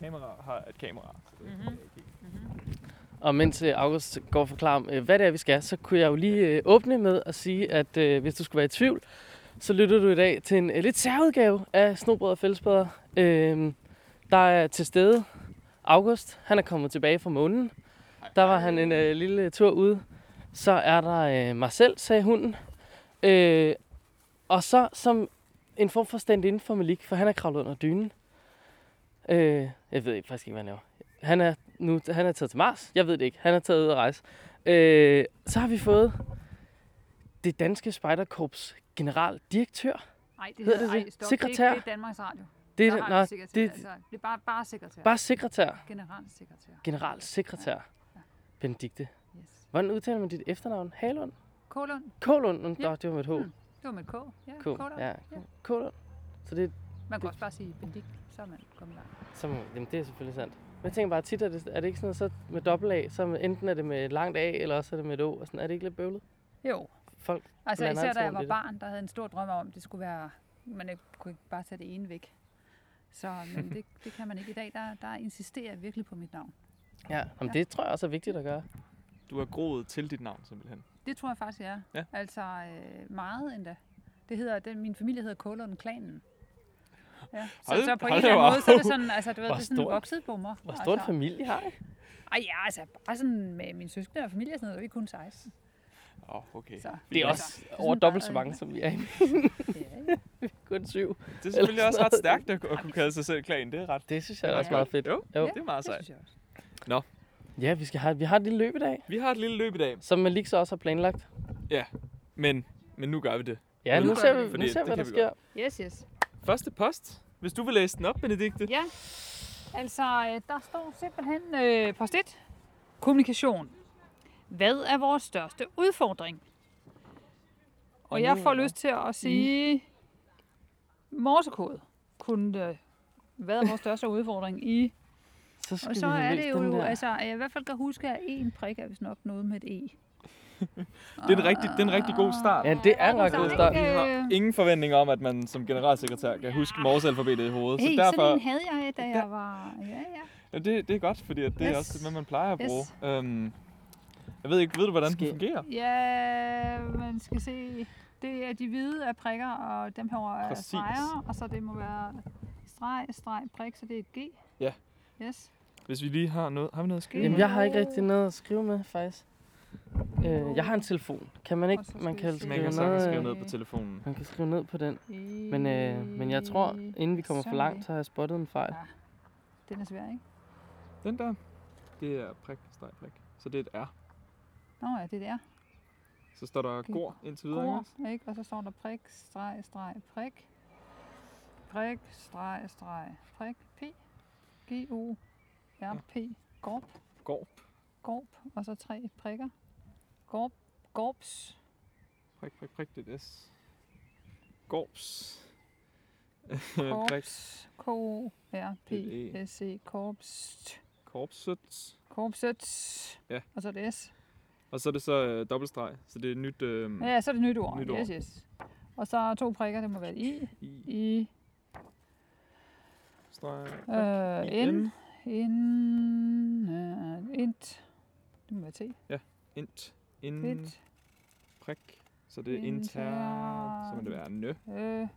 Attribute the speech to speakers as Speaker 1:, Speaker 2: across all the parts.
Speaker 1: kamera har et kamera.
Speaker 2: Mhm.
Speaker 1: ikke helt.
Speaker 3: Og mens øh, August går og forklarer, øh, hvad det er, vi skal, så kunne jeg jo lige øh, åbne med at sige, at hvis du skulle være i tvivl, så lytter du i dag til en lidt særudgave af Snobrød og Fællesbrødre. Øh, der er til stede August. Han er kommet tilbage fra månen. Der var han en øh, lille tur ude. Så er der øh, mig selv, sagde hunden. Øh, og så som en form for stand inden for Malik, for han er kravlet under dynen. Øh, jeg ved ikke, faktisk ikke, hvad han laver. Han er, nu, han er taget til Mars. Jeg ved det ikke. Han er taget ud at rejse. Øh, så har vi fået det danske spejderkorps generaldirektør.
Speaker 2: Nej, det
Speaker 3: Hedder
Speaker 2: hedder,
Speaker 3: det det?
Speaker 2: ej, stop.
Speaker 3: Sekretær?
Speaker 2: Det, det er Danmarks Radio.
Speaker 3: Det er,
Speaker 2: vi sekretær,
Speaker 3: det,
Speaker 2: altså, det er bare, bare sekretær.
Speaker 3: bare sekretær.
Speaker 2: Generalsekretær.
Speaker 3: Generalsekretær.
Speaker 2: Ja.
Speaker 3: Benedikte.
Speaker 2: Yes.
Speaker 3: Hvordan udtaler man dit efternavn? Halund?
Speaker 2: Kolund.
Speaker 3: Kålund? Nå,
Speaker 2: Ja.
Speaker 3: det var med et H.
Speaker 2: Mm. Det var med et K. Ja,
Speaker 3: K.
Speaker 2: Kolund.
Speaker 3: Ja,
Speaker 2: Ja.
Speaker 3: Kålund. Så det,
Speaker 2: Man kan også bare sige Benedikt, så er man kommet langt.
Speaker 3: så, jamen, det er selvfølgelig sandt. Men jeg tænker bare tit, er det, er det ikke sådan noget, så med dobbelt A, så enten er det med langt A, eller også er det med et O. Og sådan, er det ikke lidt bøvlet?
Speaker 2: Jo,
Speaker 3: Folk,
Speaker 2: altså især da jeg var barn, der havde en stor drøm om, at det skulle være, man ikke, kunne ikke bare tage det ene væk. Så men det, det kan man ikke i dag. Der, der insisterer jeg virkelig på mit navn.
Speaker 3: ja, jamen,
Speaker 2: Ja.
Speaker 3: det tror jeg også er vigtigt at gøre.
Speaker 1: Du har groet til dit navn simpelthen.
Speaker 2: Det tror jeg faktisk, jeg er.
Speaker 1: Ja.
Speaker 2: Altså øh, meget endda. Det hedder, den, min familie hedder Kålund Klanen. Ja. Så,
Speaker 1: Hold-
Speaker 2: så på en eller anden måde, så er det sådan, altså, du ved, det er sådan
Speaker 3: stor-
Speaker 2: vokset på mig.
Speaker 3: Hvor stor en
Speaker 2: altså,
Speaker 3: familie har I?
Speaker 2: Ej, ja, altså, bare sådan med min søskende og familie og sådan noget, vi er kun 16.
Speaker 1: Åh, oh, okay.
Speaker 2: Så,
Speaker 3: Det er
Speaker 2: altså,
Speaker 3: også
Speaker 2: er
Speaker 3: over dobbelt så mange, som vi er i.
Speaker 2: Ja, ja.
Speaker 3: Kun syv.
Speaker 1: Det er selvfølgelig også ret stærkt at, at kunne kalde sig selv klan. Det er ret.
Speaker 3: Det synes jeg er
Speaker 2: Ja.
Speaker 3: også meget fedt.
Speaker 1: Jo,
Speaker 3: Jo.
Speaker 1: det er meget
Speaker 2: Det
Speaker 1: sejt.
Speaker 2: også.
Speaker 3: Ja, vi, skal have, vi har et lille løb i dag,
Speaker 1: Vi har et lille løb i dag,
Speaker 3: som Malik så også har planlagt.
Speaker 1: men, men nu gør vi det.
Speaker 3: Ja,
Speaker 2: Nu
Speaker 3: nu ser
Speaker 2: vi
Speaker 3: nu ser vi hvad der sker.
Speaker 2: Yes, yes.
Speaker 1: Første post. Hvis du vil læse den op, Benedikte.
Speaker 2: Ja, altså øh, der står simpelthen øh, post 1. Kommunikation. Hvad er vores største udfordring? Og jeg får lyst til at sige morsekode. Kunne det, hvad er vores største udfordring i?
Speaker 3: Så skal
Speaker 2: Og så er det jo, altså jeg i hvert fald kan huske, at en prik er vist nok noget med et E.
Speaker 1: Det er en rigtig, det er en rigtig god start.
Speaker 3: Ja, det er en ret god start.
Speaker 1: Vi har
Speaker 2: Øh,
Speaker 1: ingen forventning om, at man som generalsekretær kan huske morsealfabetet i hovedet.
Speaker 2: Hey,
Speaker 1: så derfor,
Speaker 2: sådan en havde jeg, da jeg var... Ja, ja.
Speaker 1: ja, det, det er godt, fordi at det er
Speaker 2: Yes.
Speaker 1: også det, man plejer at
Speaker 2: Yes.
Speaker 1: bruge. Øhm, jeg ved ikke, ved du, hvordan
Speaker 3: Skal-
Speaker 1: den fungerer?
Speaker 2: Ja, man skal se. Det er de hvide af prikker, og dem her er
Speaker 1: Præcis.
Speaker 2: streger, og så det må være streg, streg, prik, så det er et G.
Speaker 1: Ja.
Speaker 2: Yes.
Speaker 1: Hvis vi lige har noget, har vi noget at skrive
Speaker 3: Jamen,
Speaker 1: med?
Speaker 3: jeg har ikke rigtig noget at skrive med, faktisk. Øh, jeg har en telefon. Kan man ikke, man kan
Speaker 2: se.
Speaker 1: Man
Speaker 3: skrive
Speaker 1: kan sagtens skrive
Speaker 3: noget,
Speaker 1: ned på telefonen.
Speaker 3: man kan skrive ned på den. Men, øh, men jeg tror, inden vi kommer for langt, så har jeg spottet en fejl.
Speaker 2: Den er svær, ikke?
Speaker 1: Den der, det er prik, streg, prik. Så det er et R.
Speaker 2: Nå ja, det er der.
Speaker 1: Så står der
Speaker 2: Okay.
Speaker 1: gor indtil videre, ikke?
Speaker 2: Gor, ikke? Og så står der prik, streg, streg, prik. Prik, streg, streg, prik, P. G, O, R, P. Gorp,
Speaker 1: Gorp,
Speaker 2: gorp, og så tre prikker. Gorp, gorps.
Speaker 1: prik, prik, prik, det er S. Gorps.
Speaker 2: Korps. K-O-R-P-S-E. Korps.
Speaker 1: korpset.
Speaker 2: Korpset.
Speaker 1: Ja.
Speaker 2: Og så er det S.
Speaker 1: Og så er det så øh, dobbeltstreg, så det er et nyt øh,
Speaker 2: Ja, så er det nyt ord.
Speaker 1: Nyt ord.
Speaker 2: Yes, yes. Og så to prikker, det må være I.
Speaker 1: i
Speaker 2: I.
Speaker 1: streg.
Speaker 2: Øh,
Speaker 1: I
Speaker 2: N.
Speaker 1: N.
Speaker 2: In. Øh, int. Det må være T.
Speaker 1: Int. In.
Speaker 2: Int.
Speaker 1: Prik. Så det er intern. Så må det være nø.
Speaker 2: Øh.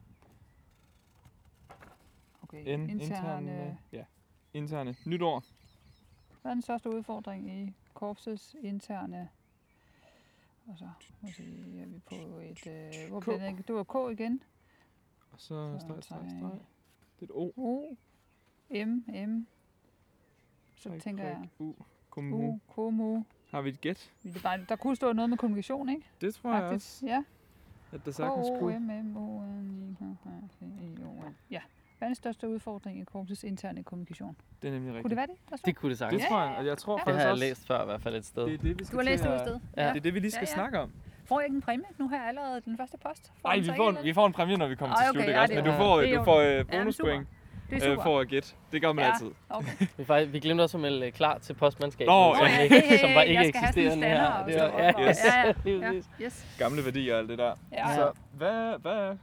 Speaker 2: Okay,
Speaker 1: N. Interne. Ja. Interne. Nyt ord.
Speaker 2: Hvad er den største udfordring i korpsets interne? Og så må vi se, er vi på et... Øh, hvor blev det? Det var K igen.
Speaker 1: Og så
Speaker 2: Så
Speaker 1: streg, streg, streg. Det er et O.
Speaker 2: O. M. M. Så
Speaker 1: Prik,
Speaker 2: tænker jeg...
Speaker 1: U. Kommu.
Speaker 2: U. Komo.
Speaker 1: Har vi et gæt?
Speaker 2: Det er bare- Der kunne stå noget med kommunikation, ikke?
Speaker 1: Det tror jeg
Speaker 2: Faktisk.
Speaker 1: også,
Speaker 2: Ja.
Speaker 1: at der sagtens kunne.
Speaker 2: M, M, O, N, I, O, N. Ja. Hvad er den største udfordring i korpsets interne kommunikation?
Speaker 1: Det er nemlig rigtigt.
Speaker 2: Kunne det være det? Der stod?
Speaker 3: Det kunne det
Speaker 1: Det
Speaker 3: sagtens.
Speaker 1: tror jeg, og jeg tror
Speaker 2: Ja.
Speaker 3: Det
Speaker 1: faktisk
Speaker 3: har jeg læst før i hvert fald et sted.
Speaker 1: det er det, vi skal
Speaker 2: Du har læst
Speaker 1: til
Speaker 2: det
Speaker 1: at-
Speaker 2: sted.
Speaker 3: Ja.
Speaker 1: Det er det, vi lige skal
Speaker 2: Ja, ja.
Speaker 1: snakke om.
Speaker 2: Får jeg ikke en præmie? Nu har jeg allerede den første post.
Speaker 1: Nej,
Speaker 2: jeg
Speaker 1: vi får, en, vi får en præmie, når vi kommer
Speaker 2: Ej,
Speaker 1: til
Speaker 2: okay,
Speaker 1: slut, ikke
Speaker 2: ja,
Speaker 1: også?
Speaker 2: det
Speaker 1: Men du får,
Speaker 2: det
Speaker 1: du får øh, bonuspoint
Speaker 2: Det er
Speaker 1: øh,
Speaker 2: super.
Speaker 1: for at gætte. Det gør man
Speaker 2: Ja.
Speaker 1: altid.
Speaker 2: Okay.
Speaker 3: Vi, faktisk, vi glemte også at melde klar til postmandskabet,
Speaker 1: Nå,
Speaker 3: som,
Speaker 1: ja.
Speaker 3: ikke,
Speaker 2: Hey, hey,
Speaker 3: som var ikke eksisterende her. Det var, ja,
Speaker 1: yes.
Speaker 2: Ja, ja. Ja, yes.
Speaker 1: Gamle værdier og alt det der.
Speaker 2: Ja.
Speaker 1: Så hvad, hvad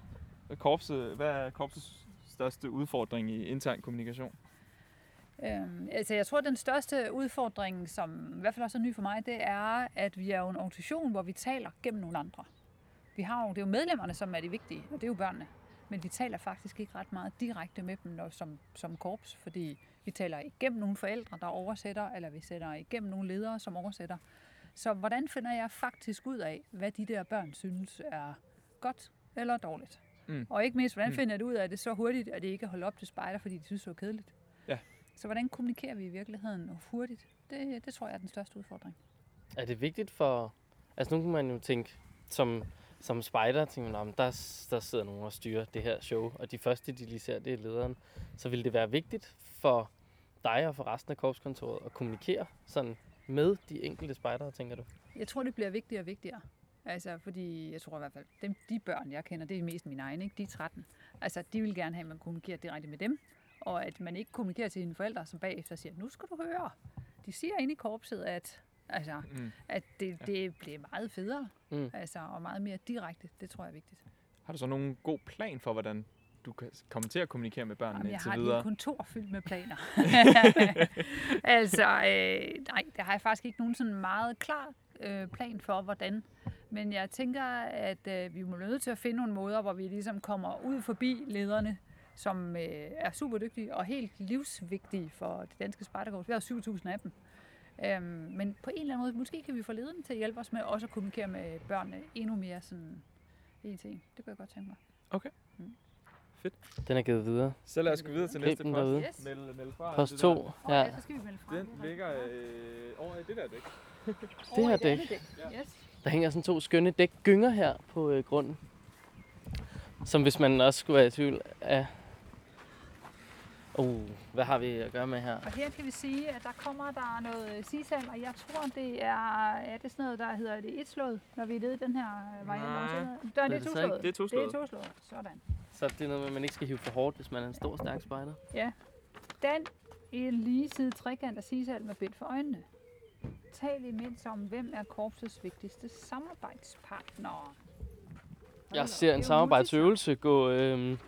Speaker 1: er korpset, hvad er korpsets største udfordring i intern kommunikation?
Speaker 2: Øhm, altså jeg tror, at den største udfordring, som i hvert fald også er ny for mig, det er, at vi er jo en organisation, hvor vi taler gennem nogle andre. Vi har jo, det er jo medlemmerne, som er de vigtige, og det er jo børnene. Men vi taler faktisk ikke ret meget direkte med dem når, som, som korps, fordi vi taler igennem nogle forældre, der oversætter, eller vi sætter igennem nogle ledere, som oversætter. Så hvordan finder jeg faktisk ud af, hvad de der børn synes er godt eller dårligt?
Speaker 1: Mm.
Speaker 2: Og ikke mindst, hvordan
Speaker 1: Mm.
Speaker 2: finder jeg det ud af det så hurtigt, at det ikke er holdt op til spejder, fordi de synes, det er kedeligt?
Speaker 1: Ja.
Speaker 2: Så hvordan kommunikerer vi i virkeligheden hurtigt? Det, det tror jeg er den største udfordring.
Speaker 3: Er det vigtigt for... Altså nu kan man jo tænke, som, som spejder tænker man, men der, der sidder nogen og styrer det her show, og de første, de lige ser, det er lederen. Så ville det være vigtigt for dig og for resten af korpskontoret at kommunikere sådan med de enkelte spejdere, tænker du?
Speaker 2: Jeg tror, det bliver vigtigere og vigtigere. Altså, fordi jeg tror i hvert fald, dem, de børn, jeg kender, det er mest mine egne, ikke? de er 13. Altså, de vil gerne have, at man kommunikerer direkte med dem, og at man ikke kommunikerer til sine forældre, som bagefter siger, nu skal du høre. De siger inde i korpset, at, altså,
Speaker 1: Mm.
Speaker 2: at det, det bliver meget federe,
Speaker 3: Mm.
Speaker 2: altså, og meget mere direkte. Det tror jeg er vigtigt.
Speaker 1: Har du så nogen god plan for, hvordan du kan komme til at kommunikere med børnene
Speaker 2: Jamen, jeg
Speaker 1: indtil
Speaker 2: har et
Speaker 1: videre?
Speaker 2: lille kontor fyldt med planer. altså, øh, nej, det har jeg faktisk ikke nogen sådan meget klar øh, plan for, hvordan. Men jeg tænker, at øh, vi må nødt til at finde nogle måder, hvor vi ligesom kommer ud forbi lederne, som øh, er super dygtige og helt livsvigtige for det danske Spartakorps. Vi har 7.000 af dem. Øhm, men på en eller anden måde, måske kan vi få lederne til at hjælpe os med også at kommunikere med børnene endnu mere sådan en til en. Det kunne jeg godt tænke mig.
Speaker 3: Den er givet videre.
Speaker 1: Så lad os gå videre til næste post.
Speaker 3: derude.
Speaker 2: Yes.
Speaker 1: Meld, meld fra.
Speaker 3: Post
Speaker 1: det
Speaker 3: 2.
Speaker 2: Og
Speaker 3: Ja.
Speaker 2: så skal vi melde fra.
Speaker 1: Den
Speaker 2: Det er
Speaker 1: ligger øh, over i det der dæk.
Speaker 3: Det her dæk.
Speaker 2: Yes.
Speaker 3: Der hænger sådan to skønne dæk gynger her på øh, grunden. Som hvis man også skulle være i tvivl af... Uh, hvad har vi at gøre med her?
Speaker 2: Og her kan vi sige, at der kommer der noget sisal, og jeg tror, det er, er det sådan noget, der hedder det etslået, når vi er nede i den her øh, variant.
Speaker 1: Nej.
Speaker 2: Der er
Speaker 3: Det
Speaker 2: det
Speaker 3: er det så
Speaker 2: toslået.
Speaker 1: Det er toslået.
Speaker 2: Det er toslået. Sådan.
Speaker 3: Så det er noget med, at man ikke skal hive for hårdt, hvis man er en stor, stærk spejder.
Speaker 2: Den i en lige side trekant af sisal med bind for øjnene. Tal imens om, hvem er korpsets vigtigste da
Speaker 3: Jeg ser
Speaker 2: er
Speaker 3: en samarbejdsøvelse gå, øhm,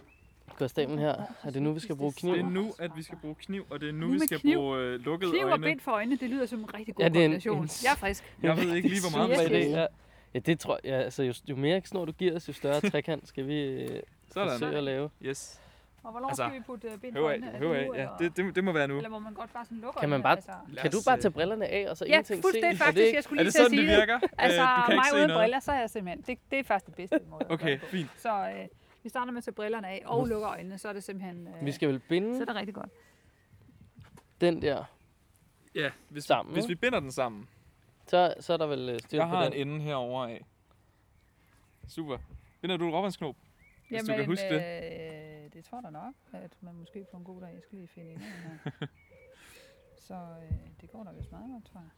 Speaker 3: stablen her. Er det nu, vi skal bruge kniv?
Speaker 1: Det er nu, at vi skal bruge kniv, og det er nu,
Speaker 2: Nu
Speaker 1: vi skal
Speaker 2: kniv.
Speaker 1: bruge øh, lukkede
Speaker 2: Kniv og
Speaker 1: øjne.
Speaker 2: bind for øjnene, det lyder som en rigtig god
Speaker 3: Ja, det er en-
Speaker 2: kombination.
Speaker 3: en-
Speaker 2: Jeg er frisk.
Speaker 1: Jeg ved ikke lige, hvor meget vi skal bruge.
Speaker 3: Ja, ja det tror jeg. Altså, jo, jo mere snor du giver os, jo større trekant skal vi øh, forsøge
Speaker 1: Sådan.
Speaker 3: at lave.
Speaker 1: Yes.
Speaker 2: Og hvornår
Speaker 1: Altså,
Speaker 2: skal vi putte øh, bind for øjnene? Er det
Speaker 1: af.
Speaker 2: nu,
Speaker 1: Ja, det, det, det må være nu.
Speaker 2: Eller må man godt bare sådan lukke
Speaker 3: Kan man
Speaker 2: øjnene,
Speaker 3: bare-
Speaker 2: Altså,
Speaker 3: Kan du bare
Speaker 1: øh,
Speaker 3: tage brillerne af, og så
Speaker 2: ja,
Speaker 3: ingenting se?
Speaker 2: fuldstændig
Speaker 3: Er det
Speaker 2: faktisk.
Speaker 3: ikke-
Speaker 2: Jeg skulle
Speaker 1: Er
Speaker 2: lige
Speaker 1: det
Speaker 2: til at
Speaker 1: sådan, det
Speaker 2: sige
Speaker 1: virker?
Speaker 2: Altså,
Speaker 1: Øh, du kan
Speaker 2: mig uden
Speaker 1: noget.
Speaker 2: briller, så er jeg simpelthen... Det, det er faktisk det bedste måde
Speaker 1: Okay,
Speaker 2: det på.
Speaker 1: fint.
Speaker 2: Så øh, vi starter med at tage brillerne af og lukker øjnene, så er det simpelthen... Øh,
Speaker 3: Vi skal vel binde
Speaker 2: Så er det rigtig godt.
Speaker 3: den der.
Speaker 1: Ja, hvis,
Speaker 3: Sammen,
Speaker 1: hvis vi binder den sammen.
Speaker 3: Så, så er der vel øh, styr
Speaker 1: Jeg
Speaker 3: på
Speaker 1: har en
Speaker 3: den.
Speaker 1: ende herovre af. Super. Binder du et råbåndsknop? Hvis du kan huske det.
Speaker 2: Øh, det tror jeg da nok, at man måske på en god dag jeg skal lige finde en her. Så øh, det går da vist meget godt, tror jeg.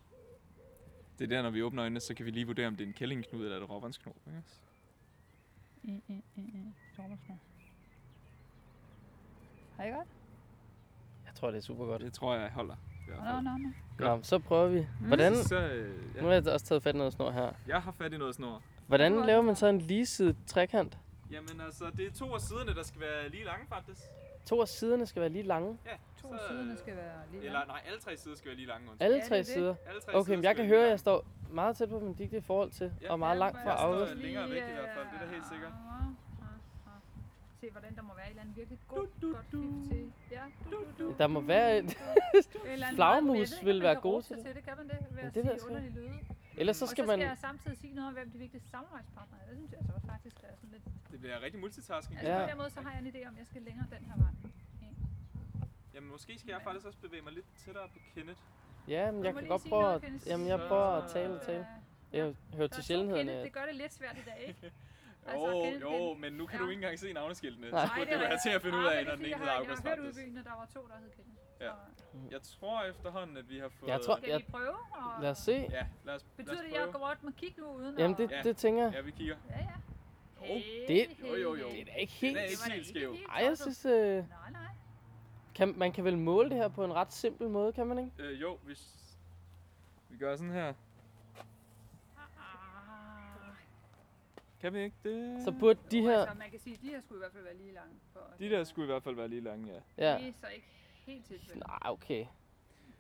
Speaker 1: Det er der, når vi åbner øjnene, så kan vi lige vurdere, om det er en kællingknud eller et råbåndsknop. Ikke?
Speaker 2: I, i, i, i. Sommersnor. Har I godt?
Speaker 3: Jeg tror, det er super godt.
Speaker 1: Det tror jeg holder. I hvert
Speaker 2: Nå,
Speaker 1: fald.
Speaker 2: nå, nå.
Speaker 3: Nå, så prøver vi. Hvordan,
Speaker 1: Så, øh,
Speaker 3: nu
Speaker 1: ja.
Speaker 3: har jeg også taget fat i noget snor her.
Speaker 1: Jeg har fat i noget snor.
Speaker 3: Hvordan laver man
Speaker 2: så.
Speaker 3: så en ligesidet trekant?
Speaker 1: Jamen altså, det er to af siderne, der skal være lige lange faktisk.
Speaker 3: To af siderne skal være lige lange.
Speaker 1: Ja,
Speaker 2: To af siderne skal være lige
Speaker 1: Eller nej, alle tre sider skal være lige lange. undskyld.
Speaker 3: Alle
Speaker 2: Ja,
Speaker 3: tre
Speaker 2: er det.
Speaker 3: sider.
Speaker 1: Alle tre
Speaker 3: Okay,
Speaker 1: sider
Speaker 3: men jeg kan høre, at jeg står meget tæt på min digte i forhold til,
Speaker 1: Ja.
Speaker 3: og meget langt fra
Speaker 1: jeg står længere væk i hvert fald, det er da helt sikkert.
Speaker 2: Se, hvordan der må være et eller andet virkelig godt, godt fif til. Ja, du, du, du.
Speaker 3: Der må være et... Flagmus vil
Speaker 2: man
Speaker 3: være
Speaker 2: råbe
Speaker 3: til det.
Speaker 2: det. Kan man det? Ved
Speaker 3: Ja,
Speaker 2: at
Speaker 3: det ved jeg
Speaker 2: sige
Speaker 3: sgu
Speaker 2: underlige lyde.
Speaker 3: Ellers så
Speaker 2: og
Speaker 3: skal
Speaker 2: så
Speaker 3: man...
Speaker 2: skal jeg samtidig sige noget om, hvem de vigtigste samarbejdspartnere er. Det synes jeg altså også faktisk er sådan lidt...
Speaker 1: Det bliver rigtig multitasking.
Speaker 2: Altså
Speaker 3: Ja.
Speaker 2: på den måde, så har jeg en idé om, jeg skal længere den her vej.
Speaker 1: Jamen måske skal jeg faktisk også bevæge mig lidt tættere på Kenneth.
Speaker 3: Ja, men jeg
Speaker 2: må
Speaker 3: kan godt prøve at... Jamen, jeg prøver at tale og tale.
Speaker 2: Øh,
Speaker 3: Jeg hører til
Speaker 2: er
Speaker 3: sjældenhederne.
Speaker 2: Kenneth, Det gør det lidt svært i dag, ikke?
Speaker 1: Jo,
Speaker 2: Altså, Kenneth,
Speaker 1: jo, men nu kan
Speaker 2: Ja.
Speaker 1: du ikke engang se navneskiltene.
Speaker 3: Nej.
Speaker 1: Så burde det være til at finde ud af, når den ene hedder
Speaker 2: Jeg
Speaker 1: August
Speaker 2: har hørt
Speaker 1: faktisk.
Speaker 2: udbyen, at der var to, der hed Kenneth.
Speaker 1: Ja. Jeg tror efterhånden, at vi har fået...
Speaker 3: Jeg tror-
Speaker 2: Skal
Speaker 3: Jeg-
Speaker 2: vi prøve? Og
Speaker 3: Lad os se.
Speaker 1: Ja, lad os,
Speaker 2: Betyder
Speaker 1: lad
Speaker 2: det,
Speaker 1: os
Speaker 2: at jeg rundt og kigge nu uden
Speaker 3: Jamen, det, det tænker jeg.
Speaker 1: Ja, vi kigger.
Speaker 2: Ja, ja.
Speaker 1: Hov,
Speaker 3: det-
Speaker 1: Jo, jo, jo.
Speaker 3: Det er da ikke
Speaker 1: er
Speaker 3: helt...
Speaker 1: ikke
Speaker 2: var da
Speaker 1: helt skæv.
Speaker 2: helt
Speaker 3: Ej, jeg synes... Øh,
Speaker 2: Nej, nej.
Speaker 3: Kan, man kan vel måle det her på en ret simpel måde, kan man ikke?
Speaker 1: Øh, jo, hvis vi gør sådan her. Kan vi ikke det?
Speaker 3: Så burde de her...
Speaker 2: Altså, man kan sige, at de her skulle i hvert fald være lige lange. For
Speaker 1: De der skulle i hvert fald være lige lange, ja.
Speaker 3: Ja,
Speaker 2: Det er så ikke helt tilfælde.
Speaker 3: Nej, okay.
Speaker 2: Det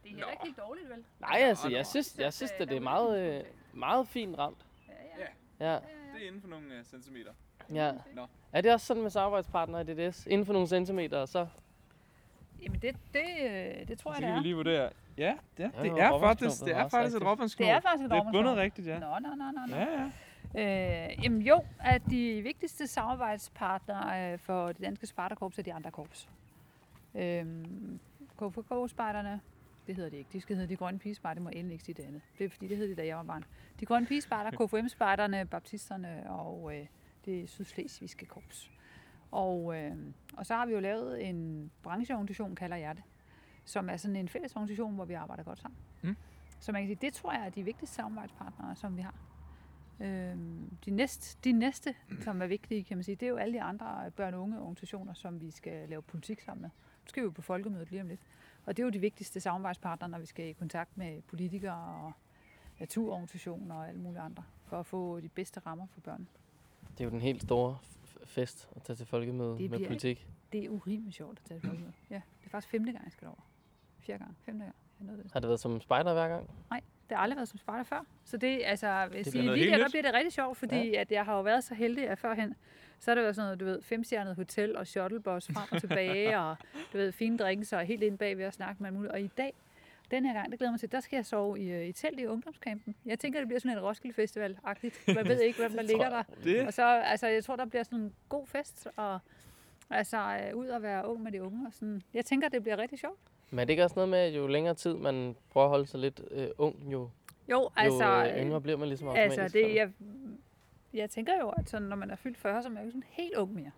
Speaker 2: er heller ikke helt dårligt, vel?
Speaker 3: Nej,
Speaker 1: Altså,
Speaker 3: jeg synes, jeg synes,
Speaker 2: øh,
Speaker 3: at det
Speaker 2: der
Speaker 3: er meget, øh, meget fint ramt.
Speaker 2: Ja, ja.
Speaker 1: Ja. Det er inden for nogle uh, centimeter.
Speaker 3: ja.
Speaker 1: Nå.
Speaker 3: Er det også sådan med samarbejdspartnere i DDS? Inden for nogle centimeter, så...
Speaker 2: Jamen, det, det, øh, det tror
Speaker 1: Så
Speaker 2: jeg,
Speaker 1: kan
Speaker 2: det
Speaker 1: vi
Speaker 2: er.
Speaker 1: lige vurdere. Ja, det,
Speaker 3: Ja,
Speaker 1: det er faktisk, det er faktisk et
Speaker 3: rigtigt.
Speaker 1: råbåndsknob.
Speaker 2: Det er faktisk et
Speaker 1: Det er bundet rigtigt, ja.
Speaker 2: Nå, nå, nå, nå.
Speaker 1: Ja, ja.
Speaker 2: Øh, jamen jo, at de vigtigste samarbejdspartnere øh, for det danske Spartakorps er de andre korps. Øhm, KFK-spejderne, det hedder de ikke. De skal hedde de grønne pigespejder, det må endelig ikke sige det andet. Det er fordi, det hed de, da jeg var barn. De grønne pigespejder, KFM-spejderne, baptisterne og øh, det sydslesvigske korps. Og, øh, og så har vi jo lavet en brancheorganisation, kalder jeg det, som er sådan en fælles organisation, hvor vi arbejder godt sammen.
Speaker 1: Mm.
Speaker 2: Så man kan sige, det tror jeg er de vigtigste samarbejdspartnere, som vi har. Øhm, de, næste, de næste, som er vigtige, kan man sige, det er jo alle de andre børn- og unge organisationer, som vi skal lave politik sammen med. Nu skal vi jo på folkemødet lige om lidt. Og det er jo de vigtigste samarbejdspartnere, når vi skal i kontakt med politikere og naturorganisationer og alle mulige andre, for at få de bedste rammer for børn.
Speaker 3: Det er jo den helt store fest at tage til folkemøde
Speaker 2: Det
Speaker 3: med
Speaker 2: bliver-
Speaker 3: politik.
Speaker 2: Det er urimeligt sjovt at tage et folkemøde. Ja, det er faktisk femte gang, jeg skal over. Fjerde gang, femte gang. Jeg nåede det.
Speaker 3: Har det været som spejder hver gang?
Speaker 2: Det har aldrig været som spejder før. Så det, altså, vil jeg
Speaker 1: bliver
Speaker 2: sige,
Speaker 1: noget
Speaker 2: lige
Speaker 1: helt
Speaker 2: der, bliver det rigtig sjovt, fordi ja. at jeg har jo været så heldig, at førhen, så har det været sådan noget, du ved, femstjernet hotel og shuttlebus frem og tilbage, og du ved, fine drinks og helt ind bag ved at snakke med muligt. Og i dag, den her gang, det glæder mig til, der skal jeg sove i, øh, i telt i ungdomscampen. Jeg tænker, det bliver sådan en Roskilde Festival-agtigt. Man ved ikke, hvem der ligger der.
Speaker 1: Det,
Speaker 2: Og så, altså, jeg tror, der bliver sådan en god fest, og altså, øh, ud og være ung med de unge. Og sådan. Jeg tænker, det bliver rigtig sjovt.
Speaker 3: Men er det ikke også noget med, at jo længere tid man prøver at holde sig lidt øh, ung, jo,
Speaker 2: Jo, altså...
Speaker 3: jo øh, yngre bliver man ligesom automatisk?
Speaker 2: Altså, det, jeg, jeg tænker jo, at sådan, når man er fyldt 40, så er man jo sådan helt ung mere.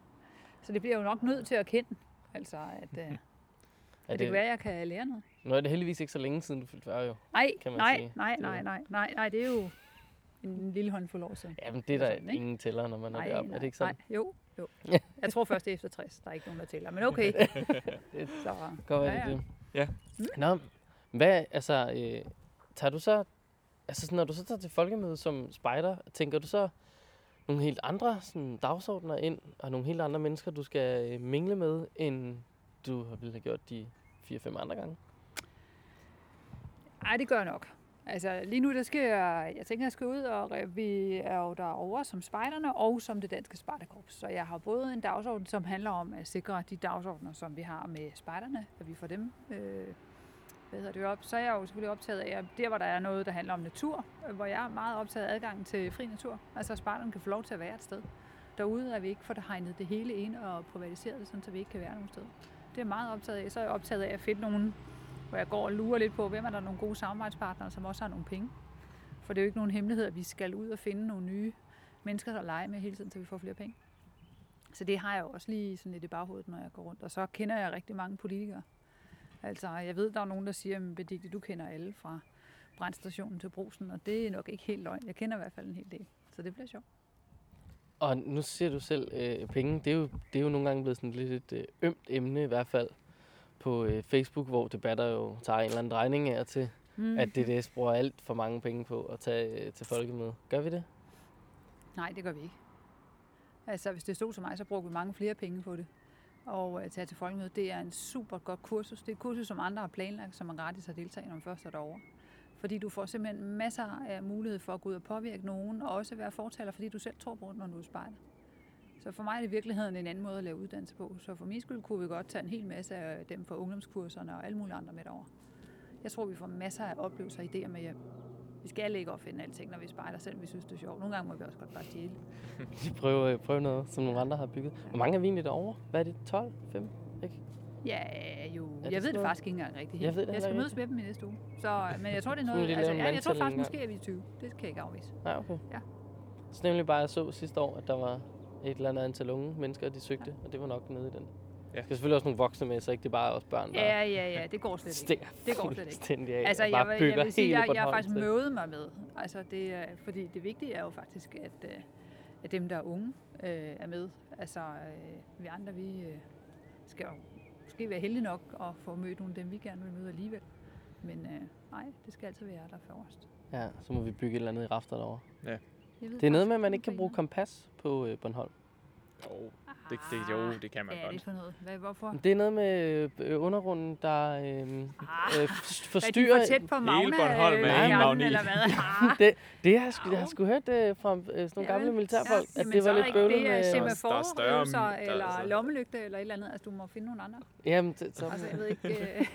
Speaker 2: Så det bliver jo nok nødt til at kende. Altså, at, øh, at
Speaker 3: er
Speaker 2: det, det kan være, at jeg kan lære noget.
Speaker 3: Nu er det heldigvis ikke så længe siden, du fyldte 40 jo.
Speaker 2: Nej,
Speaker 3: Kan man
Speaker 2: nej,
Speaker 3: sige.
Speaker 2: nej,
Speaker 3: Det-
Speaker 2: nej, nej, nej, nej, det er jo en lille håndfuld år siden.
Speaker 3: Jamen, det er der
Speaker 2: sådan, ikke?
Speaker 3: ingen tæller, når man er
Speaker 2: Nej,
Speaker 3: deroppe. Er det ikke sådan?
Speaker 2: Nej, jo, jo. Jeg tror først, det er efter 60. Der er ikke nogen, der tæller. Men okay.
Speaker 3: Det
Speaker 2: Så,
Speaker 3: Godt være,
Speaker 2: ja,
Speaker 3: det er
Speaker 2: ja.
Speaker 3: det. Nå, hvad, altså, øh, tager du så, altså når du så tager til folkemøde som spejder, tænker du så nogle helt andre sådan, dagsordner ind, og nogle helt andre mennesker, du skal øh, mingle med, end du har ville have gjort de 4-5 andre gange?
Speaker 2: Nej, det gør jeg nok. Altså lige nu, der skal jeg, jeg tænker, jeg skal ud, og øh, vi er jo derovre som spejderne og som det danske spejderkorps. Så jeg har både en dagsorden, som handler om at sikre de dagsordner, som vi har med spejderne, at vi får dem øh, hvad hedder det, op. Så er jeg jo selvfølgelig optaget af, at der hvor der er noget, der handler om natur, øh, hvor jeg er meget optaget af adgang til fri natur. Altså at spejderne kan få lov til at være et sted. Derude er vi ikke for det hegnet det hele ind og privatiseret det, sådan, så vi ikke kan være nogen sted. Det er jeg meget optaget af. Så er jeg optaget af at finde nogen hvor jeg går og lurer lidt på, hvem er der nogle gode samarbejdspartnere, som også har nogle penge. For det er jo ikke nogen hemmelighed, at vi skal ud og finde nogle nye mennesker at lege med hele tiden, så vi får flere penge. Så det har jeg jo også lige sådan lidt i baghovedet, når jeg går rundt. Og så kender jeg rigtig mange politikere. Altså, jeg ved, der er nogen, der siger, at Benedikte, du kender alle fra brændstationen til brusen, og det er nok ikke helt løgn. Jeg kender i hvert fald en hel del, så det bliver sjovt.
Speaker 3: Og nu siger du selv øh, penge. Det er, jo, det er jo nogle gange blevet sådan lidt et øh, ømt emne i hvert fald på øh, Facebook, hvor debatter jo tager en eller anden drejning af til,
Speaker 2: Mm.
Speaker 3: at DDS bruger alt for mange penge på at tage øh, til folkemøde. Gør vi det?
Speaker 2: Nej, det gør vi ikke. Altså, hvis det stod til mig, så brugte vi mange flere penge på det. Og at tage til folkemøde, det er en super godt kursus. Det er et kursus, som andre har planlagt, som man gratis har deltaget, når man først er derovre. Fordi du får simpelthen masser af mulighed for at gå ud og påvirke nogen, og også være fortaler, fordi du selv tror på det, når du er spejder. Så for mig er det i virkeligheden en anden måde at lave uddannelse på. Så for min skyld kunne vi godt tage en hel masse af dem fra ungdomskurserne og alle mulige andre med derover. Jeg tror, vi får masser af oplevelser og idéer med hjem. Vi skal ikke opfinde alting, når vi spejder, selvom vi synes, det er sjovt. Nogle gange må vi også godt bare stjæle.
Speaker 3: Vi prøve, øh, prøver prøve noget, som nogle andre har bygget. Hvor mange er vi egentlig derovre? Hvad er det? 12? 5? Ikke?
Speaker 2: Ja, jo.
Speaker 3: det
Speaker 2: jeg ved det faktisk ikke engang rigtigt.
Speaker 3: Jeg ved det
Speaker 2: jeg skal mødes med dem i næste uge. Så, men jeg tror, det er noget... Altså, ja, jeg tror faktisk, måske er vi 20. Det kan jeg ikke afvise.
Speaker 3: Nej, okay.
Speaker 2: Ja.
Speaker 3: Så nemlig bare, jeg så sidste år, at der var et eller andet antal unge mennesker, de søgte, og det var nok nede i den.
Speaker 1: Ja.
Speaker 3: Der skal selvfølgelig også nogle voksne med, så ikke det er bare os børn, der
Speaker 2: Ja, ja, ja. Det går slet ikke. Det går slet ikke.
Speaker 3: af,
Speaker 2: Altså, jeg, vil- jeg vil sige, jeg, jeg har faktisk mødet mig med. Altså, det er, fordi det vigtige er jo faktisk, at, øh, at dem, der er unge, øh, er med. Altså, øh, vi andre, vi øh, skal jo måske være heldige nok at få mødt nogle af dem, vi gerne vil møde alligevel. Men øh, nej, det skal altid være der først.
Speaker 3: Ja, så må vi bygge et eller andet i rafter derovre.
Speaker 2: Jeg ved
Speaker 3: Det er noget med, at man ikke
Speaker 2: ikke,
Speaker 3: kan bruge kompas på øh, Bornholm.
Speaker 1: Jo, Det, det, jo, det kan man
Speaker 2: Hvad er det
Speaker 1: godt.
Speaker 2: for noget? Hvad, hvorfor?
Speaker 3: Det er noget med øh, undergrunden, der øh, øh,
Speaker 2: Ah,
Speaker 3: f-
Speaker 2: er de
Speaker 3: forstyrrer...
Speaker 2: for tæt på Magna?
Speaker 1: Bornholm
Speaker 3: er
Speaker 2: øh,
Speaker 3: ingen
Speaker 2: hjernen,
Speaker 1: magnet.
Speaker 2: eller hvad? Ah,
Speaker 3: det, det har jeg, sgu, jeg har sgu hørt det fra øh, sådan nogle gamle militærfolk, at
Speaker 2: jamen,
Speaker 3: det var
Speaker 2: er
Speaker 3: lidt
Speaker 2: ikke
Speaker 3: bøvlet
Speaker 2: det er
Speaker 3: med...
Speaker 1: Der er
Speaker 2: semaforøvelser,
Speaker 1: større- der er
Speaker 2: eller
Speaker 1: altså-
Speaker 2: lommelygte, eller et eller andet. Altså, du må finde nogle andre.
Speaker 3: Jamen, det, så
Speaker 2: Altså, jeg ved ikke...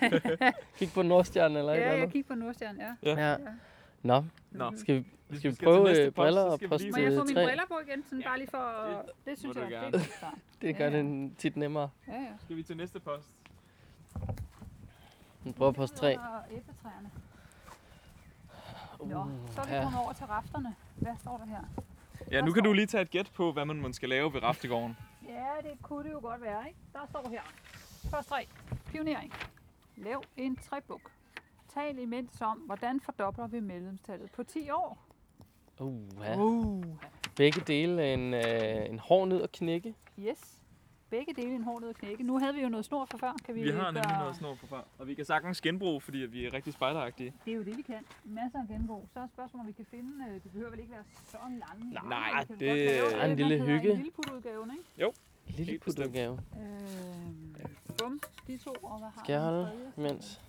Speaker 2: øh,
Speaker 3: kig på Nordstjernen eller et
Speaker 2: ja,
Speaker 3: eller
Speaker 2: jeg
Speaker 3: andet.
Speaker 2: kigger på Nordstjerne, ja.
Speaker 3: Ja.
Speaker 2: Ja.
Speaker 3: Nå,
Speaker 1: Nå.
Speaker 3: skal vi, skal
Speaker 1: vi
Speaker 3: vi
Speaker 1: skal
Speaker 3: prøve
Speaker 1: til næste
Speaker 3: øh,
Speaker 1: post,
Speaker 3: briller
Speaker 1: så
Speaker 3: og
Speaker 1: vi
Speaker 3: post
Speaker 2: Må jeg få
Speaker 3: øh,
Speaker 2: mine
Speaker 3: tre?
Speaker 2: briller på igen, sådan bare lige for... at- Det synes
Speaker 1: må
Speaker 2: jeg,
Speaker 1: du
Speaker 2: det
Speaker 1: gerne.
Speaker 2: er.
Speaker 3: Det gør
Speaker 2: Ja, ja.
Speaker 3: det tit nemmere.
Speaker 2: Ja, ja.
Speaker 1: Skal vi til næste post?
Speaker 3: Vi prøver post 3.
Speaker 2: Og æbletræerne. Nå,
Speaker 3: Uh,
Speaker 2: så er vi
Speaker 3: ja.
Speaker 2: kommet over til rafterne. Hvad står der her?
Speaker 1: Ja, nu kan du lige tage et gæt på, hvad man måske skal lave ved Raftegården.
Speaker 2: Ja, det kunne det jo godt være, ikke? Der står her. Først tre. Pionering. Lav en trebuk. Tal imens om, hvordan fordobler vi medlemstallet på 10 år.
Speaker 3: Uh, ja.
Speaker 2: Uh.
Speaker 3: Begge dele en, øh, en hård nød at knække.
Speaker 2: Yes. Begge dele en hård ned at knække. Nu havde vi jo noget snor fra før. Kan vi,
Speaker 1: Vi har nemlig
Speaker 2: gøre-
Speaker 1: noget snor på far. Og vi kan sagtens genbruge, fordi vi er rigtig spejderagtige.
Speaker 2: Det er jo det, vi kan. Masser af genbrug. Så er spørgsmålet, om vi kan finde... øh, Det behøver vel ikke være så lange.
Speaker 1: Nej,
Speaker 2: kan
Speaker 1: det- Der
Speaker 3: er en
Speaker 2: man
Speaker 3: lille hygge.
Speaker 2: En lille putudgaven, ikke?
Speaker 3: Lille
Speaker 1: Helt bestemt.
Speaker 3: putudgave.
Speaker 2: Øh, bum, de to, og hvad har
Speaker 3: Skal jeg holde imens?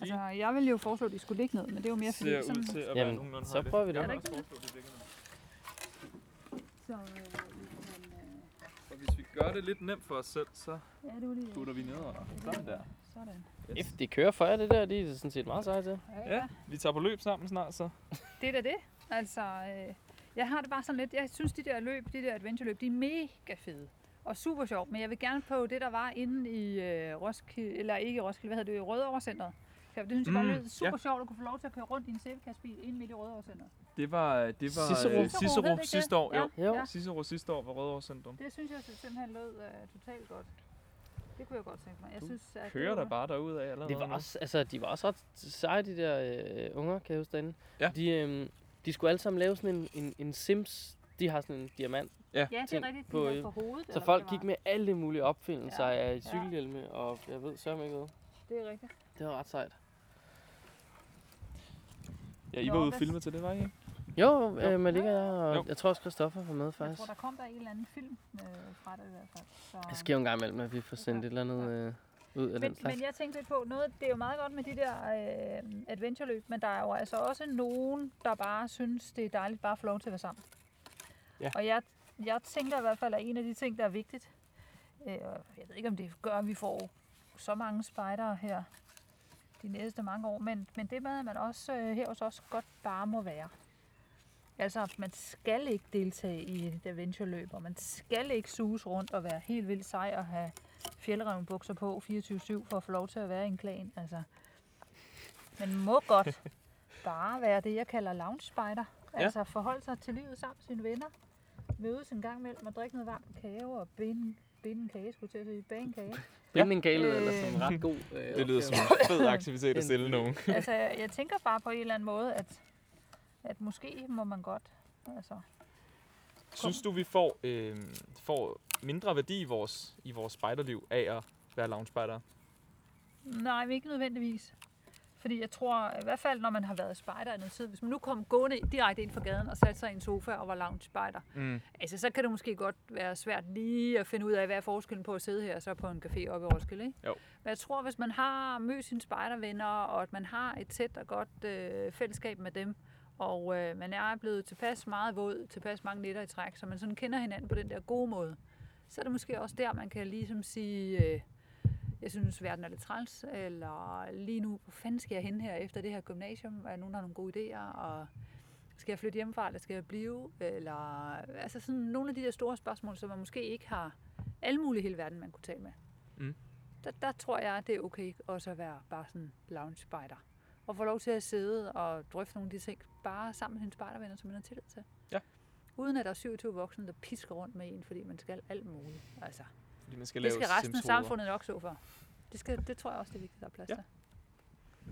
Speaker 2: Altså, jeg ville jo foreslå, at de skulle ligge ned, men det er jo mere fordi,
Speaker 1: Ser ud til at være
Speaker 3: Jamen, så prøver vi det.
Speaker 2: Er ikke
Speaker 1: foreslå, det ned.
Speaker 2: så øh, kan, øh,
Speaker 1: Og hvis vi gør det lidt nemt for os selv, så
Speaker 2: ja, det var lige
Speaker 1: putter vi ned og sådan der.
Speaker 2: Sådan.
Speaker 3: If de kører for jer, det der, de er sådan set meget seje til.
Speaker 2: Ja,
Speaker 1: Ja, vi tager på løb sammen snart, så.
Speaker 2: Det er da det. Altså, øh, jeg har det bare sådan lidt, jeg synes, de der løb, de der adventure-løb, de er mega fede. Og super sjovt, men jeg vil gerne på det, der var inde i øh, Roskilde, eller ikke i Roskilde, hvad hedder det, Rødovre Centeret. Det synes jeg bare
Speaker 1: Mm,
Speaker 2: lød super
Speaker 1: ja.
Speaker 2: sjovt at kunne få lov til at køre rundt i en sæbekastbil inde midt i Rødovre Centeret.
Speaker 1: Det var, det var
Speaker 3: Cicero.
Speaker 1: øh, Cicero
Speaker 2: det ikke
Speaker 1: sidste år. Jo,
Speaker 3: Jo.
Speaker 2: Ja.
Speaker 1: Cicero sidste år var Rødovre Centrum.
Speaker 2: Det synes jeg simpelthen lød uh, totalt godt. Det kunne jeg godt tænke mig. Jeg
Speaker 1: Du
Speaker 2: synes, at
Speaker 1: Kører der bare derud af allerede
Speaker 3: Det var også, altså, de var også ret seje, de der øh, unger, kan jeg huske derinde.
Speaker 1: Ja.
Speaker 3: De, øh, de skulle alle sammen lave sådan en, en, en Sims. De har sådan en diamant.
Speaker 2: Ja, det er rigtigt. De
Speaker 3: på, øh,
Speaker 2: på hovedet.
Speaker 3: Så folk gik med alle mulige opfindelser
Speaker 2: Ja.
Speaker 3: af cykelhjelme, og jeg ved sørme ikke hvad.
Speaker 2: Det er rigtigt.
Speaker 3: Det var ret sejt.
Speaker 1: Ja, I var ude at filme til det, var I ikke?
Speaker 3: Jo, øh, Malika og jeg, og
Speaker 1: Jo.
Speaker 3: jeg tror også Christoffer var med
Speaker 2: Jeg
Speaker 3: faktisk.
Speaker 2: tror, der kom der en eller anden film øh, fra det i hvert fald. Så,
Speaker 3: Det sker jo en gang imellem, at vi får sendt et eller andet øh, ud af den
Speaker 2: men,
Speaker 3: slags.
Speaker 2: men jeg tænkte lidt på, noget, det er jo meget godt med de der øh, adventureløb, men der er jo altså også nogen, der bare synes, det er dejligt bare at få lov til at være sammen.
Speaker 1: Ja.
Speaker 2: Og jeg, jeg tænker i hvert fald, at en af de ting, der er vigtigt, øh, og jeg ved ikke, om det gør, at vi får så mange spejdere her de næste mange år, men, men det med, at man også øh, her hos os godt bare må være. Altså, man skal ikke deltage i et adventureløb, og man skal ikke suges rundt og være helt vildt sej og have fjeldrevnbukser på 24-7 for at få lov til at være i en klan. Altså, man må godt bare være det, jeg kalder lounge spider.
Speaker 1: Ja.
Speaker 2: Altså forholde sig til livet sammen med sine venner. Mødes en gang imellem og drikke noget varmt kakao og binde, binde en kage, skulle til at sige, bage en kage.
Speaker 3: Binding gale
Speaker 2: Øh.
Speaker 3: eller som en ret god øh,
Speaker 1: Det lyder som en fed aktivitet at stille nogen.
Speaker 2: altså, jeg, tænker bare på en eller anden måde, at, at måske må man godt. Altså,
Speaker 1: Synes du, vi får, øh, får mindre værdi i vores, i vores spejderliv af at være loungespejder?
Speaker 2: nej, men ikke nødvendigvis. Fordi jeg tror, i hvert fald når man har været spejder i noget tid, hvis man nu kom gående direkte ind fra gaden og satte sig i en sofa og var lounge spejder,
Speaker 1: Mm.
Speaker 2: altså så kan det måske godt være svært lige at finde ud af, hvad er forskellen på at sidde her og så på en café oppe i Roskilde, ikke?
Speaker 1: Jo.
Speaker 2: Men jeg tror, hvis man har mødt sine spejdervenner, og at man har et tæt og godt øh, fællesskab med dem, og øh, man er blevet tilpas meget våd, tilpas mange nætter i træk, så man sådan kender hinanden på den der gode måde, så er det måske også der, man kan ligesom sige, øh, jeg synes, verden er lidt træls, eller lige nu, hvor fanden skal jeg hen her efter det her gymnasium? Er nogen, der har nogle gode idéer? Og skal jeg flytte hjemmefra, eller skal jeg blive? Eller, altså sådan nogle af de der store spørgsmål, som man måske ikke har alle mulige hele verden, man kunne tale med.
Speaker 1: Mm.
Speaker 2: Der, der tror jeg, det er okay også at være bare sådan lounge spider. Og få lov til at sidde og drøfte nogle af de ting, bare sammen med sine spejdervenner, som man har tillid til.
Speaker 1: Ja.
Speaker 2: Uden at der er 27 voksne, der pisker rundt med en, fordi man skal alt muligt. Altså,
Speaker 1: Fordi man skal
Speaker 2: det
Speaker 1: lave
Speaker 2: skal resten af samfundet nok så for. Det, skal, det tror jeg også, det er vigtigt, der er plads
Speaker 1: Ja.
Speaker 2: til.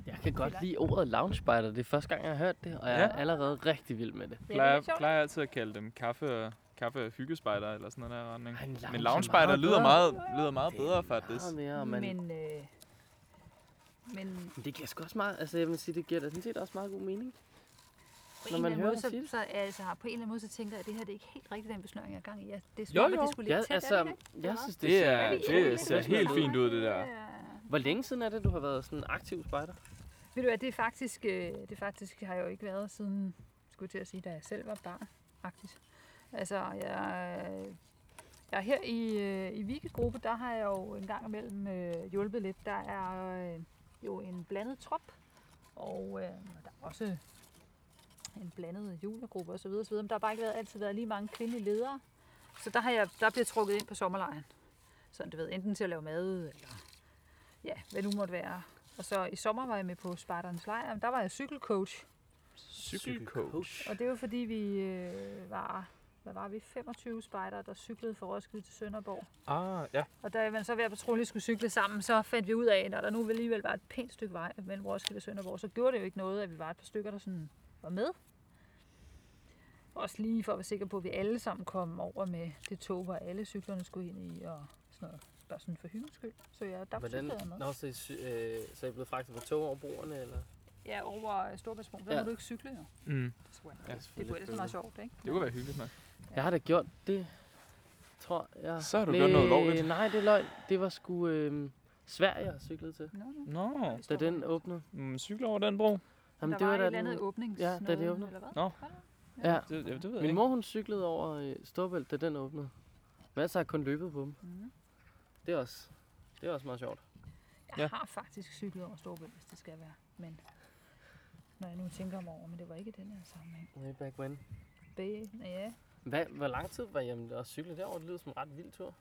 Speaker 3: Jeg kan godt lide ordet lounge spider. Det er første gang, jeg har hørt det, og jeg
Speaker 1: Ja.
Speaker 3: er allerede rigtig vild med det.
Speaker 2: Ja, det er
Speaker 1: plejer,
Speaker 2: sjovt.
Speaker 1: plejer altid at kalde dem kaffe, kaffe hyggespejder eller sådan noget der retning.
Speaker 3: Ej, lounge
Speaker 1: Men
Speaker 3: er
Speaker 1: loungespejder
Speaker 3: meget
Speaker 1: lyder
Speaker 3: bedre.
Speaker 1: meget, lyder meget
Speaker 3: Det
Speaker 1: bedre faktisk.
Speaker 3: Mere, men, men
Speaker 2: Men, øh, men
Speaker 3: det giver sgu også meget, altså jeg vil sige, det giver da sådan set også meget god mening.
Speaker 2: På
Speaker 3: når
Speaker 2: en
Speaker 3: man
Speaker 2: eller
Speaker 3: hører
Speaker 2: anden måde, så,
Speaker 3: det.
Speaker 2: så, altså, på en eller anden måde, så tænker jeg, at det her det er ikke helt rigtigt den besnøring, jeg er gang i. Ja, det er som
Speaker 1: Jo, jo.
Speaker 2: det skulle ligge
Speaker 3: Ja,
Speaker 2: tæt. er
Speaker 3: altså,
Speaker 2: det ikke?
Speaker 3: jeg synes, det,
Speaker 1: Det,
Speaker 3: ser-
Speaker 1: er, det
Speaker 2: enige?
Speaker 1: ser helt fint ud, det der.
Speaker 3: Hvor længe siden er det, du har været sådan aktiv spejder?
Speaker 2: Ved du hvad, det er faktisk, øh, det er faktisk har jeg jo ikke været siden, skulle jeg til at sige, da jeg selv var barn, faktisk. Altså, jeg, øh, jeg er her i, øh, i Vigegruppe, der har jeg jo en gang imellem øh, hjulpet lidt. Der er øh, jo en blandet trop, og øh, der er også en blandet juniorgruppe osv. osv. Men der har bare ikke været, altid været lige mange kvindelige ledere. Så der, har jeg, der bliver trukket ind på sommerlejren. Sådan, du ved, enten til at lave mad, eller ja, hvad nu måtte være. Og så i sommer var jeg med på Spartans Lejr, der var jeg cykelcoach.
Speaker 1: Cykelcoach.
Speaker 2: Og det var fordi vi øh, var, hvad var vi, 25 spejdere, der cyklede fra Roskilde til Sønderborg.
Speaker 1: Ah, ja.
Speaker 2: Og da man så hver patrulje skulle cykle sammen, så fandt vi ud af, at når der nu alligevel var et pænt stykke vej mellem Roskilde og Sønderborg, så gjorde det jo ikke noget, at vi var et par stykker, der sådan var med. Også lige for at være sikker på, at vi alle sammen kom over med det tog, hvor alle cyklerne skulle ind i, og sådan noget. Bare sådan for hyggens skyld. Så ja, der
Speaker 3: Hvordan,
Speaker 2: cyklede jeg med.
Speaker 3: Nå, så, øh, så er I blevet fragtet på tog over broerne, eller?
Speaker 2: Ja, over Storbritannien. Der
Speaker 3: Ja.
Speaker 2: må du ikke cykle, jo.
Speaker 1: Mm.
Speaker 2: Det,
Speaker 1: Ja,
Speaker 2: det kunne ellers meget sjovt, ikke?
Speaker 1: Det kunne være hyggeligt nok.
Speaker 3: Jeg har da gjort det, tror jeg.
Speaker 1: Så har du gjort noget lovligt.
Speaker 3: Nej, det er løgn. Det var sgu øh, Sverige, jeg cyklet til,
Speaker 2: Nå, nå.
Speaker 1: Nå,
Speaker 3: da den åbnede.
Speaker 1: mm, cykle over den bro.
Speaker 3: Jamen,
Speaker 2: der
Speaker 3: det
Speaker 2: var,
Speaker 3: var
Speaker 2: et eller andet åbnings
Speaker 3: Ja, da det åbnede.
Speaker 2: Eller hvad?
Speaker 1: Nå.
Speaker 2: Der?
Speaker 3: Ja,
Speaker 1: Det, ja, det ved jeg
Speaker 3: min
Speaker 1: ikke.
Speaker 3: mor hun cyklede over øh, Storbælt, da den åbnede. Men ellers har jeg kun løbet på dem.
Speaker 2: Mhm.
Speaker 3: Det er også, det er også meget sjovt.
Speaker 2: Jeg
Speaker 1: Ja.
Speaker 2: har faktisk cyklet over Storbælt, hvis det skal være. Men når jeg nu tænker mig over, men det var ikke i den her sammenhæng.
Speaker 3: Way back when.
Speaker 2: Bæ, ja.
Speaker 3: Hvad, hvor lang tid var jeg at cykle derover? Det lyder som en ret vild tur.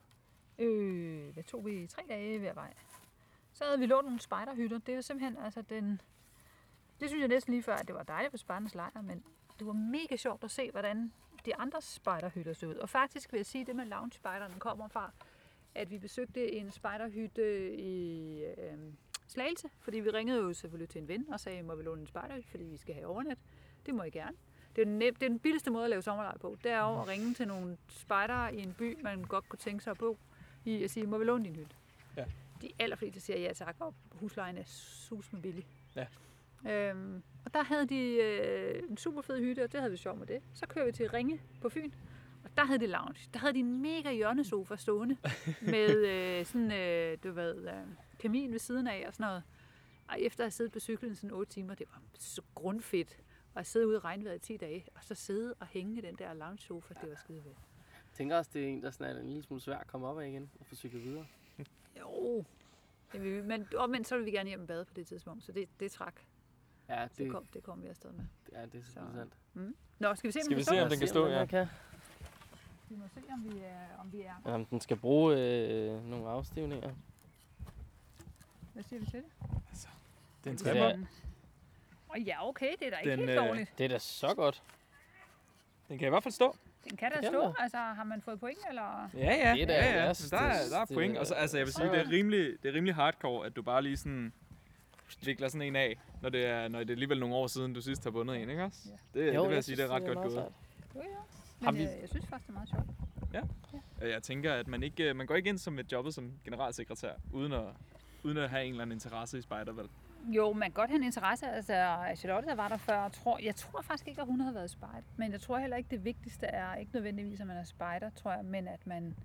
Speaker 2: Øh, hvad tog vi? Tre dage hver vej. Så havde vi lånt nogle spejderhytter. Det er jo simpelthen, altså den... Det synes jeg næsten lige før, at det var dejligt på Spartans lejr, men det var mega sjovt at se, hvordan de andre spejderhytter så ud. Og faktisk vil jeg sige, at det med lounge-spejderne kommer fra, at vi besøgte en spejderhytte i øh, Slagelse, fordi vi ringede jo selvfølgelig til en ven og sagde, må vi låne en spejderhytte, fordi vi skal have overnat. Det må I gerne. Det er, den nem, det er den billigste måde at lave sommerlejr på. Det er jo at ringe til nogle spejdere i en by, man godt kunne tænke sig at bo i, og sige, må vi låne din hytte?
Speaker 1: Ja.
Speaker 2: De allerfleste siger ja tak, og huslejen er sus med billig.
Speaker 1: Ja.
Speaker 2: Øhm, og der havde de øh, en super fed hytte, og det havde vi sjov med det. Så kører vi til Ringe på Fyn, og der havde de lounge. Der havde de en mega hjørnesofa stående, med øh, sådan, øh, du ved, øh, kamin ved siden af og sådan noget. Og efter at have siddet på cyklen sådan 8 timer, det var så grundfedt. Og at sidde ude i regnvejret i 10 dage, og så sidde og hænge i den der lounge sofa, det var skide fedt.
Speaker 3: Jeg tænker også, det er en, der sådan er en lille smule svær at komme op af igen og få cyklet videre.
Speaker 2: Jo, vil vi, men så vil vi gerne hjem og bade på det tidspunkt, så det, det træk.
Speaker 3: Ja,
Speaker 2: Så
Speaker 3: det,
Speaker 2: kom, det kom vi afsted med.
Speaker 3: ja, det er
Speaker 2: Så-
Speaker 3: sandt.
Speaker 2: Nå, skal vi se, om
Speaker 1: Skal
Speaker 2: vi
Speaker 1: se, om den kan stå,
Speaker 3: den
Speaker 1: ja.
Speaker 3: kan.
Speaker 2: Vi må se, om vi er... Om vi er.
Speaker 3: Jamen, den skal bruge øh, nogle afstivninger.
Speaker 2: Hvad siger vi til det?
Speaker 1: Den
Speaker 3: Det
Speaker 1: trimmer.
Speaker 3: er-
Speaker 2: Åh oh, ja, okay, det er da ikke
Speaker 1: Den,
Speaker 2: helt
Speaker 1: øh,
Speaker 2: dårligt.
Speaker 3: Det er da så godt.
Speaker 1: Den kan i hvert fald stå.
Speaker 2: Den kan da stå.
Speaker 3: den
Speaker 2: Altså, har man fået point, eller?
Speaker 1: Ja, ja.
Speaker 3: Det er da-
Speaker 1: ja, ja. Der, er, der er point. Og så, altså, jeg vil sige, det er rimelig, det er rimelig hardcore, at du bare lige sådan vikler sådan en af, når det er, når det er alligevel nogle år siden, du sidst har bundet en, ikke også?
Speaker 2: Ja.
Speaker 1: Det, det vil jeg sige,
Speaker 3: synes,
Speaker 1: det er ret godt
Speaker 3: meget
Speaker 1: gået.
Speaker 3: sejt.
Speaker 2: Jo, ja.
Speaker 3: Har
Speaker 2: Men
Speaker 3: vi-
Speaker 2: øh, jeg synes faktisk, det er meget sjovt.
Speaker 1: Og Jeg tænker, at man ikke øh, man går ikke ind som et jobbet som generalsekretær, uden at, uden at have en eller anden interesse i spejder, vel?
Speaker 2: Jo, man kan godt have en interesse. Altså, Charlotte, der var der før, tror, jeg tror faktisk ikke, at hun havde været spejder. Men jeg tror heller ikke, det vigtigste er ikke nødvendigvis, at man er spejder, tror jeg, men at man,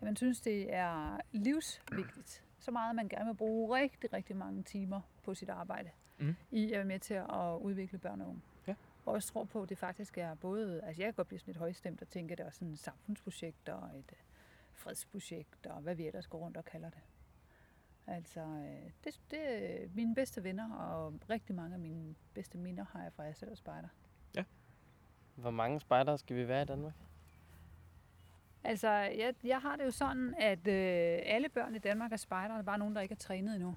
Speaker 2: at man synes, det er livsvigtigt. Så meget, at man gerne vil bruge rigtig, rigtig mange timer på sit arbejde
Speaker 1: Mhm.
Speaker 2: i at være med til at udvikle børn og unge.
Speaker 1: Ja.
Speaker 2: Og også tror på, at det faktisk er både, altså jeg kan godt blive sådan lidt højstemt og tænke, at det er sådan et samfundsprojekt og et øh, fredsprojekt og hvad vi ellers går rundt og kalder det. Altså, øh, det, det er mine bedste venner, og rigtig mange af mine bedste minder har jeg fra, at jeg selv er spejder.
Speaker 3: Hvor mange spejdere skal vi være i Danmark?
Speaker 2: Altså, jeg, jeg har det jo sådan, at øh, alle børn i Danmark er spejder, der er bare nogen, der ikke er trænet endnu.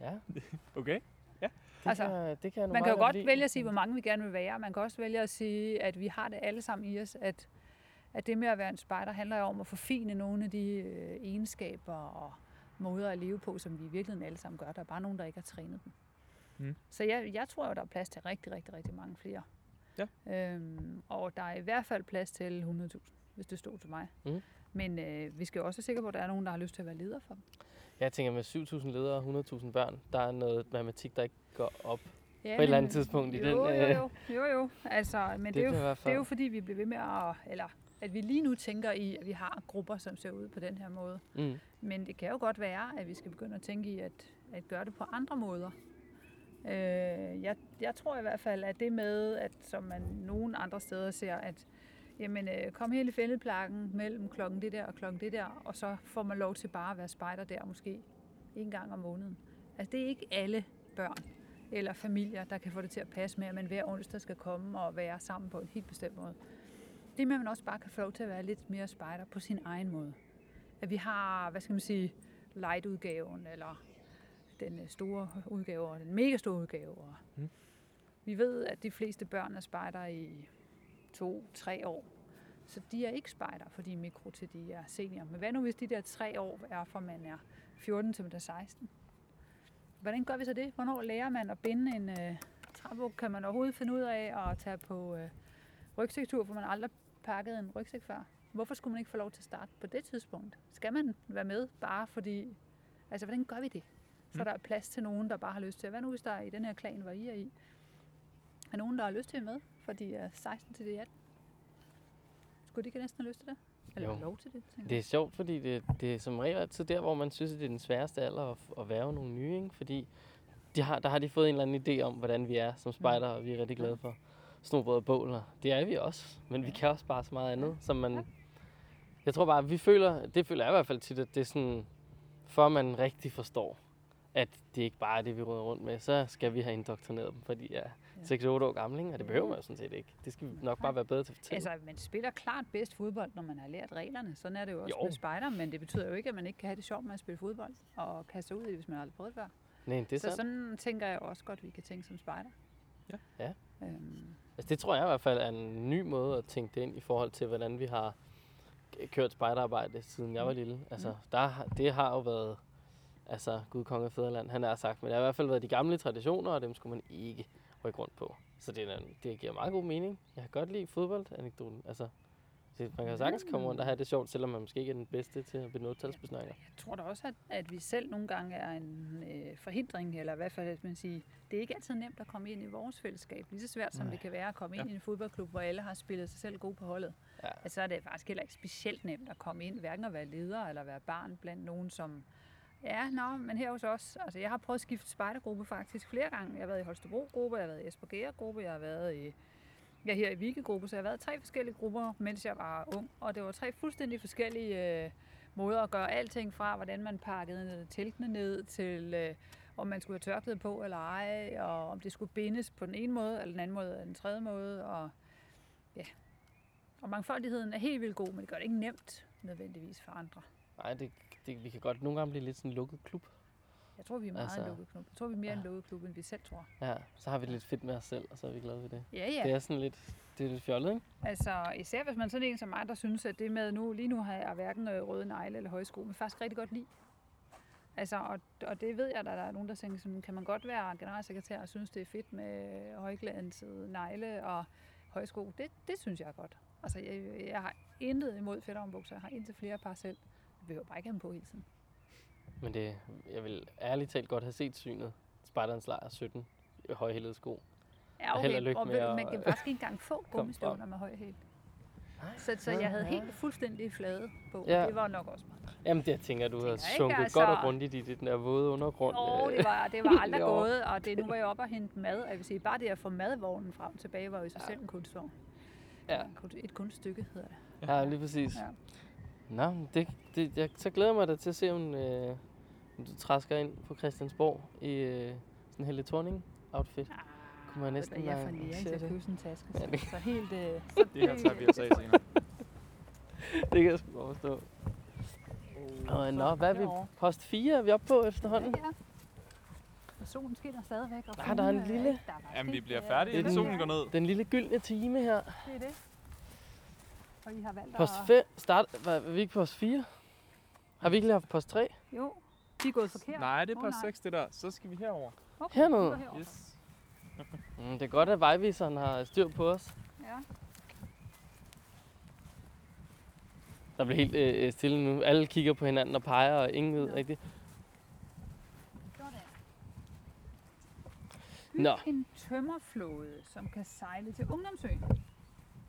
Speaker 3: Ja,
Speaker 1: Okay.
Speaker 3: det,
Speaker 2: Altså,
Speaker 3: kan, det kan
Speaker 2: Man kan jo godt
Speaker 3: lide.
Speaker 2: vælge at sige, hvor mange vi gerne vil være. Man kan også vælge at sige, at vi har det alle sammen i os, at, at det med at være en spejder handler jo om at forfine nogle af de øh, egenskaber og måder at leve på, som vi i virkeligheden alle sammen gør. Der er bare nogen, der ikke har trænet dem.
Speaker 1: Mm.
Speaker 2: Så jeg, jeg tror jo, der er plads til rigtig, rigtig, rigtig mange flere.
Speaker 1: Ja.
Speaker 2: Øhm, og der er i hvert fald plads til 100.000, hvis det stod til mig.
Speaker 3: Mm.
Speaker 2: Men øh, vi skal jo også være sikre på, at der er nogen, der har lyst til at være leder for dem.
Speaker 3: Jeg tænker med 7.000 ledere og 100.000 børn, der er noget matematik, der ikke går op.
Speaker 2: Ja,
Speaker 3: et eller andet tidspunkt i
Speaker 2: jo,
Speaker 3: den,
Speaker 2: Jo,
Speaker 3: øh,
Speaker 2: jo, jo, jo. Altså, men det,
Speaker 3: det
Speaker 2: er jo,
Speaker 3: i
Speaker 2: det er jo fordi, vi bliver ved med at, eller at vi lige nu tænker i, at vi har grupper, som ser ud på den her måde.
Speaker 3: Mm.
Speaker 2: Men det kan jo godt være, at vi skal begynde at tænke i at, at gøre det på andre måder. Øh, jeg, jeg tror i hvert fald, at det med, at som man nogen andre steder ser, at jamen, øh, kom hele fældeplakken mellem klokken det der og klokken det der, og så får man lov til bare at være spejder der måske en gang om måneden. Altså det er ikke alle børn eller familier, der kan få det til at passe med, at man hver onsdag skal komme og være sammen på en helt bestemt måde. Det med, at man også bare kan få lov til at være lidt mere spejder på sin egen måde. At vi har, hvad skal man sige, light-udgaven, eller den øh, store udgave, og den mega store udgave. Og
Speaker 1: Mm.
Speaker 2: Vi ved, at de fleste børn er spejder i to-tre år. Så de er ikke spejder, fordi mikro til de er senior. Men hvad nu, hvis de der tre år er fra man er 14 til man er 16? Hvordan gør vi så det? Hvornår lærer man at binde en øh, træbog? Kan man overhovedet finde ud af at tage på øh, rygsæktur, for man har aldrig pakket en rygsæk før? Hvorfor skulle man ikke få lov til at starte på det tidspunkt? Skal man være med bare fordi... Altså, hvordan gør vi det? Så
Speaker 1: Mm.
Speaker 2: der er plads til nogen, der bare har lyst til. Hvad nu, hvis der er i den her klan, hvor I er i, er nogen, der har lyst til at med, for de er 16 til de er 18? Skulle de ikke næsten have lyst til det? Eller
Speaker 3: Jo.
Speaker 2: lov til det? tænker
Speaker 3: Det er sjovt, fordi det, det er som regel altid der, hvor man synes, at det er den sværeste alder at, at være nogle nye, ikke? Fordi de har, der har de fået en eller anden idé om, hvordan vi er som spejder, og vi er rigtig glade for snobrød og båler. Det er vi også, men vi kan også bare så meget andet, som man... Jeg tror bare, vi føler, det føler jeg i hvert fald tit, at det er sådan, for man rigtig forstår, at det ikke bare er det, vi råder rundt med, så skal vi have indoktrineret dem, fordi jeg er
Speaker 2: Ja.
Speaker 3: 6-8 år gammel, ikke? og det behøver man jo sådan set ikke. Det skal vi nok bare være bedre til at fortælle.
Speaker 2: Altså, man spiller klart bedst fodbold, når man har lært reglerne. Sådan er det jo også
Speaker 3: Jo.
Speaker 2: med spejder, men det betyder jo ikke, at man ikke kan have det sjovt med at spille fodbold og kaste sig ud i det, hvis man aldrig prøvet det før.
Speaker 3: Nej, det er
Speaker 2: så
Speaker 3: sandt.
Speaker 2: sådan tænker jeg også godt, vi kan tænke som spejder.
Speaker 1: Ja.
Speaker 3: Ja.
Speaker 2: Øhm,
Speaker 3: Altså, det tror jeg i hvert fald er en ny måde at tænke det ind i forhold til, hvordan vi har kørt spejderarbejde, siden jeg var lille. Altså, der, har- det har jo været, altså, Gud, konge og fædreland, han har sagt, men det har i hvert fald været de gamle traditioner, og dem skulle man ikke rykke rundt på. Så det, er, en- det giver meget god mening. Jeg kan godt lide fodboldanekdoten. Altså, det, man kan sagtens komme rundt og have det sjovt, selvom man måske ikke er den bedste til at benytte talsbesnakker.
Speaker 2: jeg tror da også, at, at vi selv nogle gange er en øh, forhindring, eller i hvert fald, at man siger, det er ikke altid nemt at komme ind i vores fællesskab. Lige så svært som
Speaker 3: Nej.
Speaker 2: det kan være at komme ind
Speaker 1: Ja.
Speaker 2: i en fodboldklub, hvor alle har spillet sig selv gode på holdet.
Speaker 3: Ja.
Speaker 2: Altså, så er det faktisk heller ikke specielt nemt at komme ind, hverken at være leder eller være barn blandt nogen, som Ja, nå, men her hos os, altså jeg har prøvet at skifte spejdergruppe faktisk flere gange. Jeg har været i Holstebro-gruppe, jeg har været i Esbjerg-gruppe, jeg har været i, ja, her i Vigegruppe, så jeg har været i tre forskellige grupper, mens jeg var ung. Og det var tre fuldstændig forskellige øh, måder at gøre alting fra, hvordan man pakkede teltene ned, til øh, om man skulle have tørklæde på eller ej, og om det skulle bindes på den ene måde, eller den anden måde, eller den tredje måde. Og, ja. og mangfoldigheden er helt vildt god, men det gør det ikke nemt nødvendigvis for andre.
Speaker 3: Nej, det, det, vi kan godt nogle gange blive lidt sådan en lukket klub.
Speaker 2: Jeg tror, vi er meget altså, en lukket klub. Jeg tror, vi er mere ja. en lukket klub, end vi selv tror.
Speaker 3: Ja, så har vi det lidt fedt med os selv, og så er vi glade for det.
Speaker 2: Ja, ja.
Speaker 3: Det er sådan lidt, det er lidt fjollet, ikke?
Speaker 2: Altså, især hvis man sådan en som mig, der synes, at det med nu, lige nu har jeg hverken øh, røde negle eller højsko, men faktisk rigtig godt lide. Altså, og, og det ved jeg, at der er nogen, der tænker, sådan, kan man godt være generalsekretær og synes, det er fedt med højglansede negle og højsko. Det, det synes jeg er godt. Altså, jeg, jeg har intet imod fedterombukser. Jeg har indtil flere par selv. Behøver bare ikke have dem på hele tiden.
Speaker 3: Men det, jeg vil ærligt talt godt have set synet. Spejderens lejr 17 i højhælede sko.
Speaker 2: Ja,
Speaker 3: held og lykke
Speaker 2: og
Speaker 3: med at-
Speaker 2: man kan faktisk ikke engang få gummistøvler med høj hæl. Så, så jeg havde helt fuldstændig flade på.
Speaker 3: Ja.
Speaker 2: Ja. Det var nok også meget.
Speaker 3: Jamen det jeg tænker du har sunket
Speaker 2: altså-
Speaker 3: godt og grundigt i det den der våde undergrund.
Speaker 2: Åh,
Speaker 3: øh,
Speaker 2: det var, det var aldrig gået, og det, nu var jeg oppe og hente mad. Og jeg vil sige, bare det at få madvognen frem og tilbage, var jo i sig selv en kunstvogn.
Speaker 3: Ja.
Speaker 2: Et kunststykke hedder det.
Speaker 3: Ja, lige præcis.
Speaker 2: Ja.
Speaker 3: Nå, men det, det, jeg, så glæder jeg mig da til at se, om, øh, om du træsker ind på Christiansborg i øh, sådan en Helle Thorning outfit.
Speaker 2: Ah,
Speaker 3: Kunne man næsten
Speaker 2: jeg får læring til at
Speaker 3: det.
Speaker 2: købe sådan en taske.
Speaker 3: Ja,
Speaker 2: Så,
Speaker 3: det-
Speaker 2: så helt... Øh, så
Speaker 1: Det her tager vi os af senere.
Speaker 3: det kan jeg sgu godt forstå. Og, nå, hvad er vi? Post 4 er vi oppe på efterhånden?
Speaker 2: Ja, ja. Og solen skinner stadigvæk. Og
Speaker 3: Ah, der er en
Speaker 2: fuglene,
Speaker 3: lille-
Speaker 2: øh, der er
Speaker 1: Jamen, vi bliver
Speaker 2: øh,
Speaker 1: færdige, inden
Speaker 3: den-
Speaker 1: solen går ned.
Speaker 3: Den lille gyldne time her.
Speaker 2: Det er det. Og I har valgt
Speaker 3: Post
Speaker 2: at...
Speaker 3: 5 start, var vi ikke på post 4? Har vi ikke lige haft post 3?
Speaker 2: Jo, de er gået forkert.
Speaker 1: Nej, det er på
Speaker 2: nej.
Speaker 1: 6 det der. Så skal vi herover.
Speaker 2: Okay,
Speaker 3: Hernede?
Speaker 2: herover.
Speaker 1: Yes.
Speaker 3: Mm, det er godt, at vejviseren har styr på os.
Speaker 2: Ja.
Speaker 3: Der bliver helt øh, stille nu. Alle kigger på hinanden og peger, og ingen ved
Speaker 2: Ja.
Speaker 3: rigtigt. Nå,
Speaker 2: en tømmerflåde, som kan sejle til Ungdomsøen.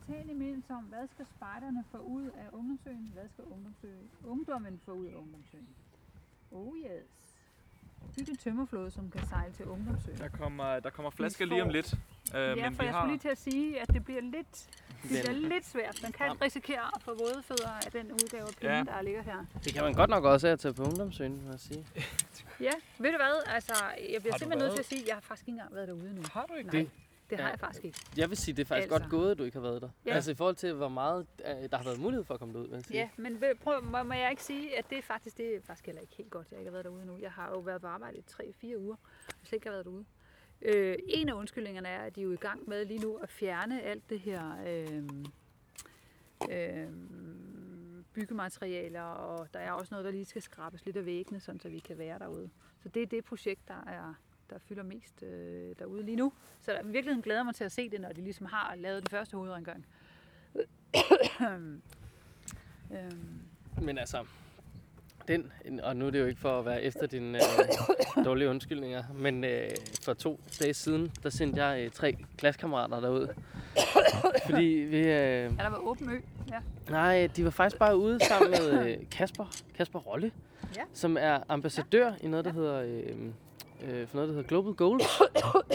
Speaker 2: Tal imens om, hvad skal spejderne få ud af Ungdomsøen? Hvad skal ungdomsøen, ungdommen få ud af Ungdomsøen? Oh yes. Byg en tømmerflåde, som kan sejle til Ungdomsøen.
Speaker 1: Der kommer, der kommer flasker lige om lidt. Øh,
Speaker 2: ja,
Speaker 1: men
Speaker 2: for
Speaker 1: vi
Speaker 2: jeg
Speaker 1: har...
Speaker 2: skulle lige til at sige, at det bliver lidt, det bliver lidt svært. Man kan risikere at få våde fødder af den udgave af pinden,
Speaker 1: Ja.
Speaker 2: der ligger her.
Speaker 3: det kan man godt nok også at tage på ungdomsøen, må jeg sige.
Speaker 2: Ja, ved du hvad? Altså, jeg bliver simpelthen nødt
Speaker 1: været?
Speaker 2: til at sige, at jeg har faktisk ikke engang været derude nu.
Speaker 1: Har du ikke
Speaker 2: Nej,
Speaker 1: det?
Speaker 2: Det har
Speaker 3: Ja.
Speaker 2: jeg faktisk ikke.
Speaker 3: Jeg vil sige, det er faktisk
Speaker 2: Altså.
Speaker 3: godt gået, at du ikke har været der.
Speaker 2: Ja.
Speaker 3: Altså i forhold til, hvor meget øh, der har været mulighed for at komme derud, vil jeg sige.
Speaker 2: Ja, men prøv, må, må jeg ikke sige, at det er faktisk, det er faktisk heller ikke helt godt, jeg ikke har været derude nu. Jeg har jo været på arbejde i 3-4 uger, hvis jeg ikke har været derude. Øh, en af undskyldningerne er, at de er jo i gang med lige nu at fjerne alt det her øh, øh, byggematerialer, og der er også noget, der lige skal skrabes lidt af væggene, sådan, så vi kan være derude. Så det er det projekt, der er der fylder mest øh, derude lige nu. Så jeg i virkeligheden glæder mig til at se det, når de ligesom har lavet den første hovedrengøring. øhm,
Speaker 3: Men altså, den, og nu er det jo ikke for at være efter dine øh, dårlige undskyldninger, men øh, for to dage siden, der sendte jeg øh, tre klassekammerater derud. Fordi vi... Øh,
Speaker 2: Ja, der var åben ø. Ja.
Speaker 3: nej, de var faktisk bare ude sammen med øh, Kasper, Kasper Rolle,
Speaker 2: Ja.
Speaker 3: som er ambassadør i noget, der hedder, øh, øh, for noget, der hedder Global Goals.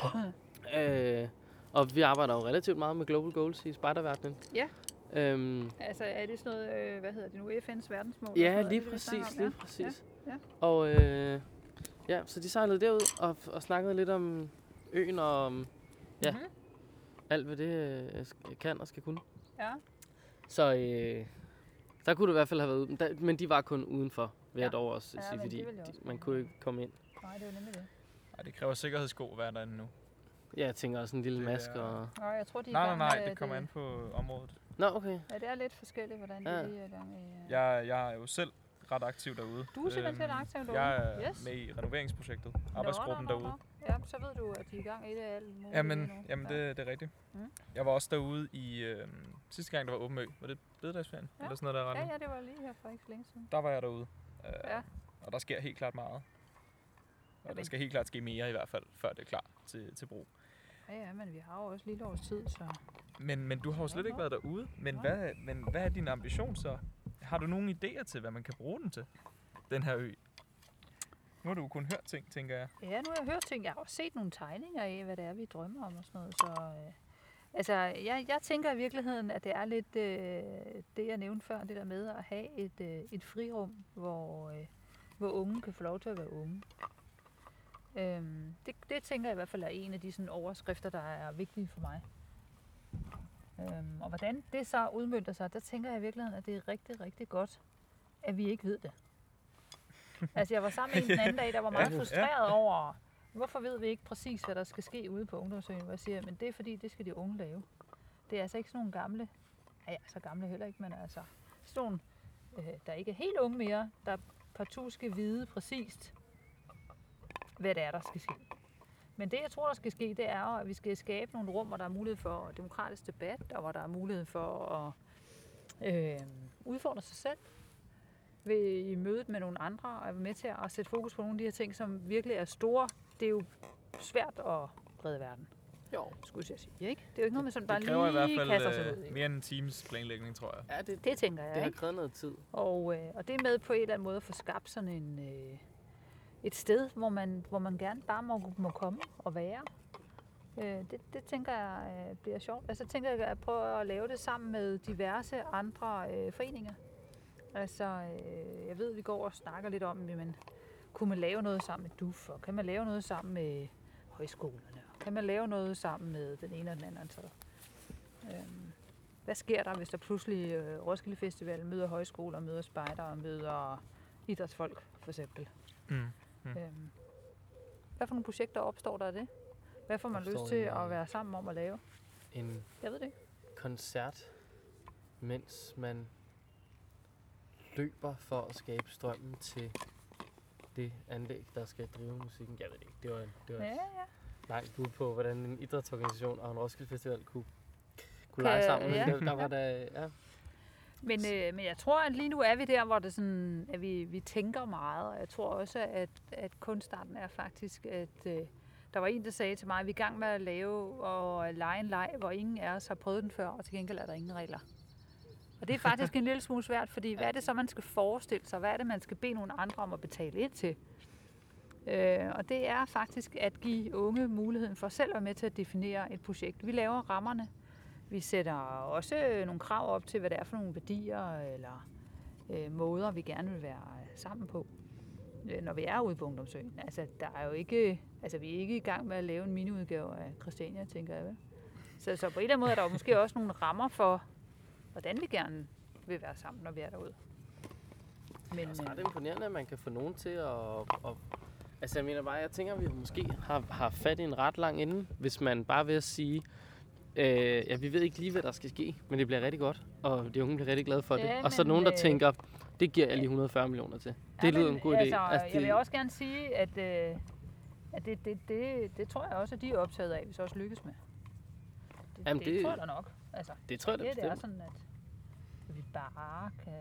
Speaker 3: øh, og vi arbejder jo relativt meget med Global Goals i spejderverdenen.
Speaker 2: Ja.
Speaker 3: Øhm,
Speaker 2: Altså, er det sådan noget, øh, hvad hedder det nu, FN's verdensmål?
Speaker 3: Ja,
Speaker 2: noget?
Speaker 3: lige
Speaker 2: det,
Speaker 3: præcis,
Speaker 2: om?
Speaker 3: lige præcis.
Speaker 2: ja.
Speaker 3: Og øh, ja, så de sejlede derud og, og snakkede lidt om øen og om ja,
Speaker 2: Mhm.
Speaker 3: alt, hvad det øh, kan og skal kunne.
Speaker 2: Ja.
Speaker 3: Så øh, der kunne det i hvert fald have været. Der, men de var kun udenfor, vil
Speaker 2: Ja.
Speaker 3: jeg dog også
Speaker 2: Ja,
Speaker 3: sige, fordi
Speaker 2: det
Speaker 3: de,
Speaker 2: også
Speaker 3: man kunne ikke komme ind.
Speaker 2: Nej, det er jo nemlig det.
Speaker 1: Ej, det kræver sikkerhedssko at være derinde nu.
Speaker 3: Ja, jeg tænker også en lille
Speaker 1: Det
Speaker 3: maske
Speaker 1: er-
Speaker 3: og...
Speaker 2: Nej, jeg tror, de er i
Speaker 1: Nej, nej, nej, det kommer an på området.
Speaker 3: Nå, okay.
Speaker 2: Ja, det er lidt forskelligt, hvordan
Speaker 3: Ja.
Speaker 2: de lige er i gang med. øh.
Speaker 1: Jeg, jeg er jo selv ret aktiv derude.
Speaker 2: Du er simpelthen
Speaker 1: Øhm,
Speaker 2: aktiv derude?
Speaker 1: Jeg er
Speaker 2: Yes.
Speaker 1: med i renoveringsprojektet, arbejdsgruppen
Speaker 2: nå, nå,
Speaker 1: derude.
Speaker 2: nå. Ja, så ved du, at de er i gang i det alt muligt
Speaker 1: Jamen,
Speaker 2: nu.
Speaker 1: jamen
Speaker 2: ja.
Speaker 1: det, det er rigtigt.
Speaker 2: Mm.
Speaker 1: Jeg var også derude i øh, sidste gang, der var åben ø. Var det bededagsferien?
Speaker 2: Ja.
Speaker 1: Eller sådan noget der er
Speaker 2: Ja,
Speaker 1: retning?
Speaker 2: ja, det var lige her for ikke så længe siden.
Speaker 1: Der var jeg derude. Øh,
Speaker 2: Ja.
Speaker 1: Og der sker helt klart meget. Og der skal helt klart ske mere i hvert fald, før det er klar til, til brug.
Speaker 2: Ja, ja, men vi har jo også lille års tid, så...
Speaker 1: Men, men du har jo slet ikke været derude. Men hvad, men hvad er din ambition så? Har du nogle idéer til, hvad man kan bruge den til? Den her ø? Nu har du kun hørt ting, tænker jeg.
Speaker 2: Ja, nu har jeg hørt ting. Jeg har også set nogle tegninger af, hvad det er, vi drømmer om og sådan noget. Så, øh, altså, jeg, jeg tænker i virkeligheden, at det er lidt øh, det, jeg nævnte før, det der med at have et, øh, et frirum, hvor, øh, hvor unge kan få lov til at være unge. Øhm, det, det tænker jeg i hvert fald er en af de sådan, overskrifter, der er vigtige for mig. Øhm, og hvordan det så udmønter sig, der tænker jeg i virkeligheden, at det er rigtig, rigtig godt, at vi ikke ved det. Altså, jeg var sammen med en den anden dag, der var meget frustreret over, hvorfor ved vi ikke præcis, hvad der skal ske ude på ungdomsøen? Hvor jeg siger, men det er fordi, det skal de unge lave. Det er altså ikke sådan nogle gamle, ja, så gamle heller ikke, men altså sådan nogle, øh, der ikke er helt unge mere, der partout skal vide præcist, hvad det er, der skal ske. Men det, jeg tror, der skal ske, det er, at vi skal skabe nogle rum, hvor der er mulighed for demokratisk debat, og hvor der er mulighed for at øh, udfordre sig selv ved, i mødet med nogle andre, og er med til at sætte fokus på nogle af de her ting, som virkelig er store. Det er jo svært at redde verden,
Speaker 3: Jo.
Speaker 2: skulle jeg sige. Ikke? Det er jo ikke noget, man sådan bare
Speaker 1: Det kræver i hvert
Speaker 2: lige
Speaker 1: fald
Speaker 2: kaster sig ud
Speaker 1: øh,
Speaker 2: i.
Speaker 1: mere end en times planlægning, tror jeg.
Speaker 3: Ja, det,
Speaker 2: Det tænker jeg,
Speaker 3: det har
Speaker 2: ikke?
Speaker 3: krævet noget tid.
Speaker 2: Og, øh, og det er med på en eller anden måde at få skabt sådan en, øh, et sted, hvor man, hvor man gerne bare må, må komme og være. Øh, det, det tænker jeg øh, bliver sjovt. Altså tænker jeg at prøve at lave det sammen med diverse andre øh, foreninger. Altså, øh, jeg ved, at vi går og snakker lidt om, men kunne man lave noget sammen med DUF, og kan man lave noget sammen med højskolerne, og kan man lave noget sammen med den ene og den anden. Så, øhm, hvad sker der, hvis der pludselig øh, Roskilde Festival møder højskoler, møder spejder og møder idrætsfolk, for eksempel?
Speaker 1: Mm.
Speaker 2: Mm. Øhm, hvad for nogle projekter opstår der af det? Hvad får man
Speaker 3: Opstår
Speaker 2: lyst til
Speaker 3: en, øh,
Speaker 2: at være sammen om at lave?
Speaker 3: En
Speaker 2: Jeg ved det ikke.
Speaker 3: koncert, mens man løber for at skabe strømmen til det anlæg, der skal drive musikken. Jeg ved det ikke. Det var, en, det var
Speaker 2: Ja,
Speaker 3: et
Speaker 2: ja.
Speaker 3: langt bud på, hvordan en idrætsorganisation og en Roskilde Festival kunne, kunne
Speaker 2: Kan-
Speaker 3: lege sammen. Men
Speaker 2: ja.
Speaker 3: der, der var der, ja.
Speaker 2: Men, øh, men jeg tror, at lige nu er vi der, hvor det sådan, at vi, vi tænker meget, og jeg tror også, at, at kunstarten er faktisk at øh, Der var en, der sagde til mig, at vi er i gang med at lave og lege en leg, hvor ingen af os har prøvet den før, og til gengæld er der ingen regler. Og det er faktisk en lille smule svært, fordi hvad er det så, man skal forestille sig? Hvad er det, man skal bede nogle andre om at betale ind til? Øh, og det er faktisk at give unge muligheden for selv at være med til at definere et projekt. Vi laver rammerne. Vi sætter også nogle krav op til, hvad det er for nogle værdier eller øh, måder, vi gerne vil være sammen på, øh, når vi er ude på Ungdomsøen. Altså, der er jo ikke, altså, vi er ikke i gang med at lave en miniudgave af Christiania, tænker jeg vel. Så, så på en eller anden måde er der jo måske også nogle rammer for, hvordan vi gerne vil være sammen, når vi er derude.
Speaker 3: Men, det er også ret
Speaker 2: øh,
Speaker 3: imponerende, at man kan få nogen til at, at Altså jeg mener bare, jeg tænker, at vi måske har, har fat i en ret lang ende, hvis man bare vil at sige, øh, ja, vi ved ikke lige, hvad der skal ske, men det bliver rigtig godt, og de unge bliver rigtig glade for det.
Speaker 2: Ja,
Speaker 3: og så er der nogen, der
Speaker 2: øh,
Speaker 3: tænker, det giver jeg lige 140 millioner til. Det
Speaker 2: Ja,
Speaker 3: lyder en god idé.
Speaker 2: Altså,
Speaker 3: Altså,
Speaker 2: Jeg vil
Speaker 3: det-
Speaker 2: også gerne sige, at, øh, at det, det, det, det tror jeg også, at de er optaget af, at vi så også lykkes med. Det,
Speaker 3: Jamen,
Speaker 2: det,
Speaker 3: det-
Speaker 2: tror jeg da nok. Altså,
Speaker 3: Det tror jeg da
Speaker 2: det, det er sådan, at, vi bare kan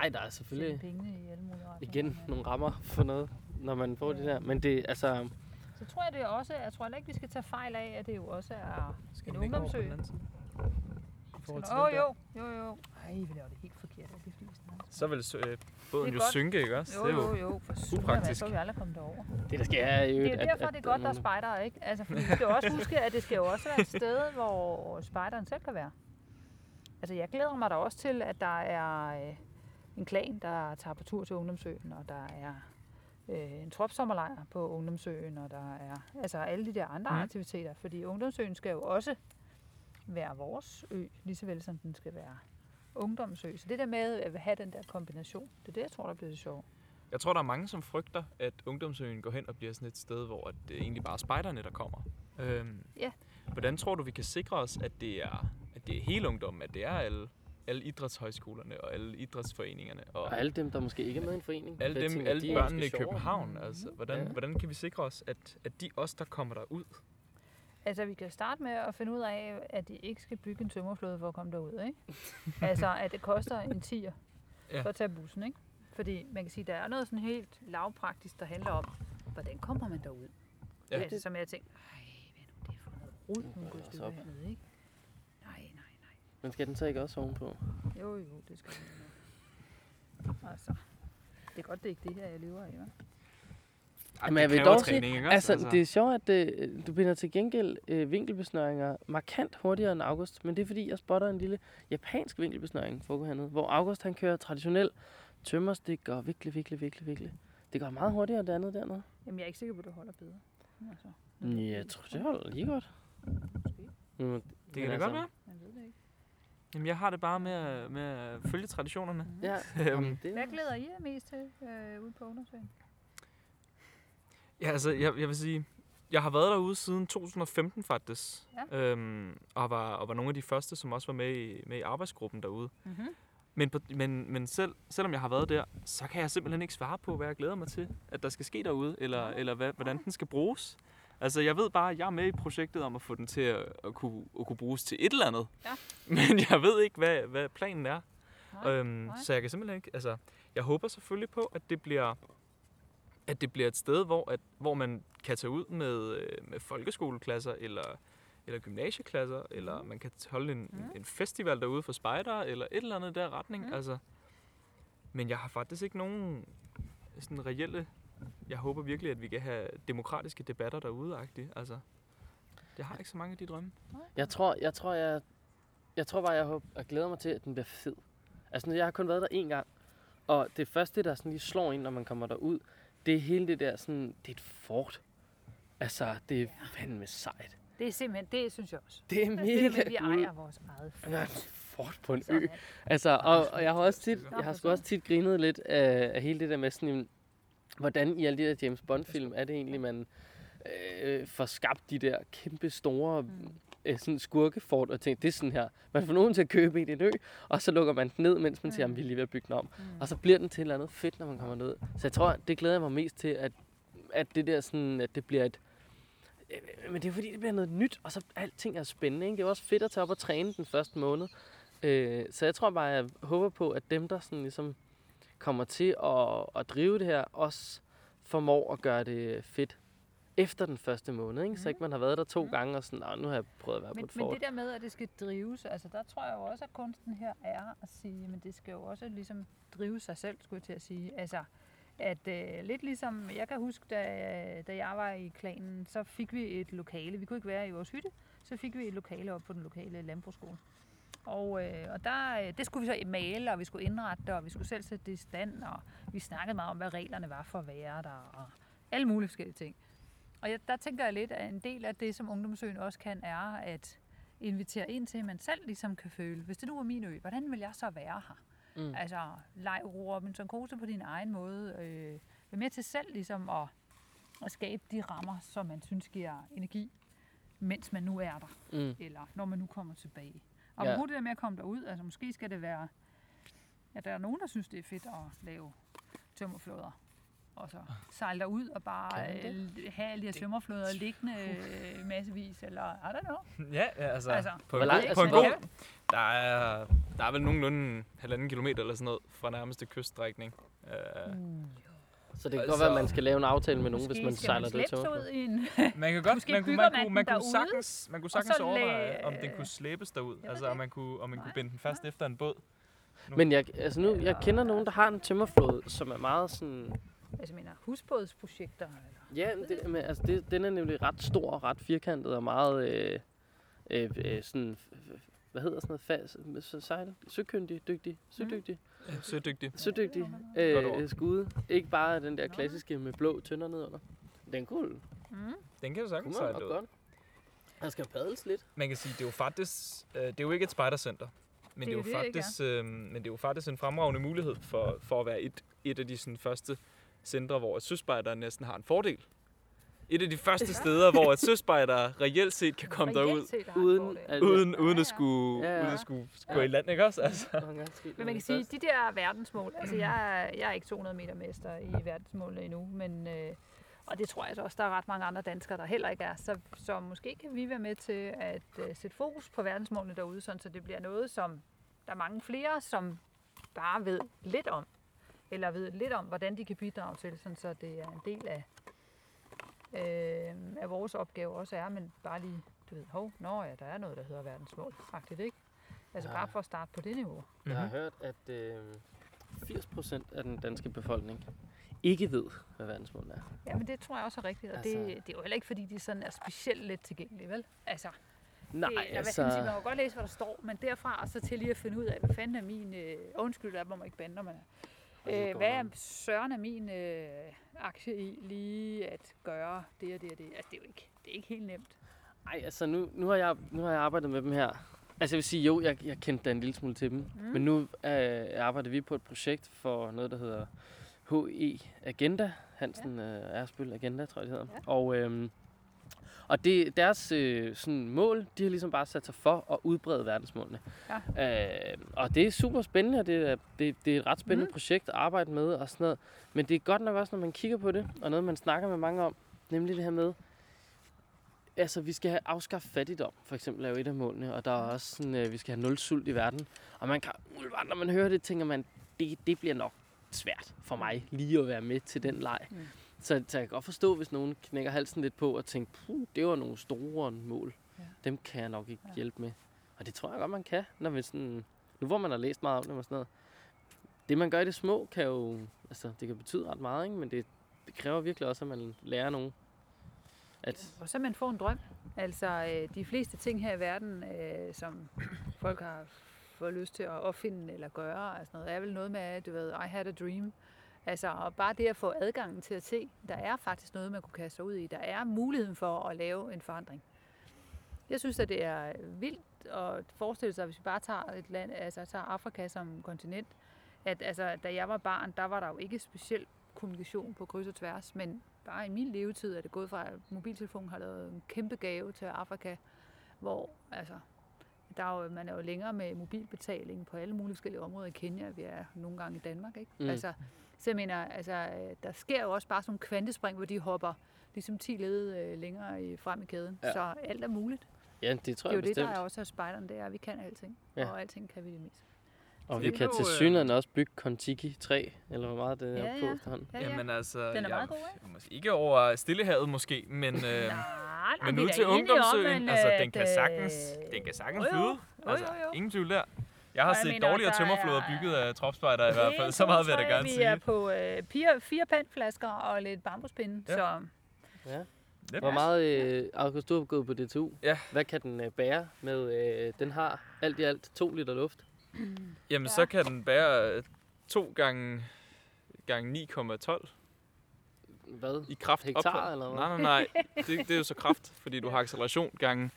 Speaker 3: Ej, der er selvfølgelig
Speaker 2: pengene i alle mulige retninger.
Speaker 3: igen
Speaker 2: Men
Speaker 3: nogle rammer for noget, når man får det der. Men det, altså,
Speaker 2: Så tror jeg det er også, jeg tror ikke, vi skal tage fejl af, at det jo også er
Speaker 1: Skal
Speaker 2: en
Speaker 1: over
Speaker 2: ungdomsø.
Speaker 1: I forhold til der.
Speaker 2: jo, jo, jo. Ej, vi laver det helt forkert. Det altså.
Speaker 1: Så vil øh, båden
Speaker 2: er
Speaker 1: jo
Speaker 2: godt.
Speaker 1: synke, ikke også?
Speaker 2: Jo,
Speaker 1: det er
Speaker 2: jo, jo. For syvende,
Speaker 1: upraktisk.
Speaker 2: Så er vi aldrig kommet derover.
Speaker 3: det der sker er jo...
Speaker 2: Det er jo derfor, det er godt, der er spejdere, ikke? Altså, fordi vi skal jo også huske, at det skal jo også være et sted, hvor spejderen selv kan være. Altså, jeg glæder mig da også til, at der er øh, en klan, der tager på tur til Ungdomsøen, og der er øh, en tropsommerlejr på Ungdomsøen, og der er altså alle de der andre mm. aktiviteter. Fordi Ungdomsøen skal jo også være vores ø, lige så vel som den skal være ungdomsø. Så det der med at have den der kombination, det er det, jeg tror, der bliver det sjovt.
Speaker 1: Jeg tror, der er mange, som frygter, at ungdomsøen går hen og bliver sådan et sted, hvor at det egentlig bare er spejderne, der kommer. Øhm,
Speaker 2: Ja.
Speaker 1: Hvordan tror du, vi kan sikre os, at det er, at det er hele ungdommen, at det er alle, alle idrætshøjskolerne og alle idrætsforeningerne og,
Speaker 3: Og alle dem, der måske ikke er med i en forening.
Speaker 1: alle, dem,
Speaker 3: tænker,
Speaker 1: alle
Speaker 3: de er
Speaker 1: børnene i. København? Altså, hvordan,
Speaker 3: Ja.
Speaker 1: hvordan kan vi sikre os, at, at de os, der kommer derud,
Speaker 2: Altså, vi kan starte med at finde ud af, at de ikke skal bygge en tømmerflåde for at komme derud, ikke? altså, at det koster en tier
Speaker 1: Ja.
Speaker 2: for at tage bussen, ikke? Fordi man kan sige, der er noget sådan helt lavpraktisk, der handler om, hvordan kommer man derud?
Speaker 1: Ja.
Speaker 2: Ja. Altså, som jeg tænkte, ej, hvad er nu det for noget rod, hun går hernede, ikke?
Speaker 3: Men skal den så ikke også ovenpå?
Speaker 2: Jo, jo, det skal nok. Altså, det er godt, det er ikke det her, jeg lever af, hva'?
Speaker 1: Ej,
Speaker 3: Men
Speaker 1: det
Speaker 3: jeg vil dog sige,
Speaker 1: træning, også?
Speaker 3: Altså, det er sjovt, at øh, du binder til gengæld øh, vinkelbesnøringer markant hurtigere end August. Men det er fordi, jeg spotter en lille japansk vinkelbesnøring foregå hernede. Hvor August han kører traditionel tømmerstik og vikle, vikle, vikle, vikle. Det går meget hurtigere end det andet dernede.
Speaker 2: Jamen, jeg er ikke sikker på, at det holder bedre. Altså,
Speaker 3: Ja, jeg tror, det holder lige godt.
Speaker 2: Måske.
Speaker 3: Mm,
Speaker 1: det kan det godt være.
Speaker 2: Jeg ved det ikke.
Speaker 1: Jamen, jeg har det bare med at, med at følge traditionerne.
Speaker 3: Ja,
Speaker 1: Øhm,
Speaker 3: jamen, det
Speaker 2: Hvad
Speaker 3: er
Speaker 2: glæder I jer mest til øh, ude på ungdomsøen?
Speaker 1: Ja, altså, jeg, jeg vil sige, jeg har været derude siden 2015 faktisk.
Speaker 2: Ja.
Speaker 1: Øhm, og, var, og var nogle af de første, som også var med i, med i arbejdsgruppen derude.
Speaker 2: Mm-hmm.
Speaker 1: Men, på, men, men selv, selvom jeg har været der, så kan jeg simpelthen ikke svare på, hvad jeg glæder mig til, at der skal ske derude, eller, eller hvad, hvordan den skal bruges. Altså, jeg ved bare, at jeg er med i projektet om at få den til at, at, kunne, at kunne bruges til et eller andet.
Speaker 2: Ja.
Speaker 1: Men jeg ved ikke, hvad, hvad planen er.
Speaker 2: Nej,
Speaker 1: Øhm,
Speaker 2: nej.
Speaker 1: så jeg kan simpelthen ikke, altså, jeg håber selvfølgelig på, at det bliver, at det bliver et sted, hvor, at, hvor man kan tage ud med, øh, med folkeskoleklasser, eller, eller gymnasieklasser, eller man kan holde en,
Speaker 2: Mm.
Speaker 1: en festival derude for spejdere, eller et eller andet der retning.
Speaker 2: Mm.
Speaker 1: Altså, men jeg har faktisk ikke nogen sådan reelle, jeg håber virkelig, at vi kan have demokratiske debatter derude -agtigt. Altså, jeg har ikke så mange af de drømme.
Speaker 3: Jeg tror, jeg tror, jeg, jeg tror bare, jeg, håber, jeg glæder mig til, at den bliver fed. Altså, jeg har kun været der én gang. Og det første, der sådan lige slår ind, når man kommer derud, det er hele det der sådan, det er et fort. Altså, det er fandme sejt.
Speaker 2: Det er simpelthen, det synes jeg også.
Speaker 3: Det er
Speaker 2: Det
Speaker 3: mega
Speaker 2: er med, at vi ejer vores eget
Speaker 3: Ja, et fort på en ø. Altså, og, og jeg har også tit, jeg har sgu også tit grinet lidt af, af hele det der med sådan, en- hvordan i alle de der James Bond-film er det egentlig, man øh, får skabt de der kæmpe store
Speaker 2: Mm.
Speaker 3: øh, sådan skurkefort og tænker, det er sådan her. Man får nogen til at købe en ø, og så lukker man den ned, mens man siger, at vi er lige ved at bygge den om.
Speaker 2: Mm.
Speaker 3: Og så bliver den til et eller andet fedt, når man kommer ned. Så jeg tror, det glæder jeg mig mest til, at, at det der sådan, at det bliver et... Øh, Men det er fordi, det bliver noget nyt, og så alting er spændende. Ikke? Det er også fedt at tage op og træne den første måned. Øh, så jeg tror bare, jeg håber på, at dem, der sådan ligesom kommer til at, at drive det her, også formår at gøre det fedt. efter den første måned, ikke? Så ikke man har været der to
Speaker 2: Mm.
Speaker 3: gange og sådan, "Nå, nu har jeg prøvet at være på
Speaker 2: Men,
Speaker 3: et
Speaker 2: men
Speaker 3: fort.
Speaker 2: det der med, at det skal drives, altså der tror jeg jo også, at kunsten her er at sige, men det skal jo også ligesom drive sig selv, skulle jeg til at sige. Altså, at øh, lidt ligesom, jeg kan huske, da, da jeg var i klanen, så fik vi et lokale. Vi kunne ikke være i vores hytte, så fik vi et lokale op på den lokale landbrugsskole. Og, øh, og der, øh, det skulle vi så male, og vi skulle indrette og vi skulle selv sætte det i stand, og vi snakkede meget om, hvad reglerne var for at være der, og alle mulige forskellige ting. Og jeg, der tænker jeg lidt, at en del af det, som Ungdomsøen også kan, er at invitere ind til, at man selv ligesom kan føle, hvis det nu var min ø, hvordan vil jeg så være her?
Speaker 3: Mm.
Speaker 2: Altså, leg Robinson Crusoe på din egen måde. Øh, vær med til selv ligesom at, at skabe de rammer, som man synes giver energi, mens man nu er der,
Speaker 3: Mm.
Speaker 2: eller når man nu kommer tilbage. Og
Speaker 3: Ja.
Speaker 2: ja. det der med at komme derud, altså måske skal det være, at der er nogen, der synes, det er fedt at lave tømmerflåder. Og så sejle derud og bare øh, have alle de her tømmerflåder liggende øh, massevis, eller I don't know.
Speaker 1: Ja, altså,
Speaker 2: Altså,
Speaker 1: på, en
Speaker 3: langt- altså,
Speaker 1: på en god, der er, der er vel nogenlunde halvanden kilometer eller sådan noget fra nærmeste kyststrækning. Uh,
Speaker 3: Så det kan
Speaker 1: Altså-
Speaker 3: godt være, at man skal lave en aftale med nogen, hvis man sejler
Speaker 2: man
Speaker 3: det
Speaker 2: ud i en...
Speaker 1: man kan godt,
Speaker 2: Måske
Speaker 1: man kunne, man
Speaker 2: man
Speaker 1: kunne, man kunne sagtens, man kunne sagtens
Speaker 2: så
Speaker 1: overveje, om den kunne slæbes derud. Altså, om man kunne, om man kunne binde den fast efter en båd.
Speaker 3: Men jeg, altså nu, jeg kender nogen, der har en tømmerflåde, som er meget sådan...
Speaker 2: Altså, mener, husbådsprojekter. Eller?
Speaker 3: Ja, men det, men, altså det, den er nemlig ret stor og ret firkantet og meget øh, øh, øh, sådan... Hvad hedder sådan noget? Fas, sejl, søkyndig, dygtig, sødygtig,
Speaker 1: Sødygtig.
Speaker 3: sødygtig øh, skude. Ikke bare den der klassiske med blå tønder nedenunder. Den kunne,
Speaker 2: Mm.
Speaker 1: Den kan jo sagtens sejle ud.
Speaker 3: godt. Der skal padles lidt.
Speaker 1: Man kan sige, det er jo faktisk, øh, det er jo ikke et spejdercenter. Men det,
Speaker 2: Det
Speaker 1: er jo
Speaker 2: det, ikke
Speaker 1: faktisk, øh, men det er jo faktisk en fremragende mulighed for, for at være et, et af de sådan, første centre, hvor et søspejder næsten har en fordel. Et af de første
Speaker 2: Ja.
Speaker 1: steder, hvor et søspejder reelt set kan komme derud,
Speaker 3: Uden at-
Speaker 1: uden, uden
Speaker 2: Ja,
Speaker 1: at skulle,
Speaker 3: Ja, ja.
Speaker 1: uden at skulle
Speaker 3: Ja.
Speaker 1: gå i land, ikke også? Altså.
Speaker 2: Men man kan sige, de der verdensmål, altså jeg er, jeg er ikke 200 meter mester i verdensmålene endnu, men, øh, og det tror jeg så også, der er ret mange andre danskere, der heller ikke er. Så, så måske kan vi være med til at øh, sætte fokus på verdensmålene derude, sådan, så det bliver noget, som der er mange flere, som bare ved lidt om, eller ved lidt om, hvordan de kan bidrage til, sådan, så det er en del af, øh, af vores opgave også er, men bare lige, du ved, hov, nå ja, der er noget, der hedder verdensmål, faktisk ikke? Altså
Speaker 3: Ja.
Speaker 2: bare for at starte på det niveau.
Speaker 3: Jeg har hørt, at øh, 80% af den danske befolkning ikke ved, hvad verdensmålene er.
Speaker 2: Ja, men det tror jeg også er rigtigt, og altså... Det, det er jo heller ikke, fordi de sådan er specielt let tilgængelige, vel? Altså,
Speaker 3: Nej,
Speaker 2: det,
Speaker 3: altså...
Speaker 2: sige, man kan godt læse, hvad der står, men derfra og så til lige at finde ud af, hvad fanden er min... Øh, undskyld, der må man ikke bande, når man er... Øh, hvad er søren af min øh, aktie i lige at gøre det og det og det? Altså, det er jo ikke, det er ikke helt nemt.
Speaker 3: Ej, altså nu, nu, har jeg, nu har jeg arbejdet med dem her. Altså jeg vil sige, jo, jeg, jeg kendte da en lille smule til dem. Mm. Men nu øh, arbejder vi på et projekt for noget, der hedder HE Agenda. Hansen ja. øh, Agenda, tror jeg det hedder.
Speaker 2: Ja.
Speaker 3: Og, øh, og det, deres øh, sådan mål, de har ligesom bare sat sig for at udbrede verdensmålene. Ja. Øh, og det er super spændende, og det er, det, det er et ret spændende mm. Projekt at arbejde med og sådan noget. Men det er godt nok også, når man kigger på det, og noget man snakker med mange om, nemlig det her med, altså vi skal have afskaffet fattigdom, for eksempel er jo et af målene, og der er også sådan, øh, vi skal have nul sult i verden. Og man kan, umiddelbart, når man hører det, tænker man, det, det bliver nok svært for mig lige at være med til den leg.
Speaker 2: Mm.
Speaker 3: Så, så jeg kan godt forstå, hvis nogen knækker halsen lidt på og tænker, puh, det var nogle store mål.
Speaker 2: Ja.
Speaker 3: Dem kan jeg nok ikke
Speaker 2: Ja.
Speaker 3: hjælpe med. Og det tror jeg godt, man kan, når vi sådan, nu hvor man har læst meget om det og sådan noget. Det man gør i det små, kan jo, altså det kan betyde ret meget, ikke? men det, det kræver virkelig også, at man lærer nogen. At,
Speaker 2: Og så man får en drøm. Altså, øh, de fleste ting her i verden, øh, som folk har fået lyst til at opfinde eller gøre, altså noget, er vel noget med, du ved, I had a dream. Altså, og bare det at få adgangen til at se, der er faktisk noget, man kunne kaste sig ud i. Der er muligheden for at lave en forandring. Jeg synes, at det er vildt at forestille sig, hvis vi bare tager et land, altså tager Afrika som kontinent, at altså, da jeg var barn, der var der jo ikke specielt kommunikation på kryds og tværs, men bare i min levetid er det gået fra, at mobiltelefonen har lavet en kæmpe gave til Afrika, hvor altså, der er jo, man er jo længere med mobilbetaling på alle mulige forskellige områder i Kenya, vi er nogle gange i Danmark, ikke?
Speaker 3: Mm.
Speaker 2: Mm. Altså, så jeg mener, altså, øh, der sker jo også bare sådan nogle kvantespring, hvor de hopper ligesom 10 led øh, længere i, frem i kæden.
Speaker 3: Ja.
Speaker 2: Så alt er muligt.
Speaker 3: ja, det tror
Speaker 2: Det er jo
Speaker 3: jeg
Speaker 2: det, der
Speaker 3: bestemt.
Speaker 2: er også af spejderen, det er, at vi kan alting.
Speaker 3: Ja.
Speaker 2: Og alting kan vi det mest.
Speaker 3: Og vi kan
Speaker 1: jo,
Speaker 3: til
Speaker 1: øh,
Speaker 3: synligheden også bygge Kontiki 3, eller hvor meget det er
Speaker 2: Ja,
Speaker 3: på
Speaker 2: ja.
Speaker 3: efterhånden.
Speaker 2: Ja, ja.
Speaker 1: Jamen altså,
Speaker 2: Den er
Speaker 1: jeg,
Speaker 2: meget god, ikke?
Speaker 1: ikke over Stillehavet måske, men, øh,
Speaker 2: Nej,
Speaker 1: men
Speaker 2: er
Speaker 1: til
Speaker 2: om,
Speaker 1: ungdomsøen, altså den kan sagtens,
Speaker 2: øh,
Speaker 1: den kan sagtens flyde. Altså, ingen tvivl der. Jeg har
Speaker 2: jeg
Speaker 1: set
Speaker 2: mener,
Speaker 1: dårligere
Speaker 2: der
Speaker 1: tømmerflåder
Speaker 2: er-
Speaker 1: bygget af tropspejder i hvert fald. Så meget vil jeg da gerne
Speaker 2: vi
Speaker 1: sige.
Speaker 2: er på øh, fire, fire pandflasker og lidt bambuspinde,
Speaker 1: Ja.
Speaker 2: så
Speaker 3: Ja.
Speaker 1: Lidt.
Speaker 3: Hvor meget, øh, August, du har gået på DTU.
Speaker 1: Ja.
Speaker 3: Hvad kan den øh, bære med, øh, den har alt i alt 2 liter luft.
Speaker 1: Jamen,
Speaker 2: Ja.
Speaker 1: så kan den bære øh, 2 gange, gange 9,12
Speaker 3: Hvad?
Speaker 1: i kraft.
Speaker 3: Hektar,
Speaker 1: op-
Speaker 3: eller hvad?
Speaker 1: Nej, nej, nej. Det, det er jo så kraft, fordi du har acceleration gange,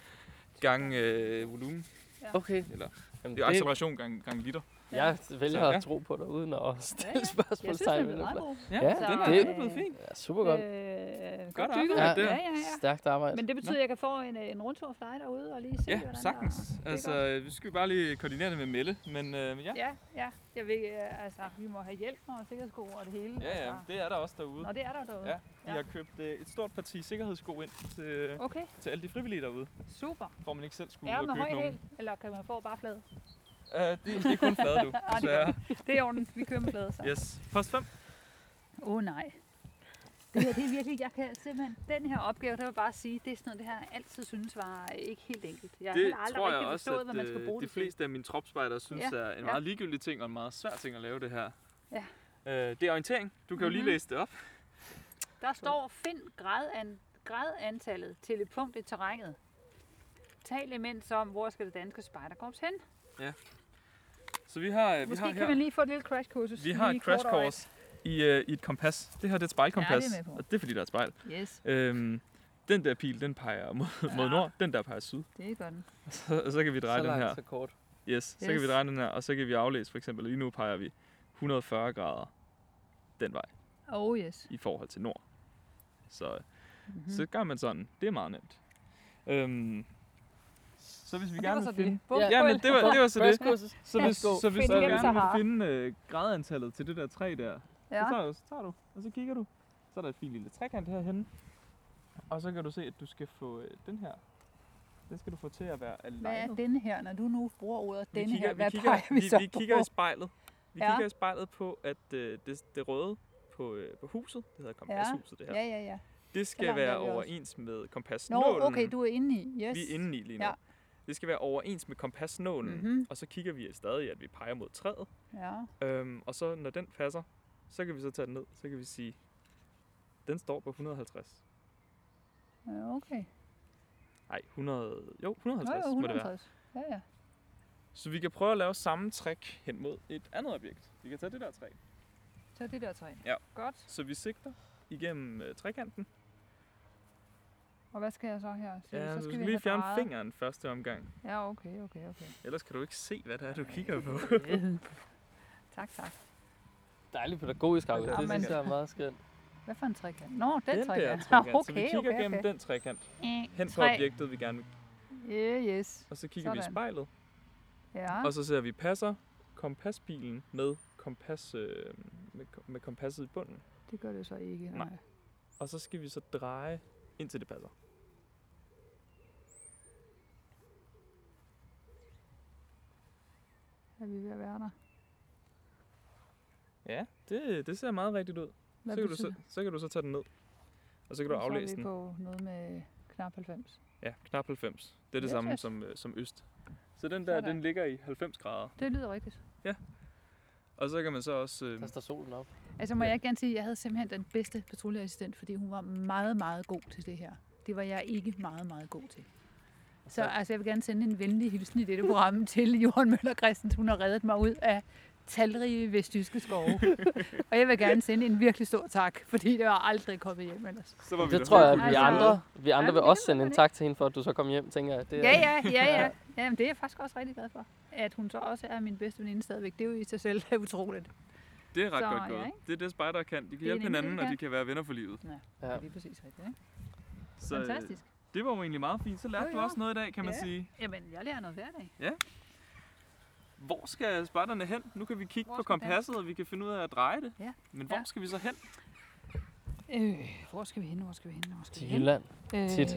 Speaker 1: gange øh, volumen.
Speaker 3: Okay.
Speaker 1: Eller,
Speaker 3: Jamen,
Speaker 1: det er acceleration gange, gange liter.
Speaker 3: Jeg vælger
Speaker 1: Så, ja.
Speaker 3: at tro på dig, uden at stille
Speaker 2: Ja, ja. jeg synes,
Speaker 3: spørgsmålstegn
Speaker 2: den
Speaker 3: ved
Speaker 2: er
Speaker 3: det.
Speaker 1: Ja,
Speaker 3: Ja,
Speaker 1: den, er,
Speaker 3: det-
Speaker 1: er blevet fin.
Speaker 3: Ja, super godt.
Speaker 2: Øh,
Speaker 1: Godt arbejde
Speaker 2: ja,
Speaker 1: der.
Speaker 2: ja, ja.
Speaker 3: Stærkt arbejde.
Speaker 2: Men det betyder, at jeg kan få en, øh, en rundtur for dig derude og lige se,
Speaker 1: Ja,
Speaker 2: hvordan
Speaker 1: sagtens.
Speaker 2: Der, er
Speaker 1: Altså,
Speaker 2: godt.
Speaker 1: vi skal bare lige koordinere det med Melle, men øh, men ja.
Speaker 2: Ja, ja. Jeg vil, øh, altså, vi må have hjælp og sikkerhedssko og det hele.
Speaker 1: Ja, ja,
Speaker 2: Altså.
Speaker 1: det er der også derude.
Speaker 2: Nå, det er der derude.
Speaker 1: Ja, vi
Speaker 2: Ja.
Speaker 1: har købt øh, et stort parti sikkerhedssko ind til,
Speaker 2: Okay,
Speaker 1: til alle de frivillige derude,
Speaker 2: super.
Speaker 1: hvor man ikke selv skulle
Speaker 2: Er
Speaker 1: ud
Speaker 2: med
Speaker 1: og
Speaker 2: høj
Speaker 1: købe nogen.
Speaker 2: eller kan man få bare flade?
Speaker 1: Uh, det, det er kun flade, du, desværre.
Speaker 2: Det er orden. Vi kører med flade så.
Speaker 1: Yes. Post 5.
Speaker 2: Åh oh, nej. Det her, det er virkelig, jeg kan simpelthen, den her opgave, der vil bare sige, det er sådan noget, det her altid synes var ikke helt enkelt. Jeg har
Speaker 1: Det
Speaker 2: heller aldrig
Speaker 1: tror jeg
Speaker 2: rigtig
Speaker 1: også,
Speaker 2: forstået, hvad man skal
Speaker 1: at
Speaker 2: bruge
Speaker 1: øh, de
Speaker 2: det til.
Speaker 1: fleste af mine tropspejdere synes
Speaker 2: Ja,
Speaker 1: er en
Speaker 2: ja.
Speaker 1: meget ligegyldig ting og en meget svær ting at lave det her.
Speaker 2: Ja.
Speaker 1: Øh, det er orientering. Du kan jo lige
Speaker 2: Mhm.
Speaker 1: læse det op.
Speaker 2: Der står, find gradan, gradantallet til et punkt i terrænet. Tal imens om, hvor skal det danske spejderkorps hen.
Speaker 1: Så vi har, øh, vi
Speaker 2: Måske
Speaker 1: har
Speaker 2: kan
Speaker 1: her,
Speaker 2: man lige få et lille crash kursus.
Speaker 1: vi har et crash course i, øh, i et kompas. Det her det er et spejlkompas,
Speaker 2: Ja, det er jeg med på.
Speaker 1: og det er fordi, der er et spejl.
Speaker 2: Yes,
Speaker 1: Øhm, den der pil, den peger mod,
Speaker 2: Ja.
Speaker 1: mod nord, den der peger syd.
Speaker 2: det gør den.
Speaker 1: Så, og så kan vi dreje
Speaker 3: så
Speaker 1: den
Speaker 3: langt,
Speaker 1: her.
Speaker 3: så kort.
Speaker 1: Yes, så kan
Speaker 2: Yes.
Speaker 1: vi dreje den her, og så kan vi aflæse for eksempel, lige nu peger vi 140 grader den vej
Speaker 2: Oh yes.
Speaker 1: i forhold til nord. Så,
Speaker 2: Mm-hmm.
Speaker 1: mm. så gør man sådan. Det er meget nemt. Øhm, så hvis vi
Speaker 2: Og det var
Speaker 1: gerne vil finde...
Speaker 3: Ja,
Speaker 1: Ja, men det var, det var så det. Så hvis, så hvis du gerne vil finde øh, gradantallet til det der træ der,
Speaker 2: Ja.
Speaker 1: så, tager du, så tager du, og så kigger du. Så er der et fint lille trekant herhenne. Og så kan du se, at du skal få øh, den her. Den skal du få til at være
Speaker 2: Hvad er denne her, når du nu bruger ordet
Speaker 1: Vi
Speaker 2: denne
Speaker 1: kigger,
Speaker 2: her? Hvad
Speaker 1: vi kigger,
Speaker 2: peger vi,
Speaker 1: vi,
Speaker 2: så
Speaker 1: vi
Speaker 2: på?
Speaker 1: kigger i spejlet. Vi
Speaker 2: Ja.
Speaker 1: kigger i spejlet på, at øh, det, det røde på, øh, på huset, det hedder kompashuset det her,
Speaker 2: Ja, ja, ja.
Speaker 1: det skal være
Speaker 2: er vi også.
Speaker 1: overens med
Speaker 2: Nå,
Speaker 1: kompasnålen.
Speaker 2: okay, du er inde i. Yes.
Speaker 1: Vi er inde i lige nu.
Speaker 2: Ja.
Speaker 1: Det skal være overens med kompasnålen,
Speaker 2: Mhm.
Speaker 1: og så kigger vi stadig, at vi peger mod træet.
Speaker 2: Ja.
Speaker 1: Øhm, og så når den passer, så kan vi så tage den ned. Så kan vi sige, den står på 150.
Speaker 2: ja, okay.
Speaker 1: Nej, 100, jo, 150
Speaker 2: Nå, jo,
Speaker 1: må det være.
Speaker 2: 150. Ja, ja.
Speaker 1: Så vi kan prøve at lave samme trick hen mod et andet objekt. Vi kan tage det der træ.
Speaker 2: Så det der træ.
Speaker 1: Ja.
Speaker 2: Godt.
Speaker 1: Så vi sigter igennem øh, trekanten.
Speaker 2: Og hvad skal jeg så her? Så,
Speaker 1: Ja,
Speaker 2: så
Speaker 1: du
Speaker 2: skal
Speaker 1: skal
Speaker 2: vi
Speaker 1: lige fjerne
Speaker 2: drejet.
Speaker 1: fingeren første omgang.
Speaker 2: Ja, okay, okay, okay.
Speaker 1: Ellers kan du ikke se, hvad det er, du kigger på.
Speaker 2: tak, tak.
Speaker 3: Dejligt pædagogisk, August.
Speaker 1: Ja,
Speaker 3: Det
Speaker 2: men-
Speaker 3: synes jeg er meget skønt.
Speaker 2: Hvad for en trekant? Nå, den,
Speaker 1: den der
Speaker 2: trekant.
Speaker 1: trekant.
Speaker 2: okay,
Speaker 1: så vi kigger
Speaker 2: okay,
Speaker 1: gennem
Speaker 2: okay.
Speaker 1: den trekant
Speaker 2: En,
Speaker 1: hen på objektet, vi gerne vil.
Speaker 2: Yeah, yes.
Speaker 1: Og så kigger vi i
Speaker 2: Sådan.
Speaker 1: spejlet.
Speaker 2: Ja.
Speaker 1: Og så ser vi, passer kompaspilen med, kompas, øh, med, med kompasset i bunden.
Speaker 2: Det gør det så ikke.
Speaker 1: Nej. Og så skal vi så dreje, indtil det passer.
Speaker 2: Er vi ved at være der?
Speaker 1: Ja, det, det ser meget rigtigt ud.
Speaker 2: Hvad
Speaker 1: Så kan, du så, så kan du så tage den ned. Og så kan du
Speaker 2: Så er
Speaker 1: aflæse
Speaker 2: vi
Speaker 1: den.
Speaker 2: på noget med knap 90.
Speaker 1: Ja, knap 90. Det er det
Speaker 2: Yes,
Speaker 1: samme
Speaker 2: yes.
Speaker 1: som, øh, som øst. Så den der,
Speaker 2: Sådan.
Speaker 1: den ligger i 90 grader.
Speaker 2: Det lyder rigtigt.
Speaker 1: Og så kan man så også... Øh,
Speaker 3: Der står solen op.
Speaker 2: Altså må
Speaker 1: Ja.
Speaker 2: jeg gerne sige, at jeg havde simpelthen den bedste patruljeassistent, fordi hun var meget, meget god til det her. Det var jeg ikke meget, meget god til. Så altså, jeg vil gerne sende en venlig hilsen i dette program til Johan Møller Christensen. Hun har reddet mig ud af talrige vestjyske skove. og jeg vil gerne sende en virkelig stor tak, fordi det var aldrig kommet hjem ellers.
Speaker 1: så var vi
Speaker 3: Det
Speaker 1: der
Speaker 3: tror jeg, at vi
Speaker 2: Altså-
Speaker 3: andre, vi andre
Speaker 2: men
Speaker 3: vil også sende en tak til hende for, at du så kom hjem, tænker jeg. Det er,
Speaker 2: Ja, ja, ja, ja. Jamen, det er jeg faktisk også rigtig glad for. At hun så også er min bedste veninde stadigvæk. Det er jo i sig selv utroligt.
Speaker 1: Det er ret
Speaker 2: Så,
Speaker 1: godt
Speaker 2: ja,
Speaker 1: gået.
Speaker 2: ikke?
Speaker 1: Det er det, spejdere kan. De kan hjælpe hinanden,
Speaker 2: de
Speaker 1: og de kan være venner for livet.
Speaker 2: Ja,
Speaker 3: Ja.
Speaker 2: det er præcis rigtigt. Ikke?
Speaker 1: Så øh,
Speaker 2: Fantastisk.
Speaker 1: Det var jo egentlig meget fint. Så lærte
Speaker 2: Jo,
Speaker 1: du
Speaker 2: jo.
Speaker 1: også noget i dag, kan man
Speaker 2: Ja.
Speaker 1: sige.
Speaker 2: Jamen, jeg lærer noget hver dag.
Speaker 1: Hvor skal spejderne hen? Nu kan vi kigge
Speaker 2: Hvor
Speaker 1: på
Speaker 2: skal den
Speaker 1: kompasset, og vi kan finde ud af at dreje det.
Speaker 2: Ja.
Speaker 1: Men hvor
Speaker 2: Ja.
Speaker 1: skal vi så hen?
Speaker 2: Øh, hvor skal vi hen? Hvor skal vi hen? Hvor skal
Speaker 3: Til
Speaker 2: vi hen?
Speaker 3: Jylland.
Speaker 2: Øh,
Speaker 3: tit.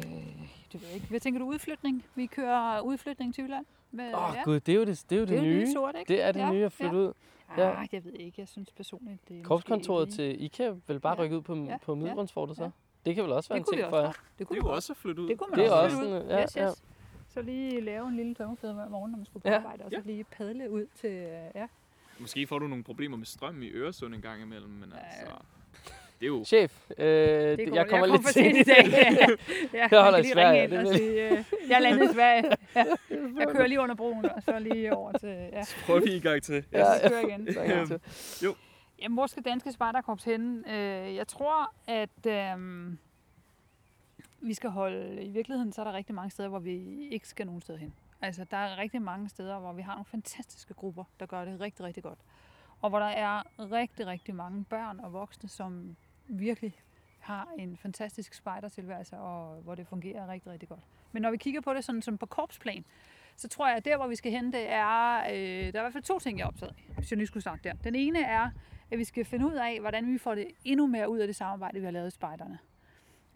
Speaker 2: det ved jeg ikke. Hvad tænker du udflytning? Vi kører udflytning til Jylland.
Speaker 3: Åh oh, gud, det er jo det, det, er jo det,
Speaker 2: det er jo
Speaker 3: nye.
Speaker 2: lidt sort, ikke?
Speaker 3: Det er det
Speaker 2: Ja,
Speaker 3: nye at flytte ud.
Speaker 2: Ja.
Speaker 3: ja.
Speaker 2: Ah, jeg ved ikke. Jeg synes personligt, det er
Speaker 3: Korpskontoret til IKEA vil bare
Speaker 2: Ja.
Speaker 3: rykke ud på,
Speaker 2: Ja,
Speaker 3: på
Speaker 2: ja,
Speaker 3: Middelgrundsfortet så.
Speaker 2: ja.
Speaker 3: Det kan vel også være
Speaker 2: Det
Speaker 3: en
Speaker 2: vi
Speaker 3: ting for jer.
Speaker 2: Det
Speaker 1: Det
Speaker 2: kunne
Speaker 1: er
Speaker 2: vi
Speaker 1: jo
Speaker 2: godt.
Speaker 1: også at flytte ud.
Speaker 2: Det kunne man
Speaker 3: Det er
Speaker 2: også,
Speaker 3: også
Speaker 2: flytte ud.
Speaker 3: ja,
Speaker 2: yes,
Speaker 3: ja.
Speaker 2: yes. Så lige lave en lille tømmerflade hver morgen, når man skulle på
Speaker 3: Ja.
Speaker 2: arbejde, og så lige padle ud til, øh, ja.
Speaker 1: Måske får du nogle problemer med strøm i Øresund en gang imellem, men
Speaker 2: Ja.
Speaker 1: altså... Det er jo...
Speaker 3: Chef, øh, det
Speaker 2: Det går,
Speaker 3: jeg kommer
Speaker 2: kom
Speaker 3: lidt
Speaker 2: for sent i dag. ja,
Speaker 3: Jeg
Speaker 2: man
Speaker 3: holder
Speaker 2: kan
Speaker 3: i
Speaker 2: lige
Speaker 3: Sverige,
Speaker 2: ind
Speaker 3: det
Speaker 2: og sige, øh, jeg landede i Sverige. Ja. Jeg kører lige under broen, og så lige over til, ja,
Speaker 1: Prøv lige en gang til.
Speaker 3: Ja,
Speaker 2: jeg kører igen.
Speaker 3: Så er jeg til.
Speaker 2: Jamen, hvor skal Danske Spejderkorps hen? Øh, jeg tror, at øh, vi skal holde... I virkeligheden, så er der rigtig mange steder, hvor vi ikke skal nogen steder hen. Altså, der er rigtig mange steder, hvor vi har nogle fantastiske grupper, der gør det rigtig, rigtig godt. Og hvor der er rigtig, rigtig mange børn og voksne, som virkelig har en fantastisk spejdertilværelse, og hvor det fungerer rigtig, rigtig godt. Men når vi kigger på det sådan som på korpsplan, så tror jeg, at der, hvor vi skal hen, det er... Øh, der er i hvert fald to ting, jeg er optaget af, hvis jeg lige skulle starte der. Den ene er, at vi skal finde ud af, hvordan vi får det endnu mere ud af det samarbejde, vi har lavet i spejderne.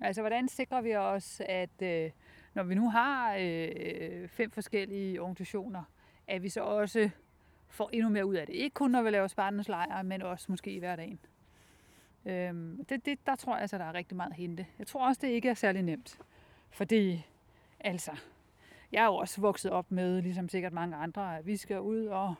Speaker 2: Altså, hvordan sikrer vi os, at øh, når vi nu har øh, fem forskellige organisationer, at vi så også får endnu mere ud af det. Ikke kun når vi laver spejdernes lejre, men også måske i hverdagen. Øhm, det, det, der tror jeg altså, der er rigtig meget at hente. Jeg tror også, det ikke er særlig nemt. Fordi, altså, jeg er jo også vokset op med, ligesom sikkert mange andre, at vi skal ud og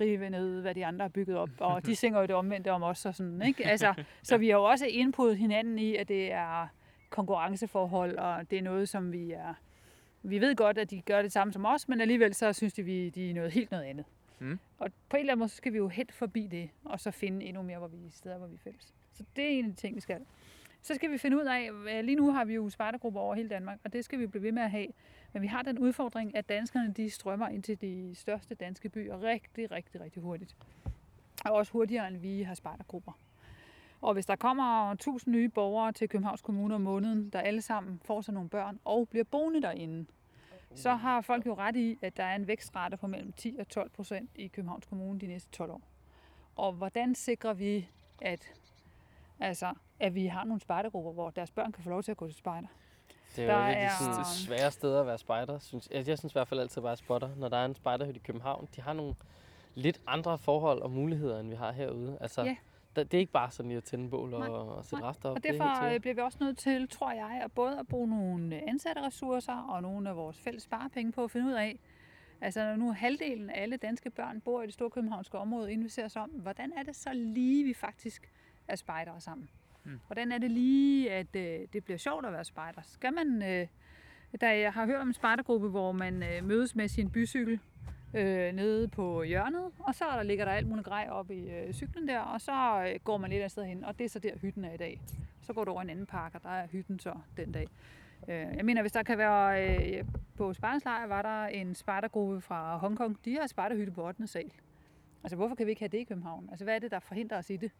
Speaker 2: rive ned, hvad de andre har bygget op. Og de synger jo det omvendte om os og sådan, ikke? Altså, så vi har jo også indputtet hinanden i, at det er konkurrenceforhold, og det er noget, som vi er... Vi ved godt, at de gør det samme som os, men alligevel så synes de, vi de er noget helt noget andet.
Speaker 1: Mm.
Speaker 2: Og på en eller anden måde, så skal vi jo helt forbi det, og så finde endnu mere, hvor vi er steder, hvor vi er fælles. Så det er en af de ting, vi skal. Så skal vi finde ud af, lige nu har vi jo spejdergrupper over hele Danmark, og det skal vi blive ved med at have. Men vi har den udfordring, at danskerne de strømmer ind til de største danske byer rigtig, rigtig, rigtig hurtigt. Og også hurtigere, end vi har spejdergrupper. Og hvis der kommer 1000 nye borgere til Københavns Kommune om måneden, der alle sammen får sig nogle børn og bliver boende derinde, så har folk jo ret i, at der er en vækstrate på mellem 10 og 12 procent i Københavns Kommune de næste 12 år. Og hvordan sikrer vi, at, altså, at vi har nogle spejdergrupper, hvor deres børn kan få lov til at gå til spejder?
Speaker 3: Det er
Speaker 2: Der
Speaker 3: jo et af de
Speaker 2: er-
Speaker 3: sådan, svære steder at være spejder. Synes, jeg, jeg synes i hvert fald altid at være spotter. Når der er en spejderhytte i København, de har nogle lidt andre forhold og muligheder, end vi har herude. Altså,
Speaker 2: Ja.
Speaker 3: der, det er ikke bare sådan lige at tænde bål
Speaker 2: Nej,
Speaker 3: og, og sætte
Speaker 2: nej.
Speaker 3: rafter op.
Speaker 2: Og
Speaker 3: det er
Speaker 2: derfor øh, bliver vi også nødt til, tror jeg, at både at bruge nogle ansatte ressourcer og nogle af vores fælles sparepenge på at finde ud af, altså når nu halvdelen af alle danske børn bor i det store københavnske område, inden vi ser os om, hvordan er det så lige, vi faktisk er spejdere sammen?
Speaker 1: Mm.
Speaker 2: Hvordan er det lige, at øh, det bliver sjovt at være spejder? Skal man, øh, der, jeg har hørt om en spejdergruppe, hvor man øh, mødes med sin bycykel øh, nede på hjørnet, og så der ligger der alt muligt grej op i øh, cyklen der, og så øh, går man lidt af sted hen, og det er så der hytten er i dag. Så går du over en anden park, og der er hytten så den dag. Øh, jeg mener, hvis der kan være, øh, på Spartanslejr var der en spejdergruppe fra Hongkong, de har spejderhytte på 8. sal. Altså hvorfor kan vi ikke have det i København? Altså hvad er det, der forhindrer os i det,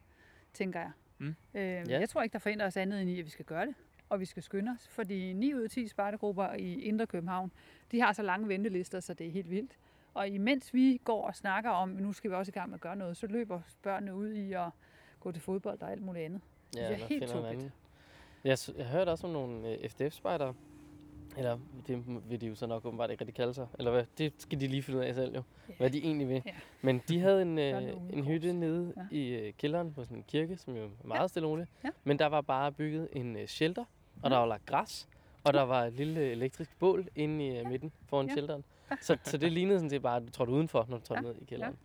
Speaker 2: tænker jeg.
Speaker 1: Mm.
Speaker 2: Øh,
Speaker 3: Ja.
Speaker 2: Jeg tror ikke, der forhindrer os andet end i, at vi skal gøre det, og vi skal skynde os, fordi 9 ud af 10 spejdergrupper i Indre København, de har så lange ventelister, så det er helt vildt. Og imens vi går og snakker om, at nu skal vi også i gang med at gøre noget, så løber børnene ud i at gå til fodbold og alt muligt andet.
Speaker 3: Ja,
Speaker 2: det er helt tåbeligt.
Speaker 3: Jeg, jeg hørte også om nogle øh, FDF-spejdere, eller det vil de jo så nok åbenbart ikke rigtig kalde sig, eller hvad, det skal de lige finde ud af selv jo,
Speaker 2: Ja.
Speaker 3: hvad de egentlig vil.
Speaker 2: Ja.
Speaker 3: Men de havde en, øh, en hytte nede
Speaker 2: Ja.
Speaker 3: i øh, kælderen på sådan en kirke, som jo er meget
Speaker 2: Ja.
Speaker 3: stille og roligt.
Speaker 2: Ja.
Speaker 3: Men der var bare bygget en øh, shelter, og der
Speaker 2: Ja.
Speaker 3: var lagt græs, og der var et lille elektrisk bål inde i øh, midten foran
Speaker 2: Ja.
Speaker 3: shelteren. Så, så det lignede sådan set bare, at du trådte udenfor, når du trådte
Speaker 2: Ja.
Speaker 3: ned i kælderen.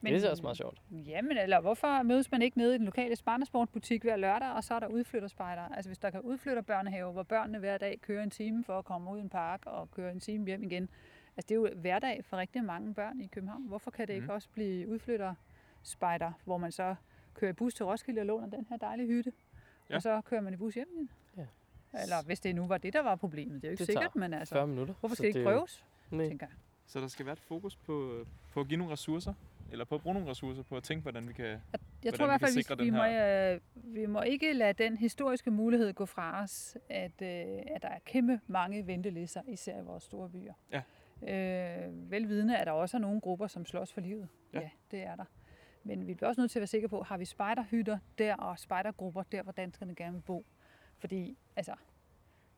Speaker 2: Men,
Speaker 3: det er også meget sjovt.
Speaker 2: Jamen, eller hvorfor mødes man ikke nede i den lokale spartansportbutik hver lørdag, og så er der udflytterspejder? Altså hvis der kan udflytter børnehave, hvor børnene hver dag kører en time for at komme ud i en park og køre en time hjem igen. Altså det er jo hverdag for rigtig mange børn i København. Hvorfor kan det ikke
Speaker 1: Mhm.
Speaker 2: også blive udflytterspejder, hvor man så kører i bus til Roskilde og låner den her dejlige hytte,
Speaker 1: Ja.
Speaker 2: og så kører man i bus hjem igen?
Speaker 3: Ja.
Speaker 2: Eller hvis det nu var det, der var problemet. Det er jo ikke
Speaker 3: Det
Speaker 2: sikkert, men altså,
Speaker 3: 40 minutter.
Speaker 2: hvorfor skal det ikke
Speaker 3: jo-
Speaker 2: prøves,
Speaker 3: Nej.
Speaker 2: tænker jeg.
Speaker 1: Så der skal være et fokus på, på at give nogle ressourcer, eller på at bruge nogle ressourcer på at tænke, hvordan vi kan...
Speaker 2: Jeg
Speaker 1: hvordan
Speaker 2: tror i hvert
Speaker 1: vi kan
Speaker 2: fald,
Speaker 1: sikre
Speaker 2: vi, vi,
Speaker 1: den
Speaker 2: må, øh, vi må ikke lade den historiske mulighed gå fra os, at, øh, at der er kæmpe mange ventelister, især i vores store byer.
Speaker 1: Ja.
Speaker 2: Øh, velvidende, at der også er nogle grupper, som slås for livet.
Speaker 1: Ja.
Speaker 2: Ja, det er der. Men vi bliver også nødt til at være sikre på, har vi spejderhytter der og spejdergrupper der, hvor danskerne gerne vil bo. Fordi altså,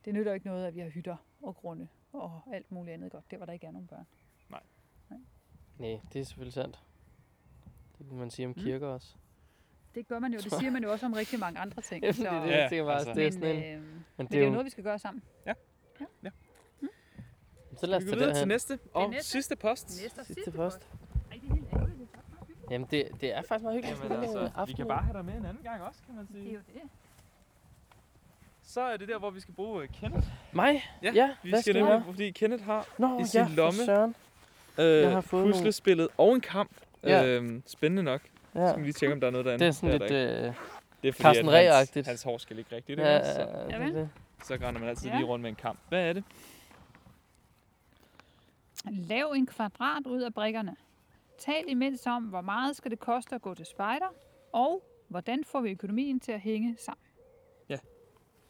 Speaker 2: det nytter jo ikke noget, at vi har hytter og grunde og alt muligt andet godt, der hvor der ikke er nogen børn.
Speaker 3: Nej, det er selvfølgelig sandt. Det kan man sige om
Speaker 2: Mm.
Speaker 3: kirker også.
Speaker 2: Det gør man jo, det siger man jo også om rigtig mange andre ting.
Speaker 3: Ja, det er det,
Speaker 1: Ja,
Speaker 3: jeg bare,
Speaker 1: altså.
Speaker 3: det er
Speaker 2: men,
Speaker 3: sådan en,
Speaker 2: øh,
Speaker 3: men
Speaker 2: men
Speaker 3: det
Speaker 2: det er jo noget, vi skal gøre sammen.
Speaker 3: Så lad os
Speaker 1: Vi videre
Speaker 3: det
Speaker 1: til næste og
Speaker 2: næste.
Speaker 1: sidste post.
Speaker 2: Næste og
Speaker 3: Sidste post.
Speaker 2: Ej, det er helt ærgerligt.
Speaker 3: Jamen, det, det er faktisk meget hyggeligt.
Speaker 1: Jamen altså, vi kan bare have dig med en anden gang også, kan man
Speaker 2: Det er
Speaker 1: sige.
Speaker 2: jo det.
Speaker 1: Så er det der, hvor vi skal bruge øh, Kenneth.
Speaker 3: Mig?
Speaker 1: Ja,
Speaker 3: ja
Speaker 1: Vi
Speaker 3: hvad
Speaker 1: skal
Speaker 3: skal
Speaker 1: nemlig,
Speaker 3: jeg?
Speaker 1: fordi Kenneth har
Speaker 3: Nå,
Speaker 1: i sin
Speaker 3: ja,
Speaker 1: lomme.
Speaker 3: Søren.
Speaker 1: øh,
Speaker 3: har fået nogle-
Speaker 1: puslespillet og en kamp.
Speaker 3: Ja.
Speaker 1: Øhm, spændende nok. Så
Speaker 3: Ja.
Speaker 1: skal vi lige tjekke, om der er noget derinde.
Speaker 3: Det er sådan
Speaker 1: der
Speaker 3: lidt...
Speaker 1: der ikke.
Speaker 3: Øh,
Speaker 1: det er fordi,
Speaker 3: Carsten
Speaker 1: hans, hans hår skal ligge rigtigt.
Speaker 3: ja,
Speaker 1: Ja, så,
Speaker 3: ja, det, er det.
Speaker 1: så render man altid
Speaker 2: Ja.
Speaker 1: lige rundt med en kamp. Hvad er det?
Speaker 2: Lav en kvadrat ud af brikkerne. Tal imens om, hvor meget skal det koste at gå til spejder, og hvordan får vi økonomien til at hænge sammen.
Speaker 1: Ja.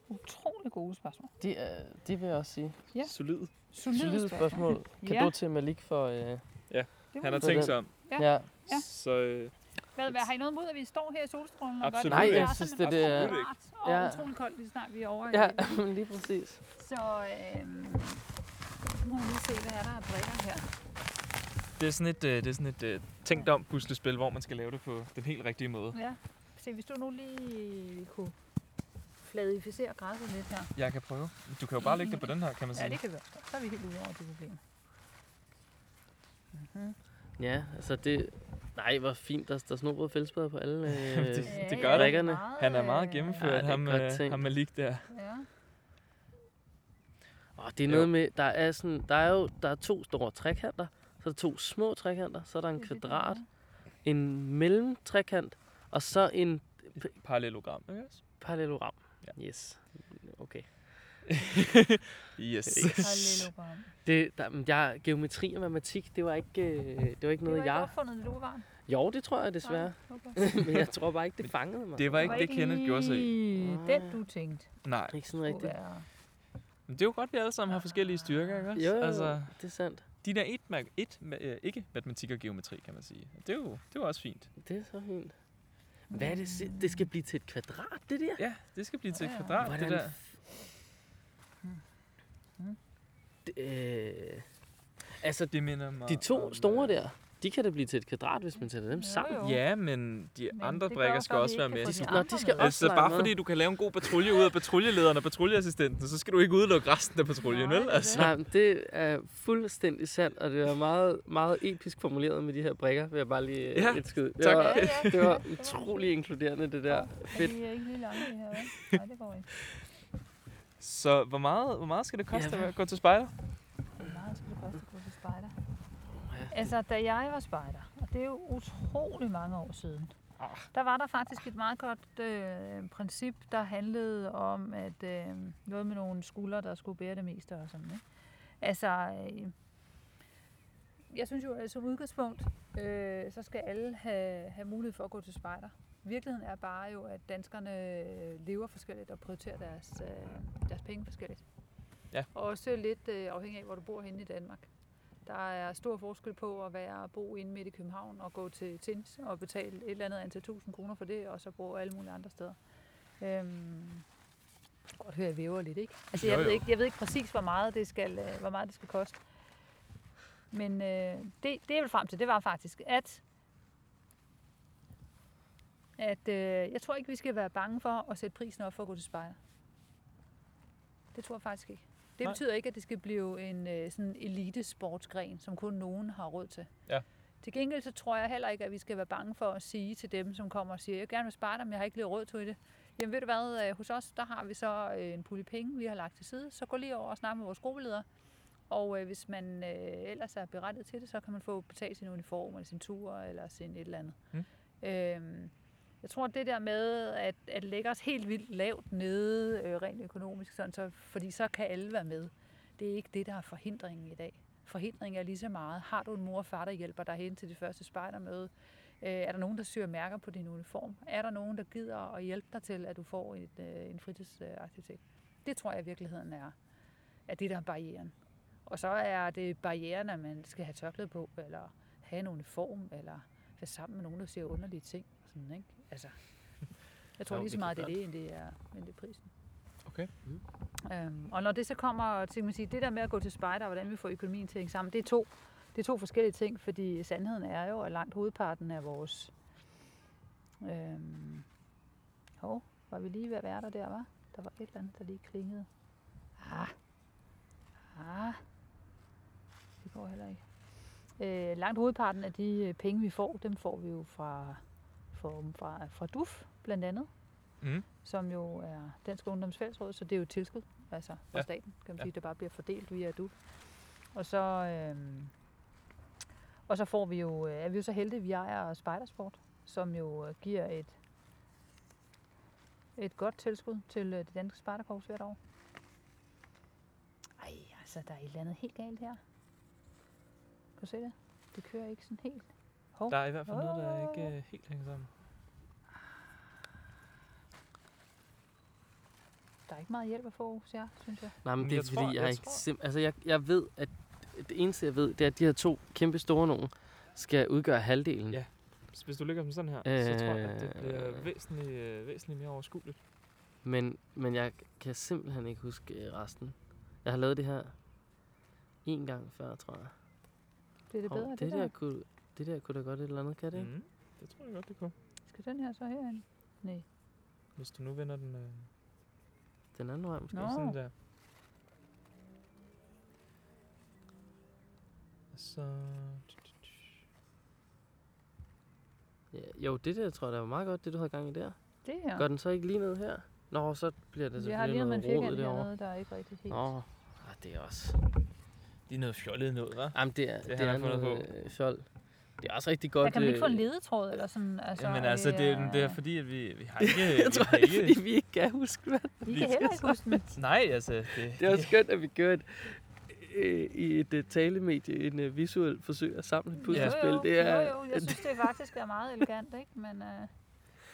Speaker 2: Utrolig gode spørgsmål.
Speaker 3: Det, er, det vil jeg også sige.
Speaker 2: Ja.
Speaker 1: Solid.
Speaker 2: Solide,
Speaker 3: Solide spørgsmål. Kan
Speaker 2: Ja.
Speaker 3: du til Malik for... Øh,
Speaker 2: Det
Speaker 1: Han har
Speaker 2: det.
Speaker 1: tænkt sig om.
Speaker 2: Ja.
Speaker 3: ja.
Speaker 2: Ja.
Speaker 1: Så øh,
Speaker 2: Hvad, hvad, har I noget imod, at vi står her i solstrålen? Og
Speaker 1: Absolut
Speaker 2: det? Det
Speaker 3: Nej,
Speaker 2: er
Speaker 3: jeg synes,
Speaker 2: simpelthen
Speaker 3: det- det er-
Speaker 2: rart Og
Speaker 3: Ja.
Speaker 2: utrolig koldt, lige snart vi er over.
Speaker 3: Ja, lige præcis.
Speaker 2: Så nu må vi lige se, hvad er der af brikker her.
Speaker 1: det er sådan et, øh, det er sådan et øh, tænkt om puslespil, hvor man skal lave det på den helt rigtige måde.
Speaker 2: Ja. Se, hvis du nu lige kunne fladificere græsset lidt her.
Speaker 1: Jeg kan prøve. Du kan jo bare lægge det på den her, kan man
Speaker 2: Ja,
Speaker 1: sige.
Speaker 2: det kan vi også. Så er vi helt ude over det problem. Mm-hmm.
Speaker 3: Ja, altså det... Nej, hvor fint. Der, der er snobrød fællesbader på alle øh,
Speaker 1: det- det gør der.
Speaker 3: brikkerne.
Speaker 1: Han er meget gennemført,
Speaker 3: Ja, er
Speaker 1: ham, øh, ham Malik der.
Speaker 2: Ja.
Speaker 3: Og det er
Speaker 1: Jo.
Speaker 3: noget med, der er sådan, der er jo der er to store trekanter, så er der to små trekanter, så er der en
Speaker 2: er der
Speaker 3: kvadrat, en mellemtrekant, og så en
Speaker 1: Parallelogram, ikke
Speaker 3: parallelogram.
Speaker 1: Ja.
Speaker 3: Yes.
Speaker 1: Yes.
Speaker 2: Parallelogram.
Speaker 3: Det, der, jeg, geometri og matematik, det var ikke, øh, det var ikke
Speaker 2: Det var
Speaker 3: noget,
Speaker 2: ikke
Speaker 3: jeg...
Speaker 2: opfundet, da du var barn.
Speaker 3: Jo, det tror jeg desværre.
Speaker 2: Okay.
Speaker 3: men jeg tror bare ikke, det fangede mig.
Speaker 1: Det var ikke det, Kenneth gjorde sig i.
Speaker 2: lige den, du tænkte.
Speaker 1: Nej,
Speaker 3: ikke sådan rigtigt.
Speaker 1: men det er jo godt, vi alle sammen har forskellige styrker, ikke også?
Speaker 3: Jo, jo,
Speaker 1: Altså,
Speaker 3: det er sandt.
Speaker 1: de der et, et ma- øh, ikke matematik og geometri, kan man sige. Det er jo, det er jo også fint.
Speaker 3: Det er så fint. Hvad er det? si- Det skal blive til et kvadrat, det der?
Speaker 1: Ja, det skal blive til et
Speaker 2: Ja, ja.
Speaker 1: kvadrat, det
Speaker 3: Hvordan
Speaker 1: der.
Speaker 3: Det, øh, altså,
Speaker 1: Det minder mig
Speaker 3: de to
Speaker 1: om,
Speaker 3: store
Speaker 1: øh,
Speaker 3: der, de kan da blive til et kvadrat, hvis man sætter dem
Speaker 2: Jo,
Speaker 3: sammen.
Speaker 2: jo.
Speaker 1: Ja, men de
Speaker 2: Men
Speaker 1: andre
Speaker 2: jo
Speaker 1: skal også være med.
Speaker 3: De
Speaker 2: de
Speaker 3: skal- Nå, de skal
Speaker 2: med.
Speaker 3: også
Speaker 1: Altså, bare
Speaker 3: med.
Speaker 1: fordi du kan lave en god patrulje ud af patruljelederen og patruljeassistenten, så skal du ikke udelukke resten af patruljen, vel?
Speaker 2: det er
Speaker 1: Altså.
Speaker 3: Nej, det er fuldstændig sandt, og det var meget, meget episk formuleret med de her brikker, vil jeg bare lige
Speaker 1: Ja,
Speaker 3: ja, lidt skyde. Det
Speaker 1: tak.
Speaker 3: var,
Speaker 2: Ja, ja.
Speaker 3: det var
Speaker 2: Ja,
Speaker 3: utrolig inkluderende, det der. Fedt.
Speaker 2: Vi er ikke lige lange, det her? Nej, det går ikke.
Speaker 1: Så hvor meget, hvor meget skal det koste
Speaker 3: Ja,
Speaker 1: at gå til spejder?
Speaker 2: Hvor meget skal det koste at gå til spejder? Altså, da jeg var spejder, og det er jo utrolig mange år siden,
Speaker 1: Ah.
Speaker 2: der var der faktisk et meget godt øh, princip, der handlede om, at øh, noget med nogle skuldre, der skulle bære det meste og sådan, ikke? Altså, øh, jeg synes jo, at som udgangspunkt, øh, så skal alle have, have mulighed for at gå til spejder. Virkeligheden er bare jo, at danskerne øh, lever forskelligt og prioriterer deres, øh, deres penge forskelligt.
Speaker 1: Ja.
Speaker 2: Og også lidt øh, afhængig af, hvor du bor henne i Danmark. Der er stor forskel på at være bo inde midt i København og gå til Tins og betale et eller andet antal tusind kroner for det, og så bo alle mulige andre steder. Øhm, godt høre, jeg væver lidt, ikke? Altså, jeg,
Speaker 1: Jo,
Speaker 2: ved
Speaker 1: jo.
Speaker 2: ikke, jeg ved ikke præcis, hvor meget det skal, hvor meget det skal koste. Men øh, det, det, jeg vil frem til, det var faktisk, at at øh, jeg tror ikke, vi skal være bange for at sætte prisen op for at gå til spejder. Det tror jeg faktisk ikke. Det
Speaker 1: Nej.
Speaker 2: betyder ikke, at det skal blive en øh, sådan elite sportsgren, som kun nogen har råd til.
Speaker 1: Ja.
Speaker 2: Til gengæld så tror jeg heller ikke, at vi skal være bange for at sige til dem, som kommer og siger, jeg gerne vil spejder, men jeg har ikke lige råd til det. Jamen ved du hvad, øh, hos os, der har vi så øh, en pulje penge, vi har lagt til side. Så gå lige over og snak med vores gruppeleder. Og øh, hvis man øh, ellers er berettiget til det, så kan man få betalt sin uniform, eller sin tur, eller sin et eller andet.
Speaker 1: Mm.
Speaker 2: Øhm, jeg tror, det der med at, at lægge os helt vildt lavt nede, øh, rent økonomisk, sådan, så, fordi så kan alle være med. Det er ikke det, der er forhindringen i dag. Forhindringen er lige så meget. Har du en mor og far, der hjælper dig hen til det første spejdermøde? Øh, er der nogen, der syr mærker på din uniform? Er der nogen, der gider at hjælpe dig til, at du får et, øh, en fritidsaktivitet? Det tror jeg i virkeligheden er, er det, der er barrieren. Og så er det barrieren, at man skal have tørklæde på, eller have en uniform, eller være sammen med nogen, der siger underlige ting. Sådan, ikke? Altså, jeg tror lige så meget, det er det, end det er, end det er prisen.
Speaker 1: Okay.
Speaker 2: Øhm, og når det så kommer til, man sige, det der med at gå til spejder, og hvordan vi får økonomien til at hænge sammen, det er to, det er to forskellige ting, fordi sandheden er jo, at langt hovedparten af vores... Øhm, hov, var vi lige ved at være der der, var? Der var et eller andet, der lige klingede. Ah. Ah. Det går heller ikke. Øh, langt hovedparten af de penge, vi får, dem får vi jo fra, fra, fra, fra DUF, blandt andet
Speaker 1: Mm.
Speaker 2: som jo er Dansk Ungdoms Fællesråd, så det er jo et tilskud, altså fra
Speaker 1: Ja.
Speaker 2: staten, kan man
Speaker 1: Ja.
Speaker 2: sige, der bare bliver fordelt via DUF. Og så, øhm, og så får vi jo, øh, er vi jo så heldige, vi ejer Spejdersport, som jo øh, giver et, et godt tilskud til øh, det danske spejderkorps hvert år. Ej, altså, der er et eller andet helt galt her. Kan du se det? Det kører ikke sådan helt. Hov.
Speaker 1: Der er i hvert fald noget, der ikke øh, helt hænger sammen.
Speaker 2: Der er ikke meget hjælp at få, hos jer, synes jeg.
Speaker 3: Nej, men
Speaker 1: Men
Speaker 3: det er
Speaker 1: jeg
Speaker 3: fordi,
Speaker 1: tror-
Speaker 3: jeg,
Speaker 1: jeg
Speaker 3: ikke
Speaker 1: tror-
Speaker 3: sim- altså, jeg, jeg ved, at det eneste, jeg ved, det er, at de her to kæmpe store nogen skal udgøre halvdelen.
Speaker 1: Ja. Så hvis du ligger dem sådan her, øh, så tror jeg, at det bliver
Speaker 3: Øh.
Speaker 1: væsentligt, øh, væsentligt mere overskueligt.
Speaker 3: Men, men jeg kan simpelthen ikke huske øh, resten. Jeg har lavet det her en gang før, tror jeg.
Speaker 2: Bliver det bedre, det,
Speaker 3: det,
Speaker 2: der?
Speaker 3: der kunne, det der kunne da godt et eller andet, kan det ikke?
Speaker 1: Mm. Det tror jeg godt, det kunne.
Speaker 2: Skal den her så herind? Nej.
Speaker 1: Hvis du nu vender den øh,
Speaker 3: Den anden vej måske.
Speaker 2: Nå.
Speaker 1: sådan der. Og så...
Speaker 3: Ja, jo, det der tror jeg, der var meget godt, det du havde gang i der.
Speaker 2: Det her.
Speaker 3: Ja. Gør den så ikke lige ned her? Nå, så bliver det
Speaker 2: Vi har lige
Speaker 3: selvfølgelig
Speaker 2: med en
Speaker 3: noget rod derovre.
Speaker 2: hernede, der er ikke rigtig helt.
Speaker 3: Nå, ah, det er også...
Speaker 1: Det er noget fjollet noget, hva'?
Speaker 3: Jamen, det er,
Speaker 1: Det
Speaker 3: det,
Speaker 1: har
Speaker 3: er
Speaker 1: jeg fundet
Speaker 3: noget øh, fjol. Det er også rigtig godt...
Speaker 2: Der kan man ikke få en
Speaker 3: øh,
Speaker 2: ledetråd eller sådan? Altså,
Speaker 1: Jamen altså, det, er- det er
Speaker 2: øh,
Speaker 1: fordi, at vi, vi har ikke...
Speaker 3: Jeg
Speaker 1: vi
Speaker 3: tror, det er
Speaker 1: ikke
Speaker 3: fordi, vi ikke kan huske, hvad
Speaker 2: Vi kan heller ikke huske den.
Speaker 1: Nej, altså... Det,
Speaker 3: Det er også skønt, at vi gør et, øh, i et uh, talemedie en uh, visuel forsøg at samle et puslespil.
Speaker 2: Jo, jo,
Speaker 3: det er,
Speaker 2: jo, jo, jeg synes det faktisk er meget elegant, ikke? Men, øh,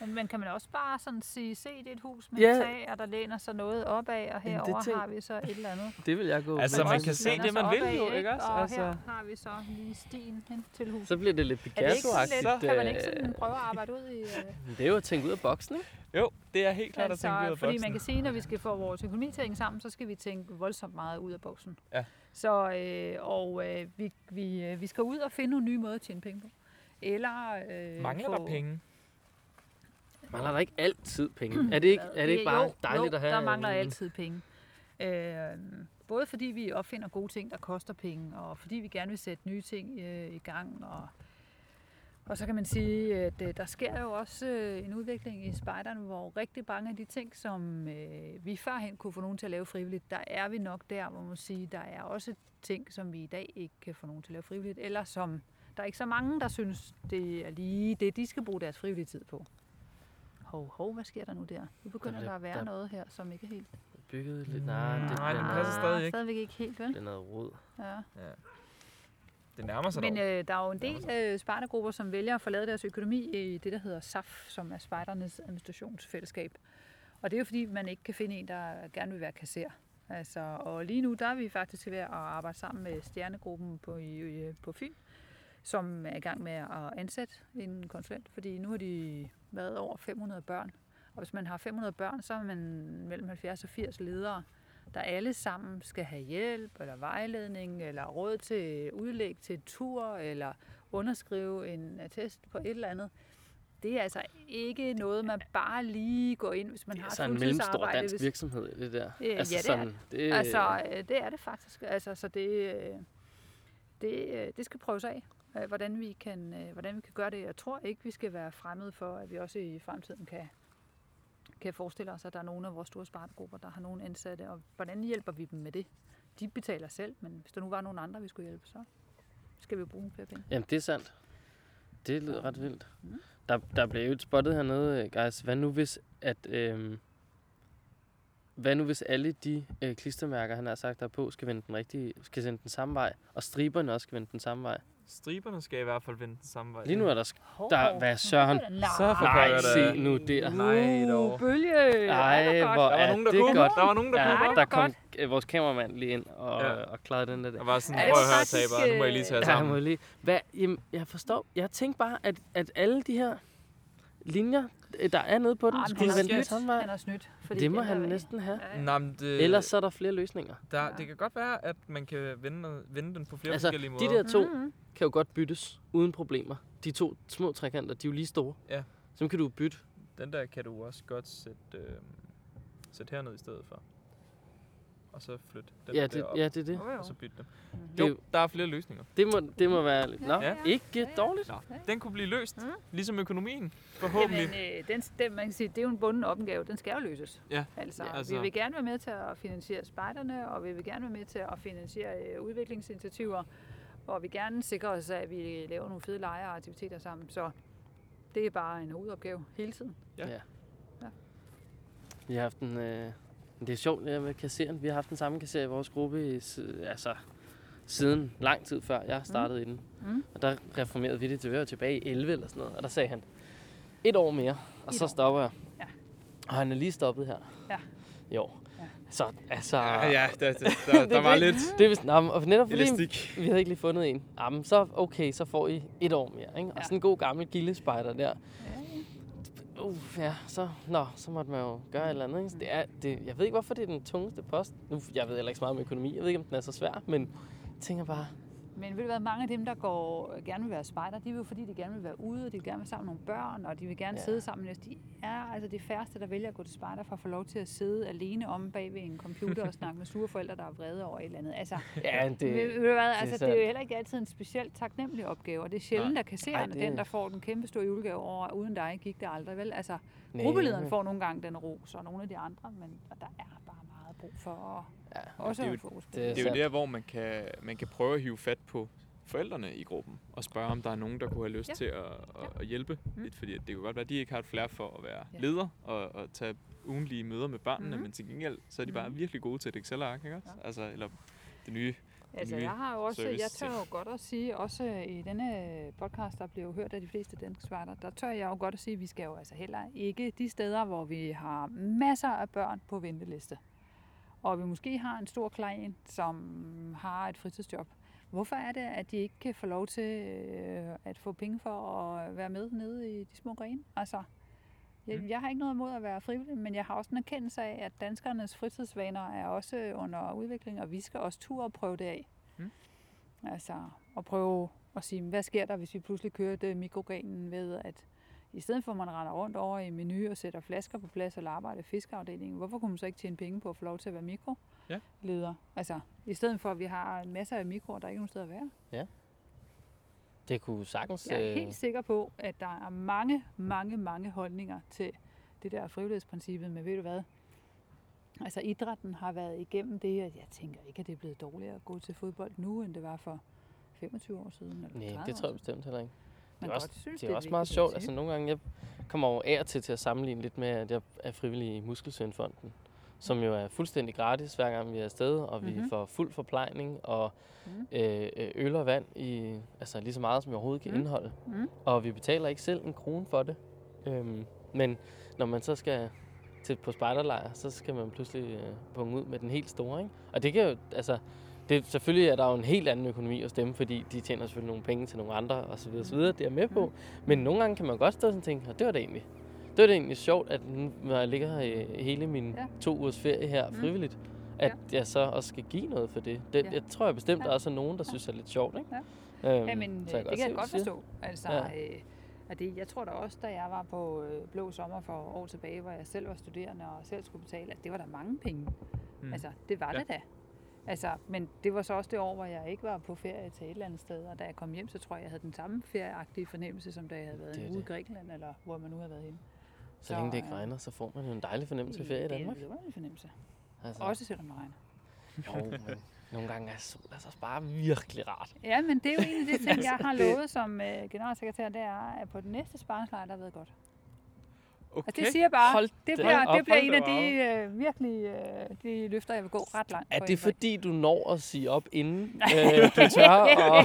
Speaker 2: men, men kan man også bare sådan sige, se det er et hus med
Speaker 3: Ja.
Speaker 2: tag, og der læner sig noget opad, og
Speaker 3: det
Speaker 2: herover
Speaker 3: tænk-
Speaker 2: har vi så et eller andet.
Speaker 3: det vil jeg gå
Speaker 1: Altså, man
Speaker 2: også
Speaker 1: kan se det, man vil
Speaker 2: opad,
Speaker 1: jo, ikke også?
Speaker 2: Og
Speaker 1: Altså-
Speaker 2: her har vi så lige stien hen til huset.
Speaker 3: Så bliver det lidt
Speaker 2: det
Speaker 3: Picasso-agtigt.
Speaker 2: kan man ikke
Speaker 3: øh,
Speaker 2: sådan prøve at arbejde ud i... Øh,
Speaker 3: Det er jo at tænke ud af boksen, ikke?
Speaker 1: Jo, det er helt klart
Speaker 2: altså,
Speaker 1: at tænke ud af
Speaker 2: fordi
Speaker 1: boksen.
Speaker 2: man kan sige, når vi skal få vores økonomi til at hænge sammen, så skal vi tænke voldsomt meget ud af boksen.
Speaker 1: Ja.
Speaker 2: Så, øh, og øh, vi, vi, øh, vi skal ud og finde nogle nye måder at tjene penge på. Eller øh,
Speaker 1: Mangler
Speaker 2: få,
Speaker 1: der penge?
Speaker 3: Mangler der ikke altid penge? Er det ikke, er det ikke bare
Speaker 2: jo,
Speaker 3: dejligt
Speaker 2: jo,
Speaker 3: at have?
Speaker 2: der mangler
Speaker 3: en-
Speaker 2: altid penge. Øh, både fordi vi opfinder gode ting, der koster penge, og fordi vi gerne vil sætte nye ting øh, i gang. Og, og så kan man sige, at øh, der sker jo også øh, en udvikling i spejderne, hvor rigtig mange af de ting, som øh, vi førhen kunne få nogen til at lave frivilligt, der er vi nok der, hvor man må sige, der er også ting, som vi i dag ikke kan få nogen til at lave frivilligt, eller som der er ikke så mange, der synes, det er lige det, de skal bruge deres frivillige tid på. Hov, hov, hvad sker der nu der? Nu begynder
Speaker 3: Der-
Speaker 2: der at være
Speaker 3: der-
Speaker 2: noget her, som ikke er helt...
Speaker 3: Bygget lidt... Nej, det
Speaker 1: Nej,
Speaker 3: noget,
Speaker 1: passer stadig ikke.
Speaker 2: Stadigvæk ikke helt, vel?
Speaker 3: det er noget rod.
Speaker 2: Ja.
Speaker 1: Ja. Det nærmer sig
Speaker 2: Men
Speaker 1: dog.
Speaker 2: øh, der er jo en del øh, spejdergrupper, som vælger at forlade deres økonomi i det, der hedder SAF, som er spejdernes administrationsfællesskab. Og det er jo fordi, man ikke kan finde en, der gerne vil være kasser. Altså, og lige nu der er vi faktisk ved at arbejde sammen med Stjernegruppen på, i- på Fyn, som er i gang med at ansætte en konsulent, fordi nu har de været over 500 børn. Og hvis man har 500 børn, så er man mellem 70 og 80 ledere, der alle sammen skal have hjælp, eller vejledning, eller råd til udlæg til tur, eller underskrive en attest på et eller andet. Det er altså ikke noget, man bare lige går ind, hvis man
Speaker 3: Det
Speaker 2: har
Speaker 3: er
Speaker 2: et
Speaker 3: så en mellemstor
Speaker 2: fuldtidsarbejde.
Speaker 3: dansk
Speaker 2: hvis-
Speaker 3: virksomhed, det der. Altså
Speaker 2: ja, det er
Speaker 3: sådan, det,
Speaker 2: Altså, øh, det er det faktisk. Altså, så det, øh, det, øh, det skal prøves af, hvordan vi, kan, øh, hvordan vi kan gøre det. Jeg tror ikke, vi skal være fremmede for, at vi også i fremtiden kan, kan forestille os, at der er nogle af vores store spartegrupper, der har nogle ansatte, og hvordan hjælper vi dem med det? De betaler selv, men hvis der nu var nogen andre, vi skulle hjælpe, så skal vi jo bruge nogle flere penge.
Speaker 3: Jamen, det er sandt. Det lyder ret vildt.
Speaker 2: Mm.
Speaker 3: Der, der blev jo spottet hernede, øh, guys. Hvad nu hvis, at... Øhm, hvad nu hvis alle de øh, klistermærker, han har sagt der på, skal, vende den rigtige, skal sende den samme vej, og striberne også skal vende den samme vej?
Speaker 1: Striberne skal i hvert fald vende den samme vej.
Speaker 3: Lige nu er der... Sk- Der- hvad søren?
Speaker 2: Nej,
Speaker 1: Så for
Speaker 3: Nej,
Speaker 1: da.
Speaker 3: se nu der.
Speaker 1: Nej, dog.
Speaker 2: Uh, bølge.
Speaker 3: Ej,
Speaker 2: Ej,
Speaker 3: hvor
Speaker 2: hvor...
Speaker 1: Der
Speaker 3: er
Speaker 1: nogen, der
Speaker 3: det
Speaker 1: kunne.
Speaker 3: godt.
Speaker 1: Der var nogen, der
Speaker 3: Ja,
Speaker 1: kunne.
Speaker 3: der kom
Speaker 2: godt.
Speaker 3: øh, vores kameramand lige ind og,
Speaker 1: Ja.
Speaker 3: og klarede den der. der.
Speaker 1: Jeg var sådan, prøv at høre, taber. Nu må I lige tage
Speaker 3: Ja, jeg må
Speaker 1: sammen.
Speaker 3: lige. Hvad, jamen, jeg forstår. Jeg tænkte bare, at, at alle de her linjer, der er nede på den,
Speaker 2: men
Speaker 3: skulle
Speaker 2: han
Speaker 3: den
Speaker 2: snydt. Han har snydt. fordi
Speaker 3: Det må han
Speaker 2: der-
Speaker 3: næsten have.
Speaker 2: Ja, ja.
Speaker 1: Nej, men det,
Speaker 3: Ellers så er der flere løsninger.
Speaker 1: der, det kan godt være, at man kan vende, vende den på flere
Speaker 3: Altså,
Speaker 1: forskellige
Speaker 3: de
Speaker 1: måder.
Speaker 3: der to
Speaker 2: Mhm.
Speaker 3: kan jo godt byttes uden problemer. De to små trekanter, de er jo lige store.
Speaker 1: Ja.
Speaker 3: Så kan du bytte.
Speaker 1: Den der kan du også godt sætte, øh, sætte herned i stedet for. Og så flytte den
Speaker 3: Ja,
Speaker 1: der
Speaker 3: det,
Speaker 1: op,
Speaker 3: ja, det er det.
Speaker 1: Og så bytte dem.
Speaker 2: Mhm.
Speaker 3: Det
Speaker 1: Jo, der er flere løsninger.
Speaker 3: Det må, det må være... Nå,
Speaker 1: Ja.
Speaker 3: ikke dårligt.
Speaker 1: Nå, den kunne blive løst,
Speaker 2: Mhm.
Speaker 1: ligesom økonomien, forhåbentlig.
Speaker 2: Jamen, øh, den, den, man kan sige, det er jo en bunden opgave. Den skal jo løses.
Speaker 1: Ja,
Speaker 2: Altså,
Speaker 1: ja,
Speaker 2: altså, vi vil gerne være med til at finansiere spejderne, og vi vil gerne være med til at finansiere øh, udviklingsinitiativer, og vi gerne sikre os, at vi laver nogle fede lege og aktiviteter sammen. Så det er bare en hovedopgave hele tiden.
Speaker 1: Ja.
Speaker 3: Ja.
Speaker 2: Ja.
Speaker 3: Vi har haft en... Øh, det er sjovt det med kasseren. Vi har haft den samme kasserer i vores gruppe i, altså, siden lang tid før jeg startede mm. i den.
Speaker 2: Mm.
Speaker 3: Og der reformerede vi det til, vi var tilbage i 11 eller sådan noget. Og der sagde han, et år mere, og
Speaker 2: Et
Speaker 3: så
Speaker 2: år.
Speaker 3: stopper jeg.
Speaker 2: Ja.
Speaker 3: Og han er lige stoppet her.
Speaker 2: Ja.
Speaker 3: Jo.
Speaker 2: Ja.
Speaker 3: Så altså...
Speaker 1: Ja, ja der, der, der, der var lidt
Speaker 3: Det er vist, nå, men- og netop fordi
Speaker 1: elastik.
Speaker 3: vi havde ikke lige fundet en. Jamen, så okay, så får I et år mere. Ikke? Og
Speaker 2: Ja.
Speaker 3: sådan en god gammel gildespejder der. Uh, ja, så, nå, så måtte man jo gøre et eller andet. Ikke? Det er, det, jeg ved ikke, hvorfor det er den tungeste post. Nu, jeg ved heller ikke så meget om økonomi. Jeg ved ikke, om den er så svær, men jeg tænker bare,
Speaker 2: men ved du hvad, mange af dem, der går, gerne vil være spejder, de er jo fordi, de gerne vil være ude, og de vil gerne være sammen med nogle børn, og de vil gerne
Speaker 3: Ja.
Speaker 2: sidde sammen. os. De er altså de færreste, der vælger at gå til spejder for at få lov til at sidde alene om bag ved en computer og snakke med sure forældre, der er vrede over et eller andet. Altså,
Speaker 3: ja, det,
Speaker 2: det, ved, ved du hvad, altså, det, er jo heller ikke altid en specielt taknemmelig opgave, og det er sjældent, at kassereren
Speaker 3: Nej,
Speaker 2: er
Speaker 3: det-
Speaker 2: den, der får den kæmpe store julegave over, uden dig gik det aldrig, vel? Altså,
Speaker 3: Nej,
Speaker 2: gruppelederen får nogle gange den ros, og nogle af de andre, men og der er bare meget brug for
Speaker 3: Ja,
Speaker 2: også
Speaker 1: det er jo-
Speaker 2: få fokus på
Speaker 3: det er
Speaker 1: Det er jo der, hvor man kan, man kan prøve at hive fat på forældrene i gruppen og spørge, om der er nogen, der kunne have lyst
Speaker 2: Ja.
Speaker 1: til at, at, at hjælpe
Speaker 2: Mm.
Speaker 1: lidt. Fordi det kan godt være, at de ikke har et flere for at være
Speaker 2: Ja.
Speaker 1: leder og, og tage ugenlige møder med børnene,
Speaker 2: Mhm.
Speaker 1: men til gengæld, så er de bare
Speaker 2: Mhm.
Speaker 1: virkelig gode til et Excel-ark, ikke også?
Speaker 2: Ja.
Speaker 1: Altså, eller det nye.
Speaker 2: Altså, jeg har jo også,
Speaker 1: service
Speaker 2: jeg tør jo godt at sige, også i denne podcast, der bliver jo hørt af de fleste danske spejder, der tør jeg jo godt at sige, at vi skal jo altså heller ikke de steder, hvor vi har masser af børn på venteliste, og vi måske har en stor klient, som har et fritidsjob. Hvorfor er det, at de ikke kan få lov til øh, at få penge for at være med nede i de små grene? Altså, jeg,
Speaker 1: Mm.
Speaker 2: jeg har ikke noget imod at være frivillig, men jeg har også en erkendelse af, at danskernes fritidsvaner er også under udvikling, og vi skal også turde at prøve det af.
Speaker 1: Mm.
Speaker 2: Altså at prøve at sige, hvad sker der, hvis vi pludselig kørte mikrogrenen ved, at i stedet for at man render rundt over i menu og sætter flasker på plads eller arbejder i fiskeafdelingen, hvorfor kunne man så ikke tjene penge på at få lov til at være
Speaker 1: Ja.
Speaker 2: mikroleder? Altså, i stedet for at vi har en masse af mikroer, der er ikke nogen sted at være.
Speaker 3: det kunne sagtens...
Speaker 2: Jeg er
Speaker 3: øh,
Speaker 2: helt sikker på, at der er mange, mange, mange holdninger til det der frivillighedsprincippet, men ved du hvad? Altså idrætten har været igennem det, og jeg tænker ikke, at det er blevet dårligere at gå til fodbold nu, end det var for 25 år siden. Eller 30
Speaker 3: Nej, det tror jeg bestemt heller ikke.
Speaker 2: Man
Speaker 3: det er også-
Speaker 2: godt synes,
Speaker 3: Det er også
Speaker 2: et
Speaker 3: meget
Speaker 2: vigtigt
Speaker 3: sjovt. Altså nogle gange, jeg kommer over af til til at sammenligne lidt med, at jeg er frivillig i Muskelsvindfonden, som jo er fuldstændig gratis, hver gang vi er afsted, og vi
Speaker 2: Mhm.
Speaker 3: får fuld forplejning og øh, øh, øl og vand i altså lige så meget, som jeg overhovedet kan
Speaker 2: Mhm.
Speaker 3: indeholde.
Speaker 2: Mhm.
Speaker 3: Og vi betaler ikke selv en krone for det. Øhm, men når man så skal til på spejderlejr, så skal man pludselig øh, punge ud med den helt store. Ikke? Og det kan jo, altså, det, selvfølgelig er der jo en helt anden økonomi hos dem, fordi de tjener selvfølgelig nogle penge til nogle andre og så videre, så videre. Det er jeg med på. Men nogle gange kan man godt stå sådan og tænke, og det var det egentlig. Det var det egentlig sjovt, at nu, når jeg ligger her øh, hele min
Speaker 2: Ja.
Speaker 3: to ugers ferie her
Speaker 2: Mm.
Speaker 3: frivilligt, at jeg så også skal give noget for det. det
Speaker 2: Ja.
Speaker 3: Jeg tror jeg bestemt,
Speaker 2: Ja.
Speaker 3: der er også nogen, der synes er lidt sjovt. Ikke?
Speaker 2: Ja.
Speaker 3: Øhm,
Speaker 2: Jamen,
Speaker 3: så
Speaker 2: øh, det kan jeg godt forstå. Altså,
Speaker 3: Ja.
Speaker 2: ja. øh, at det, jeg tror da også, da jeg var på øh, Blå Sommer for år tilbage, hvor jeg selv var studerende og selv skulle betale, at det var der mange penge.
Speaker 1: Mm.
Speaker 2: Altså, det var
Speaker 1: Ja.
Speaker 2: det da. Altså, men det var så også det år, hvor jeg ikke var på ferie til et eller andet sted, og da jeg kom hjem, så tror jeg, jeg havde den samme ferieagtige fornemmelse, som da jeg havde været
Speaker 3: Det
Speaker 2: uge i. Grækenland, eller hvor man nu havde været henne.
Speaker 3: Så længe det ikke
Speaker 2: øh,
Speaker 3: regner, så får man jo en dejlig fornemmelse af ferie i Danmark.
Speaker 2: Det er en vidunderlig fornemmelse.
Speaker 3: Altså,
Speaker 2: Også selvom det regner.
Speaker 3: Jo, men nogle gange er sol altså bare virkelig rart.
Speaker 2: Ja, men det er jo en af de ting, jeg har lovet som øh, generalsekretær, det er, at på den næste sparingslejr, der ved jeg godt.
Speaker 1: Okay.
Speaker 2: Altså, det siger jeg bare,
Speaker 3: Hold
Speaker 2: det bliver,
Speaker 3: op.
Speaker 2: det bliver en af de øh, virkelig øh, de løfter, jeg vil gå ret langt
Speaker 3: Er det fordi, du når at sige op inden øh, du tør? Og,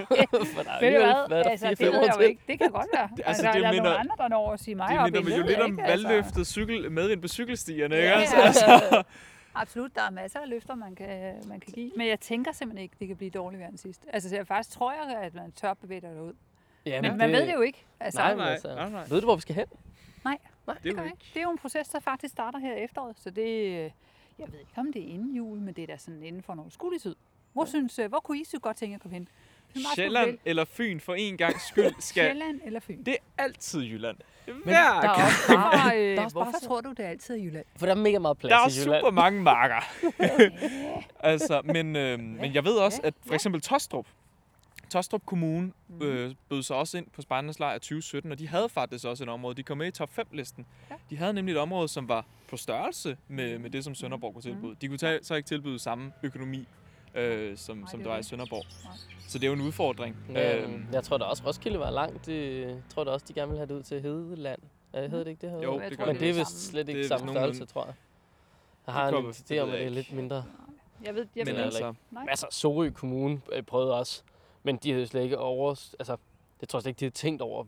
Speaker 3: for der er
Speaker 2: Ved du
Speaker 3: alligevel,
Speaker 2: hvad?
Speaker 3: hvad er der
Speaker 2: altså, det ved jeg jo ikke. Det kan godt være.
Speaker 1: Det-
Speaker 2: Det,
Speaker 1: altså,
Speaker 2: altså,
Speaker 1: det
Speaker 2: der er
Speaker 1: minder-
Speaker 2: nogle andre, der når at sige mig
Speaker 1: Det
Speaker 2: op
Speaker 1: minder
Speaker 2: inden,
Speaker 1: mig jo lidt om
Speaker 2: altså.
Speaker 1: valgløftet cykel med ind på cykelstierne, ikke?
Speaker 2: Ja,
Speaker 1: Altså, altså.
Speaker 2: Absolut, der er masser af løfter, man kan, man kan give. Men jeg tænker simpelthen ikke, det kan blive dårligere end sidst. Altså, så jeg faktisk tror jeg, at man tør bevæge dig derud.
Speaker 3: Ja,
Speaker 2: Men man ved det jo ikke. Altså,
Speaker 3: Nej, men
Speaker 1: Nej,
Speaker 3: altså,
Speaker 1: nej, nej.
Speaker 3: Ved du, hvor vi skal hen?
Speaker 2: nej,
Speaker 3: Nej,
Speaker 2: det, gør jeg ikke. det er jo en proces, der faktisk starter her i efteråret. Så det, jeg ved ikke, om det er inden jul, men det er da sådan inden for noget skuelig tid. Hvor, synes, øh, hvor kunne I så godt tænke jer at komme hen? Det
Speaker 1: Sjælland eller Fyn for en gang skyld skal...
Speaker 2: Sjælland eller Fyn?
Speaker 1: Det er altid Jylland.
Speaker 3: der
Speaker 1: Hver
Speaker 3: er
Speaker 1: gang.
Speaker 3: også bare,
Speaker 2: Hvorfor, øh,
Speaker 3: der er bare
Speaker 2: hvorfor tror du, det er altid Jylland?
Speaker 3: For der er mega meget plads
Speaker 1: Der er
Speaker 3: i Jylland.
Speaker 1: super mange marker. altså, men, øh, men jeg ved også,
Speaker 2: Ja,
Speaker 1: at for eksempel Tostrup, Tostrup Kommune
Speaker 2: Mhm.
Speaker 1: øh, bød sig også ind på Spejdernes Lejr 2017, og de havde faktisk også et område. De kom med i top 5-listen.
Speaker 2: Ja.
Speaker 1: De havde nemlig et område, som var på størrelse med, med det, som Sønderborg kunne tilbyde. De kunne tage, så ikke tilbyde samme økonomi, øh, som,
Speaker 2: Nej,
Speaker 1: som
Speaker 2: det
Speaker 1: der
Speaker 2: er
Speaker 1: var i. Sønderborg.
Speaker 2: Nej.
Speaker 1: Så det er jo en udfordring.
Speaker 3: Ja,
Speaker 1: Øhm,
Speaker 3: jeg tror da også, Roskilde var langt. Jeg tror da også, de gerne vil have det ud til Hedeland. Ja, hedder det ikke det? Hedeland?
Speaker 1: Jo,
Speaker 2: Jeg
Speaker 1: det gør
Speaker 3: Men det er vist slet ikke samme størrelse, tror jeg. Jeg har en idé om, at det er
Speaker 1: jeg
Speaker 3: lidt mindre.
Speaker 2: Jeg ved, jeg
Speaker 1: men
Speaker 2: ved
Speaker 1: altså,
Speaker 2: ikke. Nej.
Speaker 3: Altså, Sorø Kommune øh, prøvede også, men de havde jo slet ikke over... Altså, jeg tror slet ikke, de havde tænkt over,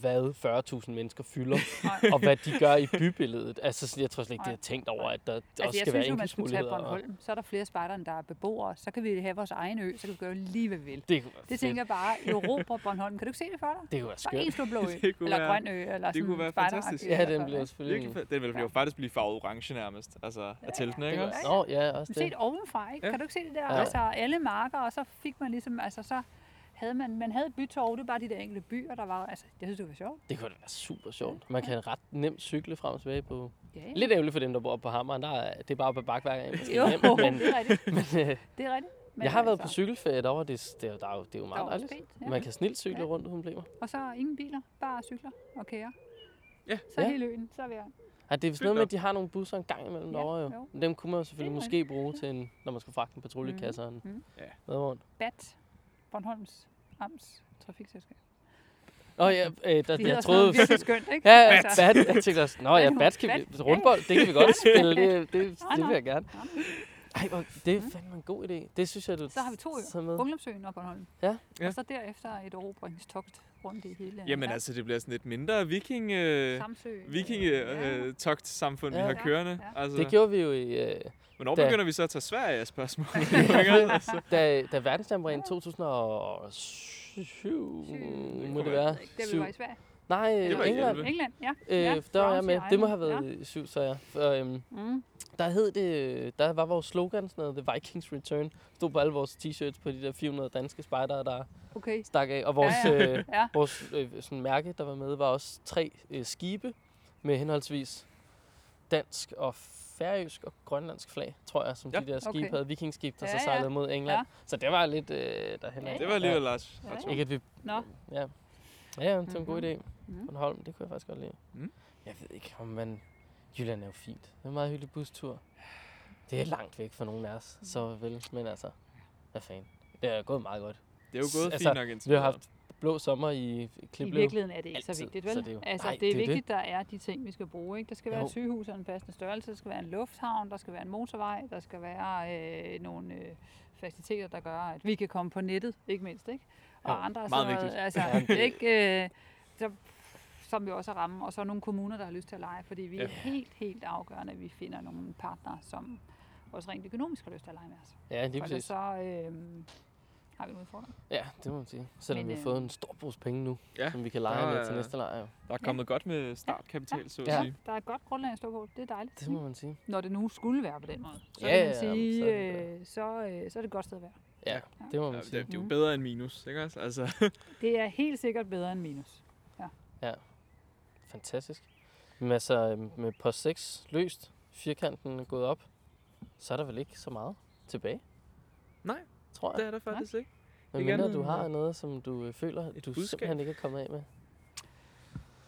Speaker 3: hvad 40.000 mennesker fylder,
Speaker 2: Nej.
Speaker 3: og hvad de gør i bybilledet. Altså, jeg tror slet ikke, de har tænkt over, at der
Speaker 2: Altså,
Speaker 3: også
Speaker 2: jeg
Speaker 3: skal være
Speaker 2: synes jo, man skulle tage
Speaker 3: indkøbsmuligheder.
Speaker 2: Bornholm. Så er der flere spejdere, end der er beboere. Så kan vi have vores egen ø, så kan vi gøre lige, hvad vi vil.
Speaker 3: Det kunne være
Speaker 2: Det tænker jeg bare, Europa Bornholm. Kan du ikke se det for dig?
Speaker 3: Det kunne være
Speaker 2: Bare en
Speaker 3: skønt.
Speaker 2: stor blå ø.
Speaker 1: Det kunne
Speaker 2: eller
Speaker 1: være-
Speaker 2: grøn ø. Eller
Speaker 1: det
Speaker 2: sådan
Speaker 1: kunne være fantastisk.
Speaker 3: Ja, den bliver selvfølgelig...
Speaker 1: Virkelig fedt. Den vil jo faktisk blive farvet orange nærmest. Altså af teltene,
Speaker 3: Det
Speaker 1: ikke også?
Speaker 3: Nå, ja, også det.
Speaker 2: det ovenfra, ikke?
Speaker 1: Ja.
Speaker 2: Kan du ikke se det der?
Speaker 3: Ja.
Speaker 2: Altså, alle marker, og så fik man ligesom, altså så havde man, man havde bytorv, det var bare de der enkelte byer, der var, altså, jeg synes, det var sjovt.
Speaker 3: Det kunne da være super sjovt. Man kan ret nemt cykle frem og tilbage på...
Speaker 2: Ja, ja.
Speaker 3: Lidt ærgerligt for dem, der bor på Hammeren. Der er, det er bare på bakværker af.
Speaker 2: Jo,
Speaker 3: Hjem, men,
Speaker 2: det er rigtigt.
Speaker 3: men øh,
Speaker 2: Det er rigtigt. Men
Speaker 3: jeg har været på
Speaker 2: altså,
Speaker 3: cykelferie derovre. Det, det, er jo- der er jo, det er jo meget dejligt.
Speaker 2: ja.
Speaker 3: Man kan snilt cykle
Speaker 2: Ja.
Speaker 3: rundt uden problemer.
Speaker 2: Og så ingen biler, bare cykler og kære.
Speaker 1: Ja.
Speaker 2: Så
Speaker 3: Ja.
Speaker 2: hele øen, så er vi her.
Speaker 3: Ja, det er vist noget med, at de har nogle busser en gang imellem
Speaker 2: Ja,
Speaker 3: derovre jo.
Speaker 2: jo.
Speaker 3: Dem kunne man selvfølgelig måske bruge til, en, når man skal fragte en patruljekasse og en.
Speaker 1: Ja.
Speaker 3: medvogn.
Speaker 2: BAT, Bornholms Amts Trafikselskab.
Speaker 3: Åh ja, øh, der,
Speaker 2: De
Speaker 3: jeg troede...
Speaker 2: noget virkelig skønt, ikke?
Speaker 3: Ja,
Speaker 2: Altså,
Speaker 3: bat. Jeg tænkte også, nå ja, bat kan vi... Rundbold, det kan vi godt spille. Det, det, det vil jeg gerne. Ej, hvor, det er fandme en god idé. Det synes jeg, du
Speaker 2: Så har vi to øer. Ungdomsøen og Bornholm.
Speaker 3: Ja.
Speaker 1: Ja.
Speaker 2: Og så derefter et erobringstogt rundt i hele
Speaker 1: Jamen
Speaker 2: ja.
Speaker 1: altså, det bliver sådan et mindre viking... Øh,
Speaker 2: Samsø.
Speaker 1: vikinge
Speaker 2: Ja.
Speaker 1: øh, togt samfund vi
Speaker 3: Ja.
Speaker 1: har
Speaker 2: Ja,
Speaker 1: kørende.
Speaker 2: ja.
Speaker 1: Altså,
Speaker 3: Det gjorde vi jo i... Øh,
Speaker 1: Hvornår
Speaker 3: da-
Speaker 1: begynder vi så at tage Sverige af spørgsmål? altså.
Speaker 3: da, da verdensjamboreen 2007, må det være.
Speaker 2: Det vil være i Sverige.
Speaker 3: Nej,
Speaker 1: Det var
Speaker 3: England.
Speaker 2: England, ja.
Speaker 3: Øh,
Speaker 2: ja.
Speaker 3: der var jeg med. Det må have været i syv, så jeg. For, øhm,
Speaker 2: Ja. Mm.
Speaker 3: der hed det, der var vores slogan sådan noget, The Vikings Return. Stod på alle vores t-shirts på de der 400 danske spejdere, der
Speaker 2: Okay.
Speaker 3: stak af. Og vores,
Speaker 2: Ja,
Speaker 3: ja,
Speaker 2: ja.
Speaker 3: ja. Øh,
Speaker 2: Ja.
Speaker 3: vores øh, sådan mærke, der var med, var også tre øh, skibe med henholdsvis dansk og færøsk og grønlandsk flag, tror jeg, som
Speaker 1: Ja.
Speaker 3: de der skibe
Speaker 2: Okay.
Speaker 3: havde. Vikingskib, der
Speaker 2: Ja,
Speaker 3: så
Speaker 2: ja.
Speaker 3: sejlede mod England.
Speaker 2: Ja.
Speaker 3: Så det var lidt øh, derhen.
Speaker 2: Ja,
Speaker 1: Det var alligevel Lars.
Speaker 2: Ja,
Speaker 1: ret
Speaker 2: ja.
Speaker 3: Ikke at vi...
Speaker 2: Nå.
Speaker 3: Ja, ja det var en god
Speaker 2: Mhm.
Speaker 3: idé.
Speaker 2: Mhm.
Speaker 3: Bornholm, det kunne jeg faktisk godt lide.
Speaker 1: Mm.
Speaker 3: Jeg ved ikke, om man... Jylland er jo fint. Det er en meget hyggelig bustur. Det er langt væk fra nogen af os, så vel. Men altså, hvad fanden. Det er gået meget godt.
Speaker 1: Det er jo gået
Speaker 3: Altså,
Speaker 1: fint nok indtil
Speaker 3: Vi har haft blå sommer i
Speaker 2: I
Speaker 3: Kliplev.
Speaker 2: virkeligheden er det ikke så
Speaker 3: Altid,
Speaker 2: vigtigt,
Speaker 3: så
Speaker 2: vel?
Speaker 3: det er jo-
Speaker 2: altså,
Speaker 3: Nej,
Speaker 2: det er
Speaker 3: det er
Speaker 2: vigtigt, der er de ting, vi skal bruge. Ikke? Der skal være
Speaker 3: Jo.
Speaker 2: et sygehus af en passende størrelse, der skal være en lufthavn, der skal være en motorvej, der skal være øh, nogle øh, faciliteter, der gør, at vi kan komme på nettet, ikke mindst. Ikke? Og
Speaker 3: Jo,
Speaker 2: andre
Speaker 1: meget
Speaker 2: noget,
Speaker 1: vigtigt.
Speaker 2: Altså,
Speaker 3: det-
Speaker 2: ikke, øh, så, som vi også har ramme. Og så nogle kommuner, der har lyst til at lege, fordi vi er
Speaker 1: Ja.
Speaker 2: helt, helt afgørende, at vi finder nogle partnere, som også rent økonomisk har lyst til at lege med os.
Speaker 3: Ja, lige præcis.
Speaker 2: så øh, har vi en udfordring.
Speaker 3: Ja, det må man sige. Selvom
Speaker 2: Men,
Speaker 3: vi har
Speaker 2: øh,
Speaker 3: fået en stor pose penge nu,
Speaker 1: Ja,
Speaker 3: som vi kan lege med til næste lejr. jo.
Speaker 1: Der er kommet godt med startkapital, så at
Speaker 3: Ja.
Speaker 1: sige.
Speaker 2: Der er et godt grundlag at stå på. Det er dejligt.
Speaker 3: Det må man sige.
Speaker 2: når det nu skulle være på den måde. Så
Speaker 3: Ja,
Speaker 2: kan man
Speaker 3: ja,
Speaker 2: sige,
Speaker 3: så er det
Speaker 2: øh, så, øh, så er det et godt sted at være.
Speaker 3: Ja, det må
Speaker 1: Ja,
Speaker 3: man
Speaker 1: det,
Speaker 3: sige.
Speaker 1: det er jo
Speaker 2: Mhm.
Speaker 1: bedre end minus, ikke også? Altså,
Speaker 2: Det er helt sikkert bedre end minus.
Speaker 3: Fantastisk. Men altså, øhm, med post 6 løst, firkanten er gået op, så er der vel ikke så meget tilbage?
Speaker 1: Nej,
Speaker 3: tror jeg.
Speaker 1: det er der faktisk ikke.
Speaker 3: Men mindre du har
Speaker 1: øh,
Speaker 3: noget, som du øh, føler,
Speaker 1: et
Speaker 3: du
Speaker 1: budskab.
Speaker 3: simpelthen ikke er kommet af med.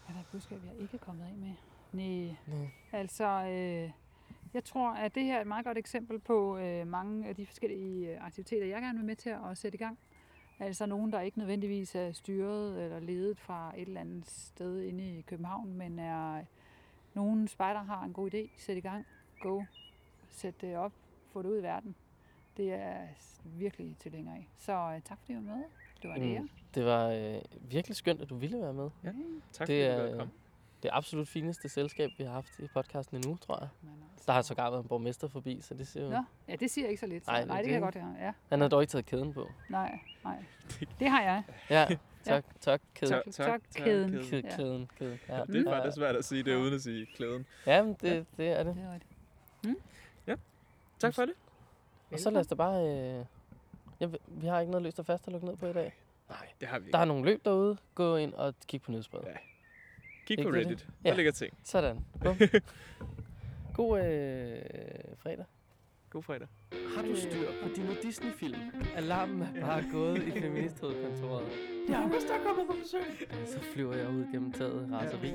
Speaker 2: Er der et budskab, jeg ikke er kommet af med? Nej.
Speaker 3: Nej.
Speaker 2: Altså, øh, jeg tror, at det her er et meget godt eksempel på øh, mange af de forskellige øh, aktiviteter, jeg gerne vil med til at sætte i gang. Altså nogen, der ikke nødvendigvis er styret eller ledet fra et eller andet sted inde i København, men er Nogle spejder har en god idé, sæt i gang, go, sæt det op, få det ud i verden. Det er virkelig tilhænger af. Så øh, tak fordi du var med. Det var
Speaker 3: Mm.
Speaker 2: ære.
Speaker 3: Det var øh, virkelig skønt, at du ville være med.
Speaker 1: Tak
Speaker 3: Det
Speaker 1: fordi du
Speaker 3: er-
Speaker 1: gad komme.
Speaker 3: Det absolut fineste selskab, vi har haft i podcasten endnu, tror jeg.
Speaker 2: Men altså-
Speaker 3: Der har sågar været en borgmester forbi, så det ser jo...
Speaker 2: Nå, ja, det siger jeg ikke så lidt. Så.
Speaker 3: Nej,
Speaker 2: Nej,
Speaker 3: det-
Speaker 2: det, kan jeg godt høre. Ja,
Speaker 3: Han har dog ikke taget kæden på.
Speaker 2: nej, nej. Det har jeg.
Speaker 3: Ja, tak, tak, kæden.
Speaker 1: Tak,
Speaker 2: tak, kæden.
Speaker 1: kæden.
Speaker 3: Kæden,
Speaker 2: Ja.
Speaker 3: kæden, kæden. Ja,
Speaker 1: Det er
Speaker 3: ja.
Speaker 1: faktisk svært at sige det, uden at sige klæden.
Speaker 3: Ja, men det, det er det.
Speaker 2: Det er rigtigt.
Speaker 1: Tak for det.
Speaker 3: Og så lad os da bare... Øh... Ja, vi- har ikke noget løst og fast at lukke ned på i dag.
Speaker 1: Nej, det har vi ikke.
Speaker 3: Der er nogle løb derude. Gå ind og kig på nyhedsbrevet.
Speaker 1: Ja. Kig
Speaker 3: Ikke
Speaker 1: på
Speaker 3: det,
Speaker 1: Reddit.
Speaker 3: det?
Speaker 1: Der
Speaker 3: Ja.
Speaker 1: ligger ting.
Speaker 3: Sådan. Bum. God øh, fredag.
Speaker 1: God fredag.
Speaker 3: Har du styr på dine Disney-film? Alarmen er bare gået i feministhovedkontoret. Jeg er der kommet på besøg. Så flyver jeg ud gennem taget raseri.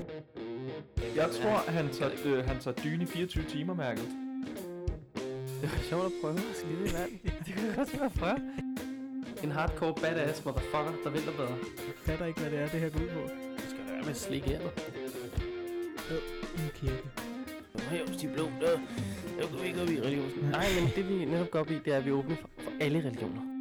Speaker 1: Jeg tror, han tager, øh, han tager dyne i 24 timer, mærket.
Speaker 3: Det var sjovt at prøve skide i vand. Det kunne godt være at prøve. En hardcore badass motherfucker, der venter bedre.
Speaker 4: Jeg fatter ikke, hvad det er, det her går ud på.
Speaker 3: Du skal være med at slikke hjertet.
Speaker 4: En kirke.
Speaker 3: Her hos de blå, der, der går vi ikke op i religionen. Nej, men det vi netop går op i, det er, at vi er åbne for, for alle religioner.